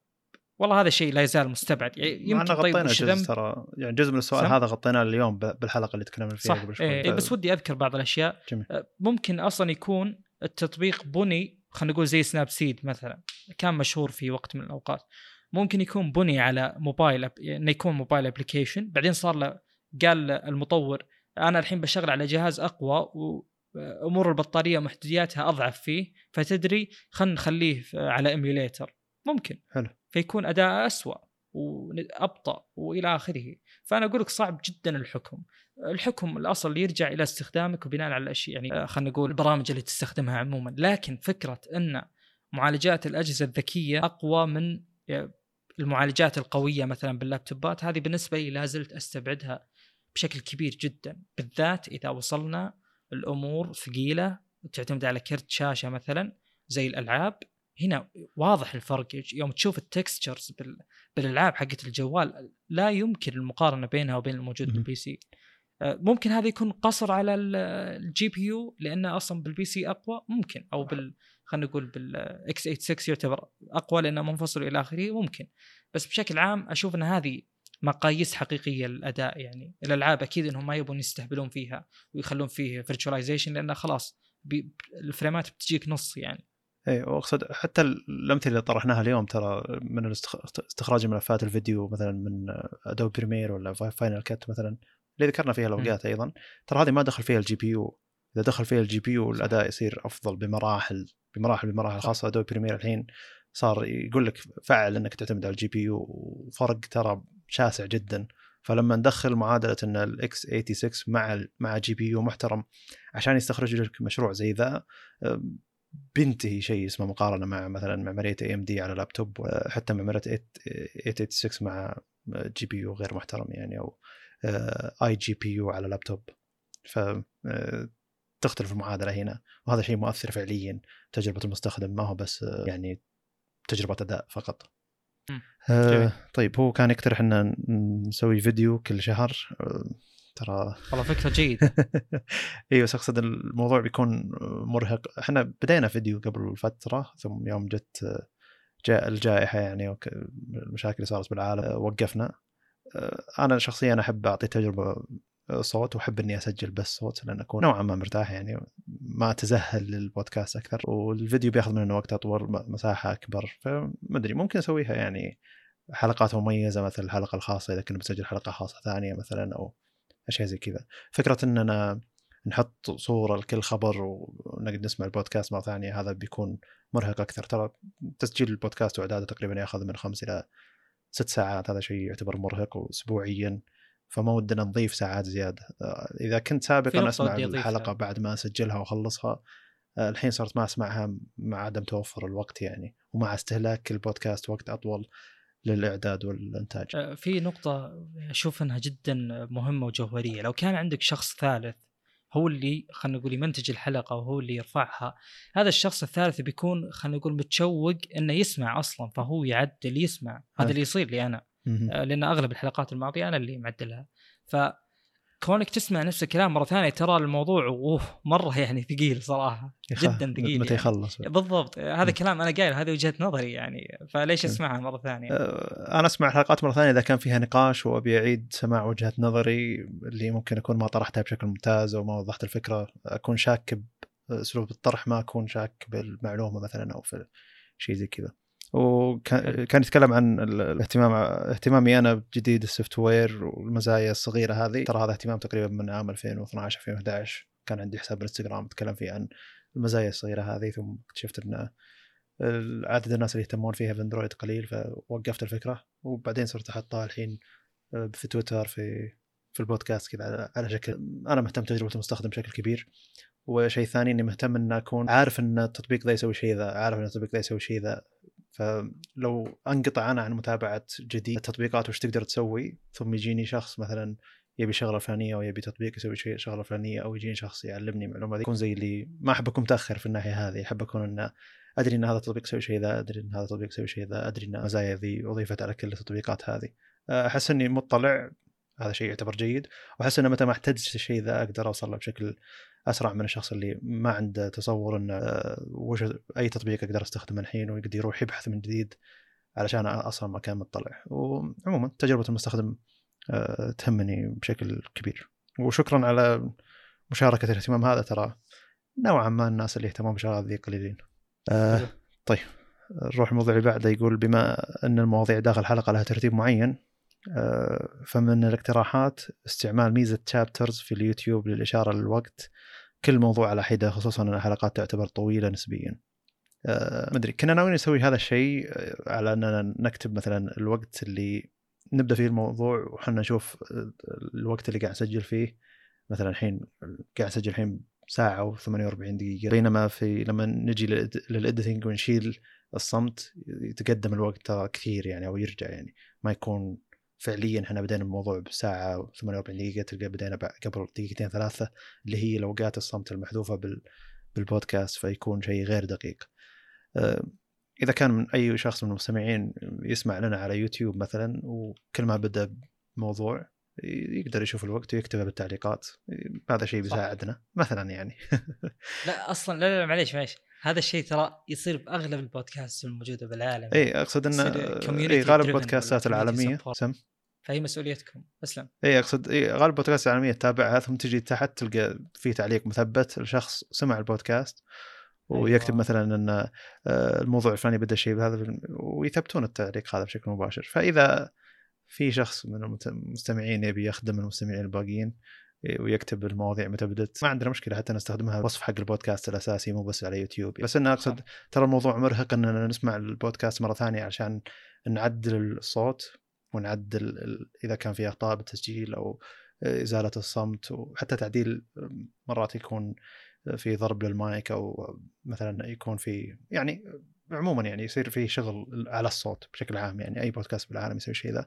والله هذا الشيء لا يزال مستبعد. يعني يمكن طيب غطينا جزء ترى يعني جزء من السؤال هذا غطيناه اليوم بالحلقة اللي تكلمنا فيها صح. قبل شوي. إيه بس ودي أذكر بعض الأشياء. جميل. آه، ممكن أصلا يكون التطبيق بني خلينا نقول زي Snapseed مثلا كان مشهور في وقت من الأوقات. ممكن يكون بني على موبايل إنه يكون mobile application. بعدين صار له قال المطور أنا الحين بشغل على جهاز أقوى وامور البطارية ومحدودياتها أضعف فيه فتدري خلينا نخليه على إيميوليتر. ممكن. حلو. فيكون أداء اسوء وأبطأ وإلى آخره. فأنا أقول لك صعب جدا الحكم. الحكم الأصل يرجع إلى استخدامك وبناء على الأشياء يعني آه، خلينا نقول البرامج اللي تستخدمها عموما. لكن فكرة أن معالجات الأجهزة الذكية أقوى من آه، المعالجات القوية مثلا باللابتوبات هذه بالنسبة لي لا زلت أستبعدها بشكل كبير جدا. بالذات إذا وصلنا الأمور ثقيلة وتعتمد على كرت شاشة مثلا زي الألعاب هنا واضح الفرق. يوم تشوف ال textures بالألعاب حقت الجوال لا يمكن المقارنة بينها وبين الموجود بال PC آه، ممكن هذا يكون قصور على ال GPU لأنه أصلا بال PC أقوى. ممكن. أو بال خلينا نقول بال x86 يعتبر أقوى لأنه منفصل إلى آخره. ممكن. بس بشكل عام أشوف إن هذه مقاييس حقيقية للاداء يعني الألعاب أكيد إنهم ما يبون يستهبلون فيها ويخلون فيه virtualization لأنه خلاص ال frames ات بتجيك نص يعني. اي وأقصد حتى الأمثلة اللي طرحناها اليوم ترى من استخراج ملفات الفيديو مثلا من Adobe Premiere ولا Final Cut مثلا اللي ذكرنا فيها الأوقات أيضا ترى هذه ما دخل فيها ال GPU إذا دخل فيها ال GPU الأداء يصير أفضل بمراحل بمراحل بمراحل خاصة Adobe Premiere الحين صار يقول لك فعل إنك تعتمد على ال GPU وفرق ترى شاسع جدا. فلما ندخل معادلة إن ال x86 مع مع GPU محترم عشان يستخرج لك مشروع زي ذا بينتهي شيء اسمه مقارنة مع مثلا معمارية AMD على لابتوب حتى معمارية 886 مع GPU غير محترم يعني أو iGPU على لابتوب. ف آه، تختلف المعادلة هنا. وهذا شيء مؤثر فعليا. تجربة المستخدم ما هو بس آه، يعني تجربة أداء فقط. آه. طيب هو كان يقترح إن نسوي فيديو كل شهر. آه، ترى. والله فكرة جيدة. اي بس أقصد الموضوع بيكون مرهق. إحنا بدينا فيديو قبل فترة ثم يوم جت جاء الجائحة يعني المشاكل اللي صارت بالعالم وقفنا. أنا شخصيا أحب أعطي تجربة صوت وأحب إني أسجل بس صوت لأن أكون نوعا ما مرتاح يعني ما أتزهل للبودكاست أكثر. والفيديو بيأخذ منه وقت أطول مساحة أكبر. فما أدري ممكن أسويها يعني حلقات مميزة مثل الحلقة الخاصة إذا كنا بنسجل حلقة خاصة ثانية مثلا أو أشياء زي كذا. فكرة اننا نحط صورة لكل خبر ونقعد نسمع البودكاست مرة ثانية هذا بيكون مرهق أكثر. ترى تسجيل البودكاست وإعداده تقريبا يأخذ من خمس إلى ست ساعات هذا شيء يعتبر مرهق واسبوعيا فما ودنا نضيف ساعات زيادة. آه، إذا كنت سابقا أسمع. الحلقة بعد ما أسجلها وأخلصها آه، الحين صرت ما أسمعها مع عدم توفر الوقت يعني ومع استهلاك البودكاست وقت أطول للإعداد والإنتاج. آه، في نقطة أشوف أنها جدا مهمة وجوهرية. لو كان عندك شخص ثالث هو اللي خلينا نقول يمنتج الحلقة وهو اللي يرفعها هذا الشخص الثالث بيكون خلينا نقول متشوق إنه يسمع أصلا فهو يعدل يسمع. هذا. اللي يصير لي أنا. آه، لأن أغلب الحلقات الماضية أنا اللي معدلها. فكونك تسمع نفس الكلام مرة ثانية ترى الموضوع اوه مرة يعني ثقيل صراحة جدا ثقيل متى يعني. يخلص بالضبط هذا م. كلام أنا قايل هذه وجهة نظري يعني فليش. أسمعها مرة ثانية آه، أنا أسمع الحلقات مرة ثانية إذا كان فيها نقاش وأبي أعيد سماع وجهة نظري اللي ممكن أكون ما طرحتها بشكل ممتاز أو ما وضحت الفكرة أكون شاك بأسلوب الطرح ما أكون شاك بالمعلومة مثلا أو في شيء زي كذا وكان كان يتكلم عن ال- الاهتمام اهتمامي أنا بجديد ال software والمزايا الصغيرة هذه. ترى هذا اهتمام تقريبا من عام 2012 2011 كان عندي حساب بالانستغرام اتكلم فيه عن المزايا الصغيرة هذه. ثم اكتشفت إن عدد الناس اللي يهتمون فيها في Android قليل فوقفت الفكرة. وبعدين صرت أحطها الحين في تويتر في في البودكاست كذا على- على شكل أنا مهتم تجربة المستخدم بشكل كبير. وشيء ثاني إني مهتم إن أكون عارف إن التطبيق ذا يسوي شيء ذا عارف إن التطبيق ذا يسوي شيء ذا. فلو أنقطع أنا عن متابعة جديد التطبيقات وش تقدر تسوي ثم يجيني شخص مثلا يبي شغلة فلانية أو يبي تطبيق يسوي شيء شغلة فلانية أو يجيني شخص يعلمني معلومة يكون زي اللي ما أحب أكون متأخر في الناحية هذه أحب أكون إن أدري إن هذا التطبيق يسوي شيء ذا أدري إن هذا التطبيق يسوي شيء ذا أدري إن المزايا ذي أضيفت على كل التطبيقات هذه. أحس إني مطلع هذا شيء يعتبر جيد. وأحس ان متى ما احتجت الشيء ذا أقدر أوصل له بشكل أسرع من الشخص اللي ما عنده تصور إنه آه، وش أي تطبيق أقدر أستخدمه الحين ويقدر يروح يبحث من جديد علشان أصلا ما كان مطلع. وعموما تجربة المستخدم آه، تهمني بشكل كبير. وشكرا على مشاركة الاهتمام هذا ترى نوعا ما الناس اللي يهتمون بالشغلات ذي قليلين. آه. طيب. نروح الموضوع اللي بعده يقول بما إن المواضيع داخل الحلقة لها ترتيب معين فمن الاقتراحات استعمال ميزة تشابترز في اليوتيوب للإشارة للوقت. كل موضوع على حدة خصوصا إن الحلقات تعتبر طويلة نسبيا. آه، مدري. كنا ناويين نسوي هذا الشيء آه، على أننا نكتب مثلا الوقت اللي نبدأ فيه الموضوع وحنا نشوف آه، الوقت اللي قاعد نسجل فيه. مثلا الحين قاعد نسجل الحين ساعة و48 دقيقة. بينما في لما نجي للإديتنج ونشيل الصمت يتقدم الوقت ترى كثير يعني أو يرجع يعني. ما يكون فعليا إحنا بدينا الموضوع بساعة و48 دقيقة تلقى بدينا قبل دقيقتين ثلاثة اللي هي الأوقات الصمت المحذوفة بال بالبودكاست فيكون شيء غير دقيق. آه، إذا كان من أي شخص من المستمعين يسمع لنا على يوتيوب مثلا وكل ما بدأ بموضوع يقدر يشوف الوقت ويكتبه بالتعليقات هذا شيء. بيساعدنا مثلا يعني لا أصلا لا لا معليش معليش هذا الشيء ترى يصير بأغلب البودكاست الموجودة بالعالم اي أقصد إن يصير community اي غالب البودكاستات العالمية. سم فهي مسؤوليتكم. اسلم اي أقصد اي غالب البودكاست العالمية تتابعها ثم تجي تحت تلقى في تعليق مثبت الشخص سمع البودكاست ويكتب أيوة. مثلا إن آه، الموضوع الفلاني بدأ شيء بهذا ويثبتون التعليق هذا بشكل مباشر. فإذا في شخص من المستمعين يبي يخدم المستمعين الباقيين إيه، ويكتب المواضيع متى بدت ما عندنا مشكلة حتى نستخدمها وصف حق البودكاست الأساسي مو بس على يوتيوب. بس أنا أقصد. ترى الموضوع مرهق إننا نسمع البودكاست مرة ثانية عشان نعدل الصوت. ونعدل إذا كان في اخطاء بالتسجيل أو إزالة الصمت وحتى تعديل مرات يكون في ضرب للمايك أو مثلا يكون في يعني عموما يعني يصير في شغل على الصوت بشكل عام يعني أي بودكاست بالعالم يسوي شيء ذا.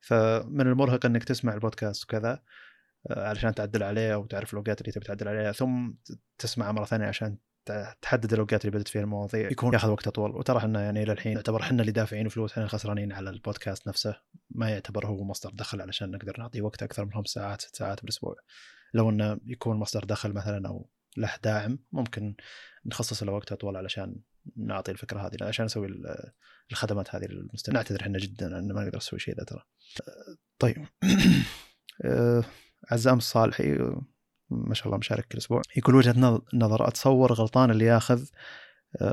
فمن المرهق إنك تسمع البودكاست وكذا آه، علشان تعدل عليه أو تعرف الاوقات اللي تبي تعدل عليها ثم تسمعه مرة ثانية عشان تحدد الأوقات اللي بدت فيها المواضيع يكون. ياخذ وقت أطول. وترى إحنا يعني إلى الحين يعتبر إحنا اللي دافعين فلوس إحنا الخسرانين على البودكاست نفسه. ما يعتبر هو مصدر دخل علشان نقدر نعطيه وقت أكثر من خمس ساعات ست ساعات بالاسبوع لو إنه يكون مصدر دخل مثلا أو له داعم ممكن نخصص له وقت أطول علشان نعطي الفكرة هذه عشان نسوي الخدمات هذه للمستمع. نعتذر إحنا جدا إن ما نقدر نسوي شيء ذا ترى. طيب. آه، عزام الصالحي ما شاء الله مشارك كل أسبوع. يقول وجهة نظر. أتصور غلطان اللي ياخذ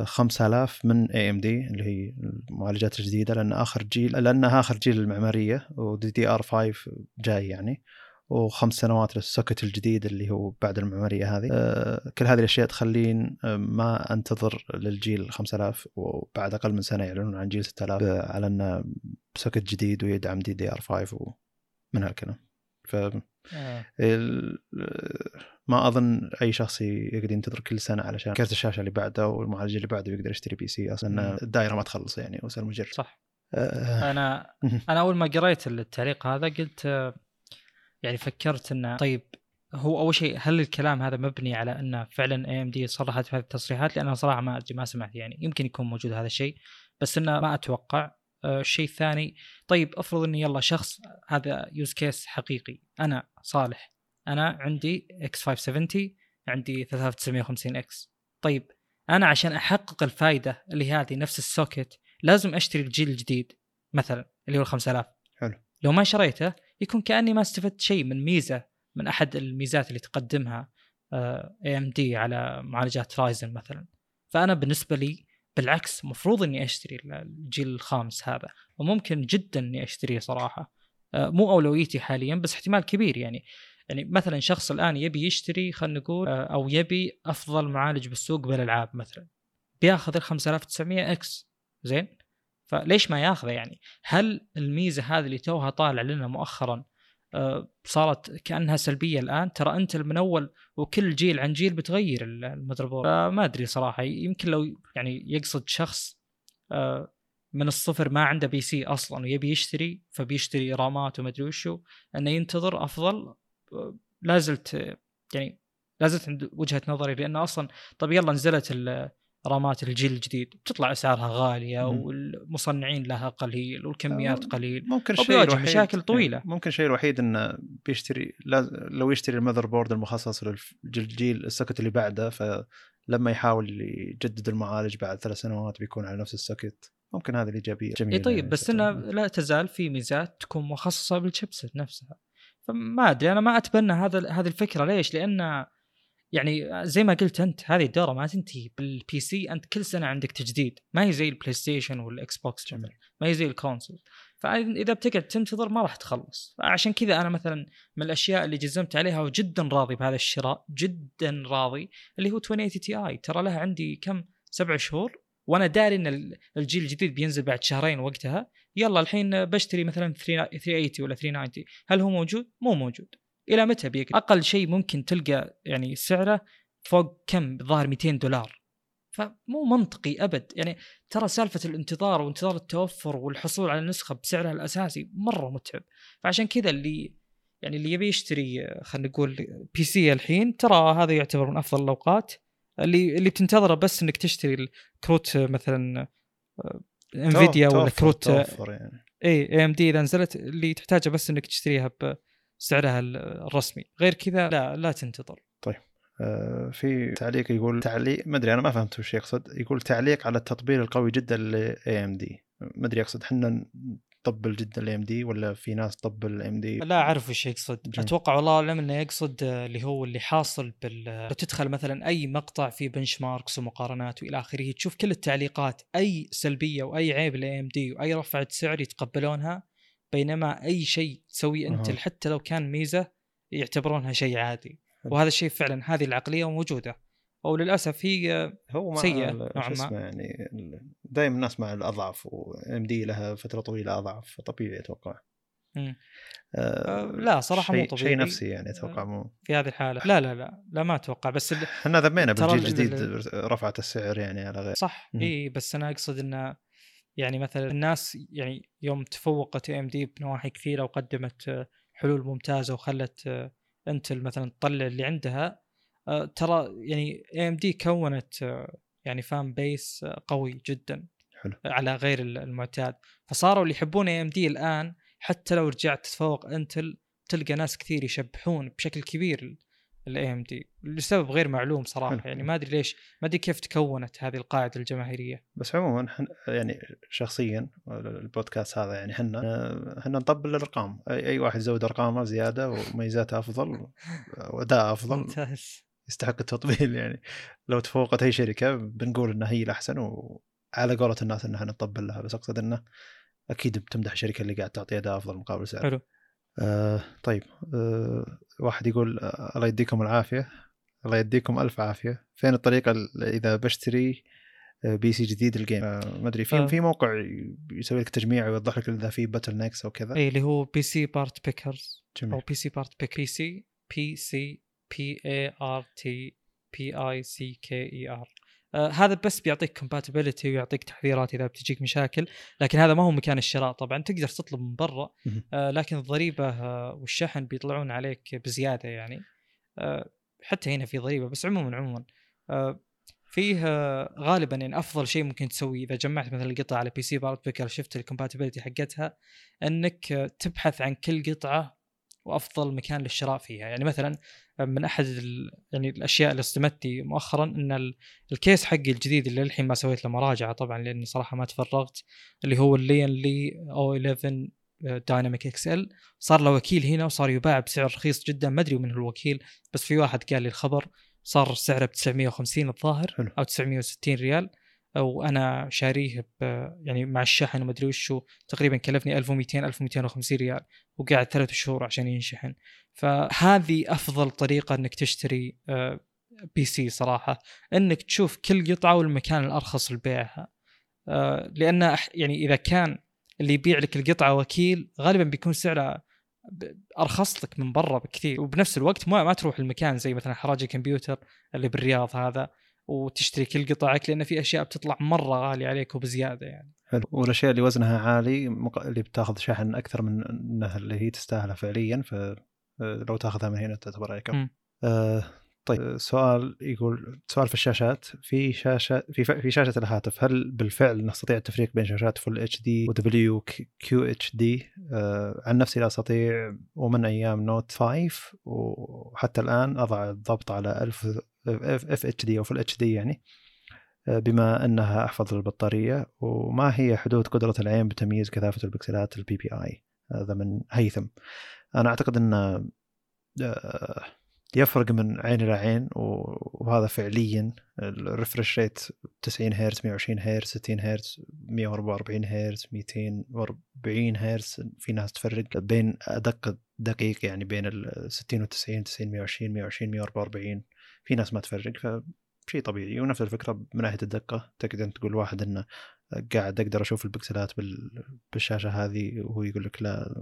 5000 آه، من AMD اللي هي المعالجات الجديدة لأن آخر جيل لأنها آخر جيل المعمارية و DDR5 جاي يعني وخمس سنوات لل socket الجديد اللي هو بعد المعمارية هذه. آه، كل هذه الأشياء تخلين آه، ما أنتظر للجيل 5000 وبعد أقل من سنة يعلنون عن جيل 6000 على أنه socket جديد ويدعم DDR5 ومن هالكلام. ف آه. ما أظن أي شخص يقدر ينتظر كل سنة علشان كرت الشاشة اللي بعده والمعالج اللي بعده يقدر يشتري PC. أصلا الدائرة ما تخلص يعني وصار مجرد. صح. آه. أنا أنا أول ما قريت التعليق هذا قلت يعني فكرت إنه طيب هو أول شيء هل الكلام هذا مبني على انه فعلا AMD صرحت في هذه التصريحات؟ لأن صراحة ما ما سمعت يعني. يمكن يكون موجود هذا الشيء بس إنه ما أتوقع. آه، الشيء الثاني طيب افرض إني يلا شخص هذا use case حقيقي. أنا صالح. أنا عندي X570 عندي 3950X طيب أنا عشان أحقق الفائده اللي هذه نفس ال socket لازم أشتري الجيل الجديد مثلا اللي هو 5000 حلو. لو ما شريته يكون كأني ما استفدت شيء من ميزة من أحد الميزات اللي تقدمها AMD على معالجات Ryzen مثلا. فأنا بالنسبة لي بالعكس مفروض إني أشتري الجيل الخامس هذا وممكن جدا إني أشتريه صراحة. آه، مو أولويتي حاليا بس احتمال كبير يعني. يعني مثلا شخص الآن يبي يشتري خلينا نقول آه، أو يبي أفضل معالج بالسوق بالألعاب مثلا. بياخذ ال 5900X. زين؟ فليش ما ياخذه يعني؟ هل الميزة هذه اللي توها طالع لنا مؤخرا صارت كأنها سلبية الآن. ترى أنت من أول وكل جيل عن جيل بتغير ال motherboard. فما أدري صراحة يمكن لو يعني يقصد شخص آه، من الصفر ما عنده PC أصلا ويبي يشتري فبيشتري RAM ات وما أدري وشو أنه ينتظر أفضل. آه، لازلت يعني لازلت عند وجهة نظري لأنه أصلا طب يلا نزلت RAM ات الجيل الجديد بتطلع أسعارها غالية م. والمصنعين لها قليل والكميات قليل ممكن الوحيد مشاكل طويلة. ممكن الشيء الوحيد إنه بيشتري لو يشتري ال motherboard المخصص للجيل ال socket اللي بعده فلما يحاول يجدد المعالج بعد ثلاث سنوات بيكون على نفس ال socket ممكن هذه الإيجابية. جميله اي طيب يعني بس إنه لا تزال في ميزات تكون مخصصة بال chipset نفسها. فما أدري أنا ما أتبنى هذا هذه الفكرة. ليش؟ لأن يعني زي ما قلت أنت هذه الدورة ما تنتهي بال PC أنت كل سنة عندك تجديد. ما هي زي ال PlayStation وال Xbox ما هي زي ال console فإذا بتقعد تنتظر ما راح تخلص. عشان كذا أنا مثلا من الأشياء اللي جزمت عليها وجدا راضي بهذا الشراء جدا راضي اللي هو 2080 Ti ترى لها عندي كم؟ سبع شهور. وأنا داري إن الجيل الجديد بينزل بعد شهرين وقتها. يلا الحين بشتري مثلا 380 ولا 390 هل هو موجود؟ مو موجود. إلى متى بيقدر أقل شيء ممكن تلقى يعني سعره فوق كم؟ الظاهر 200 دولار. فمو منطقي أبد. يعني ترى سالفة الانتظار وانتظار التوفر والحصول على النسخه بسعرها الأساسي مرة متعب. فعشان كذا اللي يعني اللي يبي يشتري خلينا نقول بي سي الحين ترى هذا يعتبر من أفضل الأوقات. اللي اللي بتنتظره بس إنك تشتري الكروت مثلا Nvidia ولا كروت يعني. AMD إذا نزلت اللي تحتاجه بس إنك تشتريها سعرها الرسمي. غير كذا لا لا تنتظر. طيب آه في تعليق يقول تعليق ما أدري أنا ما فهمت وش يقصد. يقول تعليق على التطبيل القوي جدا ل AMD ما أدري يقصد إحنا نطبل جدا ال AMD ولا في ناس تطبل AMD لا أعرف وش يقصد. جميل. أتوقع والله أعلم إنه يقصد اللي هو اللي حاصل بال تدخل مثلا أي مقطع في benchmarks ومقارنات وإلى آخره تشوف كل التعليقات أي سلبية وأي عيب ل AMD وأي رفعة سعر يتقبلونها بينما أي شيء تسويه أنت أه. حتى لو كان ميزة يعتبرونها شيء عادي. وهذا الشيء فعلا هذه العقلية موجودة. أو للأسف هي هو سيئة نوعا ما. يعني دائما الناس مع الأضعف وام دي لها فترة طويلة أضعف فطبيعي أتوقع. آه, آه، لا صراحة مو طبيعي. شيء نفسي يعني أتوقع مو. في هذه الحالة. لا لا لا لا ما أتوقع. بس إحنا ذمينا بالجيل الجديد رفعت السعر يعني على غير. صح إي بس أنا أقصد انه يعني مثلا الناس يعني يوم تفوقت AMD بنواحي كثيرة وقدمت حلول ممتازة وخلت Intel مثلا تطلع اللي عندها آه، ترى يعني AMD كونت آه، يعني fan base آه، قوي جدا حلو. على غير المعتاد فصاروا اللي يحبون AMD الآن حتى لو رجعت تتفوق Intel تلقى ناس كثير يشبحون بشكل كبير ال AMD لسبب غير معلوم صراحة حلو. يعني ما أدري ليش ما أدري كيف تكونت هذه القاعدة الجماهيرية. بس عموما يعني شخصيا البودكاست هذا يعني إحنا إحنا نطبل الأرقام. اي, أي واحد يزود أرقامه زيادة وميزاته أفضل واداء أفضل ممتاز. يستحق التطبيل يعني. لو تفوقت أي شركة بنقول إنها هي الأحسن وعلى قولة الناس ان إحنا نطبل لها بس أقصد إنه أكيد بتمدح الشركة اللي قاعد تعطي أداء أفضل مقابل سعر. حلو. آه طيب آه واحد يقول آه الله يديكم العافية. الله يديكم ألف عافية. فين الطريقة ال- إذا بشتري آه، بي سي جديد الجيم آه ما أدري في آه. في موقع يسوي لك تجميع ويوضح لك إذا في باتل نكس أو كذا؟ اي اللي هو بي سي بارت بيكرز جميل. أو بي سي بارت بيك بي سي بي سي بي إي آر تي بي آي سي كي إي آر. آه، هذا بس بيعطيك كومباتيبلتي ويعطيك تحذيرات إذا بتجيك مشاكل لكن هذا ما هو مكان الشراء طبعا تقدر تطلب من برا. آه، لكن الضريبة آه، والشحن بيطلعون عليك بزيادة يعني آه، حتى هنا في ضريبة بس عموما عموما آه، فيه آه، غالبا يعني أفضل شيء ممكن تسويه إذا جمعت مثلا القطعه على PCPartPicker شفت ال compatibility حقتها إنك آه، تبحث عن كل قطعة وأفضل مكان للشراء فيها. يعني مثلا من أحد ال... يعني الأشياء اللي صدمتني مؤخرا إن ال... ال case حقي الجديد اللي للحين ما سويت له مراجعة طبعا لأني صراحة ما تفرغت اللي هو ال Lian Li O11 Dynamic XL. صار له وكيل هنا وصار يباع بسعر رخيص جدا. ما أدري من هو الوكيل بس في واحد قال لي الخبر صار سعره ب 950 الظاهر حلو. أو 960 ريال. وأنا شاريه ب يعني مع الشحن وما أدري وشو تقريبا كلفني 1200 1250 ريال. وقاعد ثلاث شهور عشان ينشحن. فهذه أفضل طريقة إنك تشتري آه، PC صراحة. إنك تشوف كل قطعة والمكان الأرخص لبيعها. آه، لأن يعني إذا كان اللي يبيع لك القطعة وكيل غالبا بيكون سعره أرخص لك من برا بكثير. وبنفس الوقت ما ما تروح المكان زي مثلا حراج الكمبيوتر اللي بالرياض هذا وتشتري كل قطعك لأن في أشياء بتطلع مرة غالية عليك وبزيادة يعني. والاشياء اللي وزنها عالي مق... اللي بتاخذ شحن أكثر من انها اللي هي تستاهلها فعليا فلو تاخذها من هنا تعتبر عليك. آه طيب آه، سؤال يقول سؤال في الشاشات. في شاشة في ف... في شاشة الهاتف هل بالفعل نستطيع التفريق بين شاشات Full HD و W QHD عن نفسي لا أستطيع ومن أيام Note 5 وحتى الآن أضع الضبط على 1000 FHD أو Full HD يعني. آه، بما أنها احفظ البطارية وما هي حدود قدرة العين بتمييز كثافة البكسلات ال PPI هذا من هيثم. أنا أعتقد إن آه، يفرق من عين إلى عين وهذا فعليا ال refresh rate 90 هرتز 120 هرتز 60 هرتز 144 هرتز 240 هرتز في ناس تفرق بين أدق دقيق يعني بين ال 60 و 90 90 120 120 144 في ناس ما تفرق. فشيء طبيعي ونفس الفكرة من ناحيه الدقة. تقدر تقول واحد إنه قاعد أقدر أشوف البكسلات بال- بالشاشة هذه وهو يقول لك لا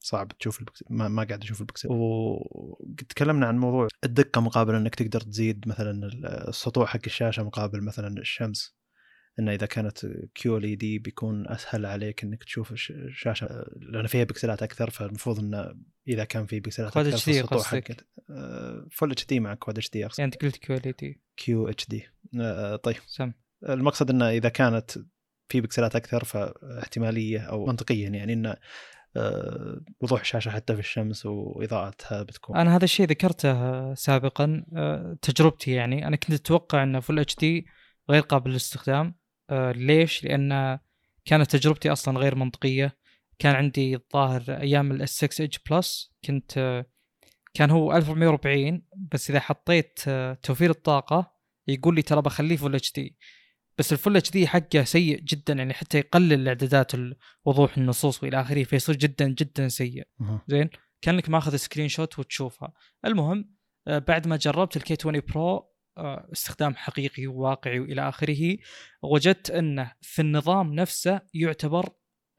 صعب تشوف البكسل ما, ما قاعد أشوف البكسل. وتكلمنا عن موضوع الدقة مقابل إنك تقدر تزيد مثلا السطوع حق الشاشة مقابل مثلا الشمس. إنه إذا كانت كيو إل دي بيكون أسهل عليك إنك تشوف الش- الشاشه لأن فيها بكسلات أكثر فالمفروض إنه إذا كان في بكسلات أكثر HD فالسطوع قصدك؟ حق فول إتش دي مع كواد إتش دي أقصد. يعني أنت قلت كواليتي كيو إتش دي. طيب. سم. المقصد إنه إذا كانت في بكسلات أكثر فاحتمالية أو منطقيا يعني إنه آه، وضوح الشاشه حتى في الشمس وإضاءتها بتكون. أنا هذا الشيء ذكرته آه، سابقا آه، تجربتي يعني. أنا كنت أتوقع ان Full HD غير قابل للاستخدام. آه، ليش؟ لأن كانت تجربتي أصلا غير منطقية. كان عندي الظاهر أيام ال S6 Edge Plus كنت آه، كان هو 1440 بس إذا حطيت آه، توفير الطاقة يقول لي ترى بخليه Full HD بس ال Full HD حقه سيء جدا يعني حتى يقلل اعدادات ال- وضوح النصوص وإلى آخره فيصير جدا جدا سيء. زين؟ كأنك ماخذ screenshot وتشوفها. المهم آه، بعد ما جربت ال K20 Pro آه، استخدام حقيقي وواقعي وإلى آخره وجدت انه في النظام نفسه يعتبر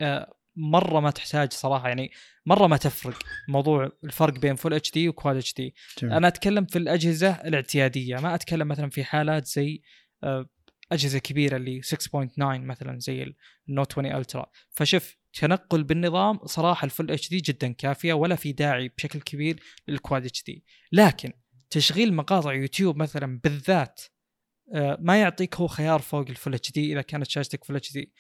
آه، مرة ما تحتاج صراحة يعني مرة ما تفرق موضوع الفرق بين Full HD و Quad HD. أنا أتكلم في الأجهزة الاعتيادية ما أتكلم مثلا في حالات زي آه، أجهزة كبيرة اللي 6.9 مثلا زي ال Note 20 Ultra فشوف تنقل بالنظام صراحة ال Full HD جدا كافية ولا في داعي بشكل كبير لل Quad HD لكن تشغيل مقاطع يوتيوب مثلا بالذات آه، ما يعطيك هو خيار فوق ال Full HD إذا كانت شاشتك Full HD.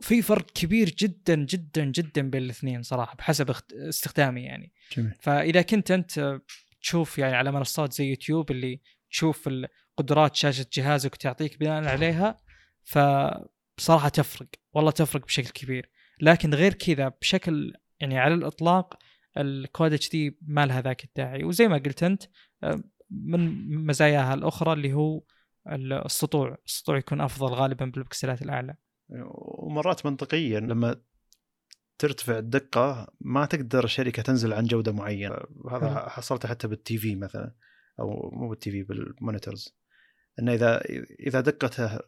في فرق كبير جدا جدا جدا بين الاثنين صراحة بحسب استخدامي يعني. جميل. فإذا كنت أنت تشوف يعني على منصات زي يوتيوب اللي تشوف قدرات شاشة جهازك وتعطيك بناء عليها فصراحة تفرق. والله تفرق بشكل كبير. لكن غير كذا بشكل يعني على الإطلاق ال Quad HD ما لها ذاك الداعي. وزي ما قلت أنت من مزاياها الأخرى اللي هو السطوع. السطوع يكون أفضل غالبا بالبكسلات الأعلى. ومرات منطقيا لما ترتفع الدقة ما تقدر الشركة تنزل عن جودة معينة. هذا حصلته حتى بال TV مثلا أو مو بال TV في بال monitors. انه إذا إذا دقته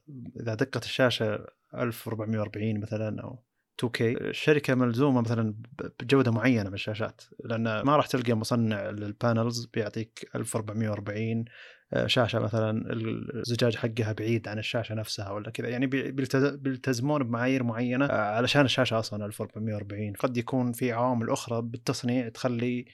إذا دقه الشاشة 1440 مثلا أو 2K الشركة ملزومة مثلا بجودة معينة من الشاشات لأن ما راح تلقى مصنع لل panels بيعطيك 1440 آه، شاشة مثلا الزجاج حقها بعيد عن الشاشة نفسها ولا كذا. يعني بيلتزمون بمعايير معينة آه، علشان الشاشة أصلا 1440 قد يكون في عوامل أخرى بالتصنيع تخلي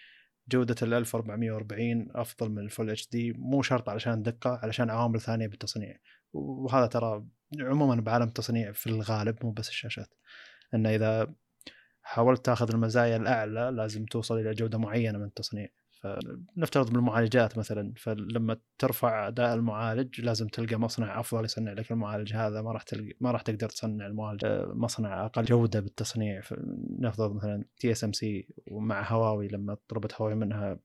جودة ال 1440 أفضل من الفول اتش دي مو شرط علشان دقة علشان عوامل ثانية بالتصنيع. وهذا ترى عموما بعالم التصنيع في الغالب مو بس الشاشات. انه إذا حاولت تأخذ المزايا الأعلى لازم توصل إلى جودة معينة من التصنيع. فنفترض بالمعالجات مثلا فلما ترفع أداء المعالج لازم تلقى مصنع أفضل يصنع لك المعالج. هذا ما راح تلقى ما راح تقدر تصنع المعالج مصنع أقل جودة بالتصنيع. نفترض مثلا TSMC ومع هواوي لما طلبت هواوي منها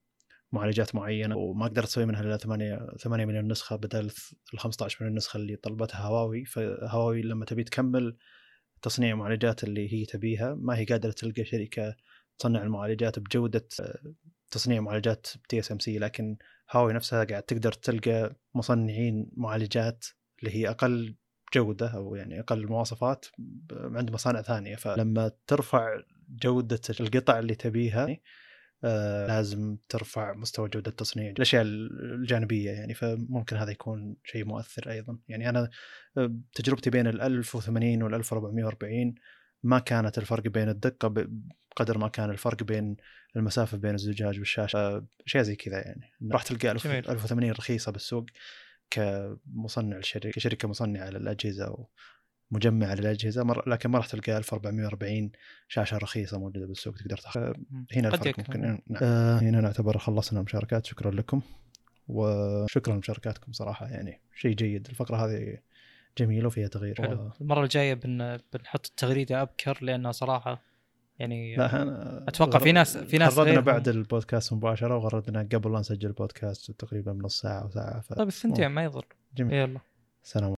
معالجات معينة وما قدرت تسوي منها إلا 8 8 مليون نسخة بدل ال 15 مليون نسخة اللي طلبتها هواوي. فهواوي لما تبي تكمل تصنيع المعالجات اللي هي تبيها. ما هي قادرة تلقى شركة تصنع المعالجات بجودة آه، تصنيع معالجات TSMC لكن هواوي نفسها قاعد تقدر تلقى مصنعين معالجات اللي هي أقل جودة أو يعني أقل مواصفات عند مصانع ثانية. فلما ترفع جودة القطع اللي تبيها آه لازم ترفع مستوى جودة التصنيع الأشياء الجانبية يعني فممكن هذا يكون شيء مؤثر أيضا. يعني أنا آه، تجربتي بين ال 1080 وال 1440 ما كانت الفرق بين الدقة بقدر ما كان الفرق بين المسافة بين الزجاج والشاشة اشياء زي كذا يعني. راح تلقى 1080 رخيصة بالسوق كمصنع الشركة كشركة مصنعة للأجهزة ومجمعه للاجهزه مر... لكن ما راح تلقى 1440 شاشة رخيصة موجودة بالسوق تقدر تاخذ. هنا الفرق ممكن. نعم. آه. هنا نعتبر خلصنا مشاركات شكرا لكم. وشكرا لمشاركاتكم صراحة. يعني شيء جيد. الفقرة هذه جميلة وفيها تغيير حلو. و... المرة الجاية بن... بنحط التغريدة أبكر لانها صراحة يعني لا أنا أتوقع في ناس في ناس غردنا بعد البودكاست مباشرة وغردنا قبل لا نسجل البودكاست تقريبا نص ساعة أو ساعة ف... طيب الثنتين ما يضر. جميل. يلا. سلام.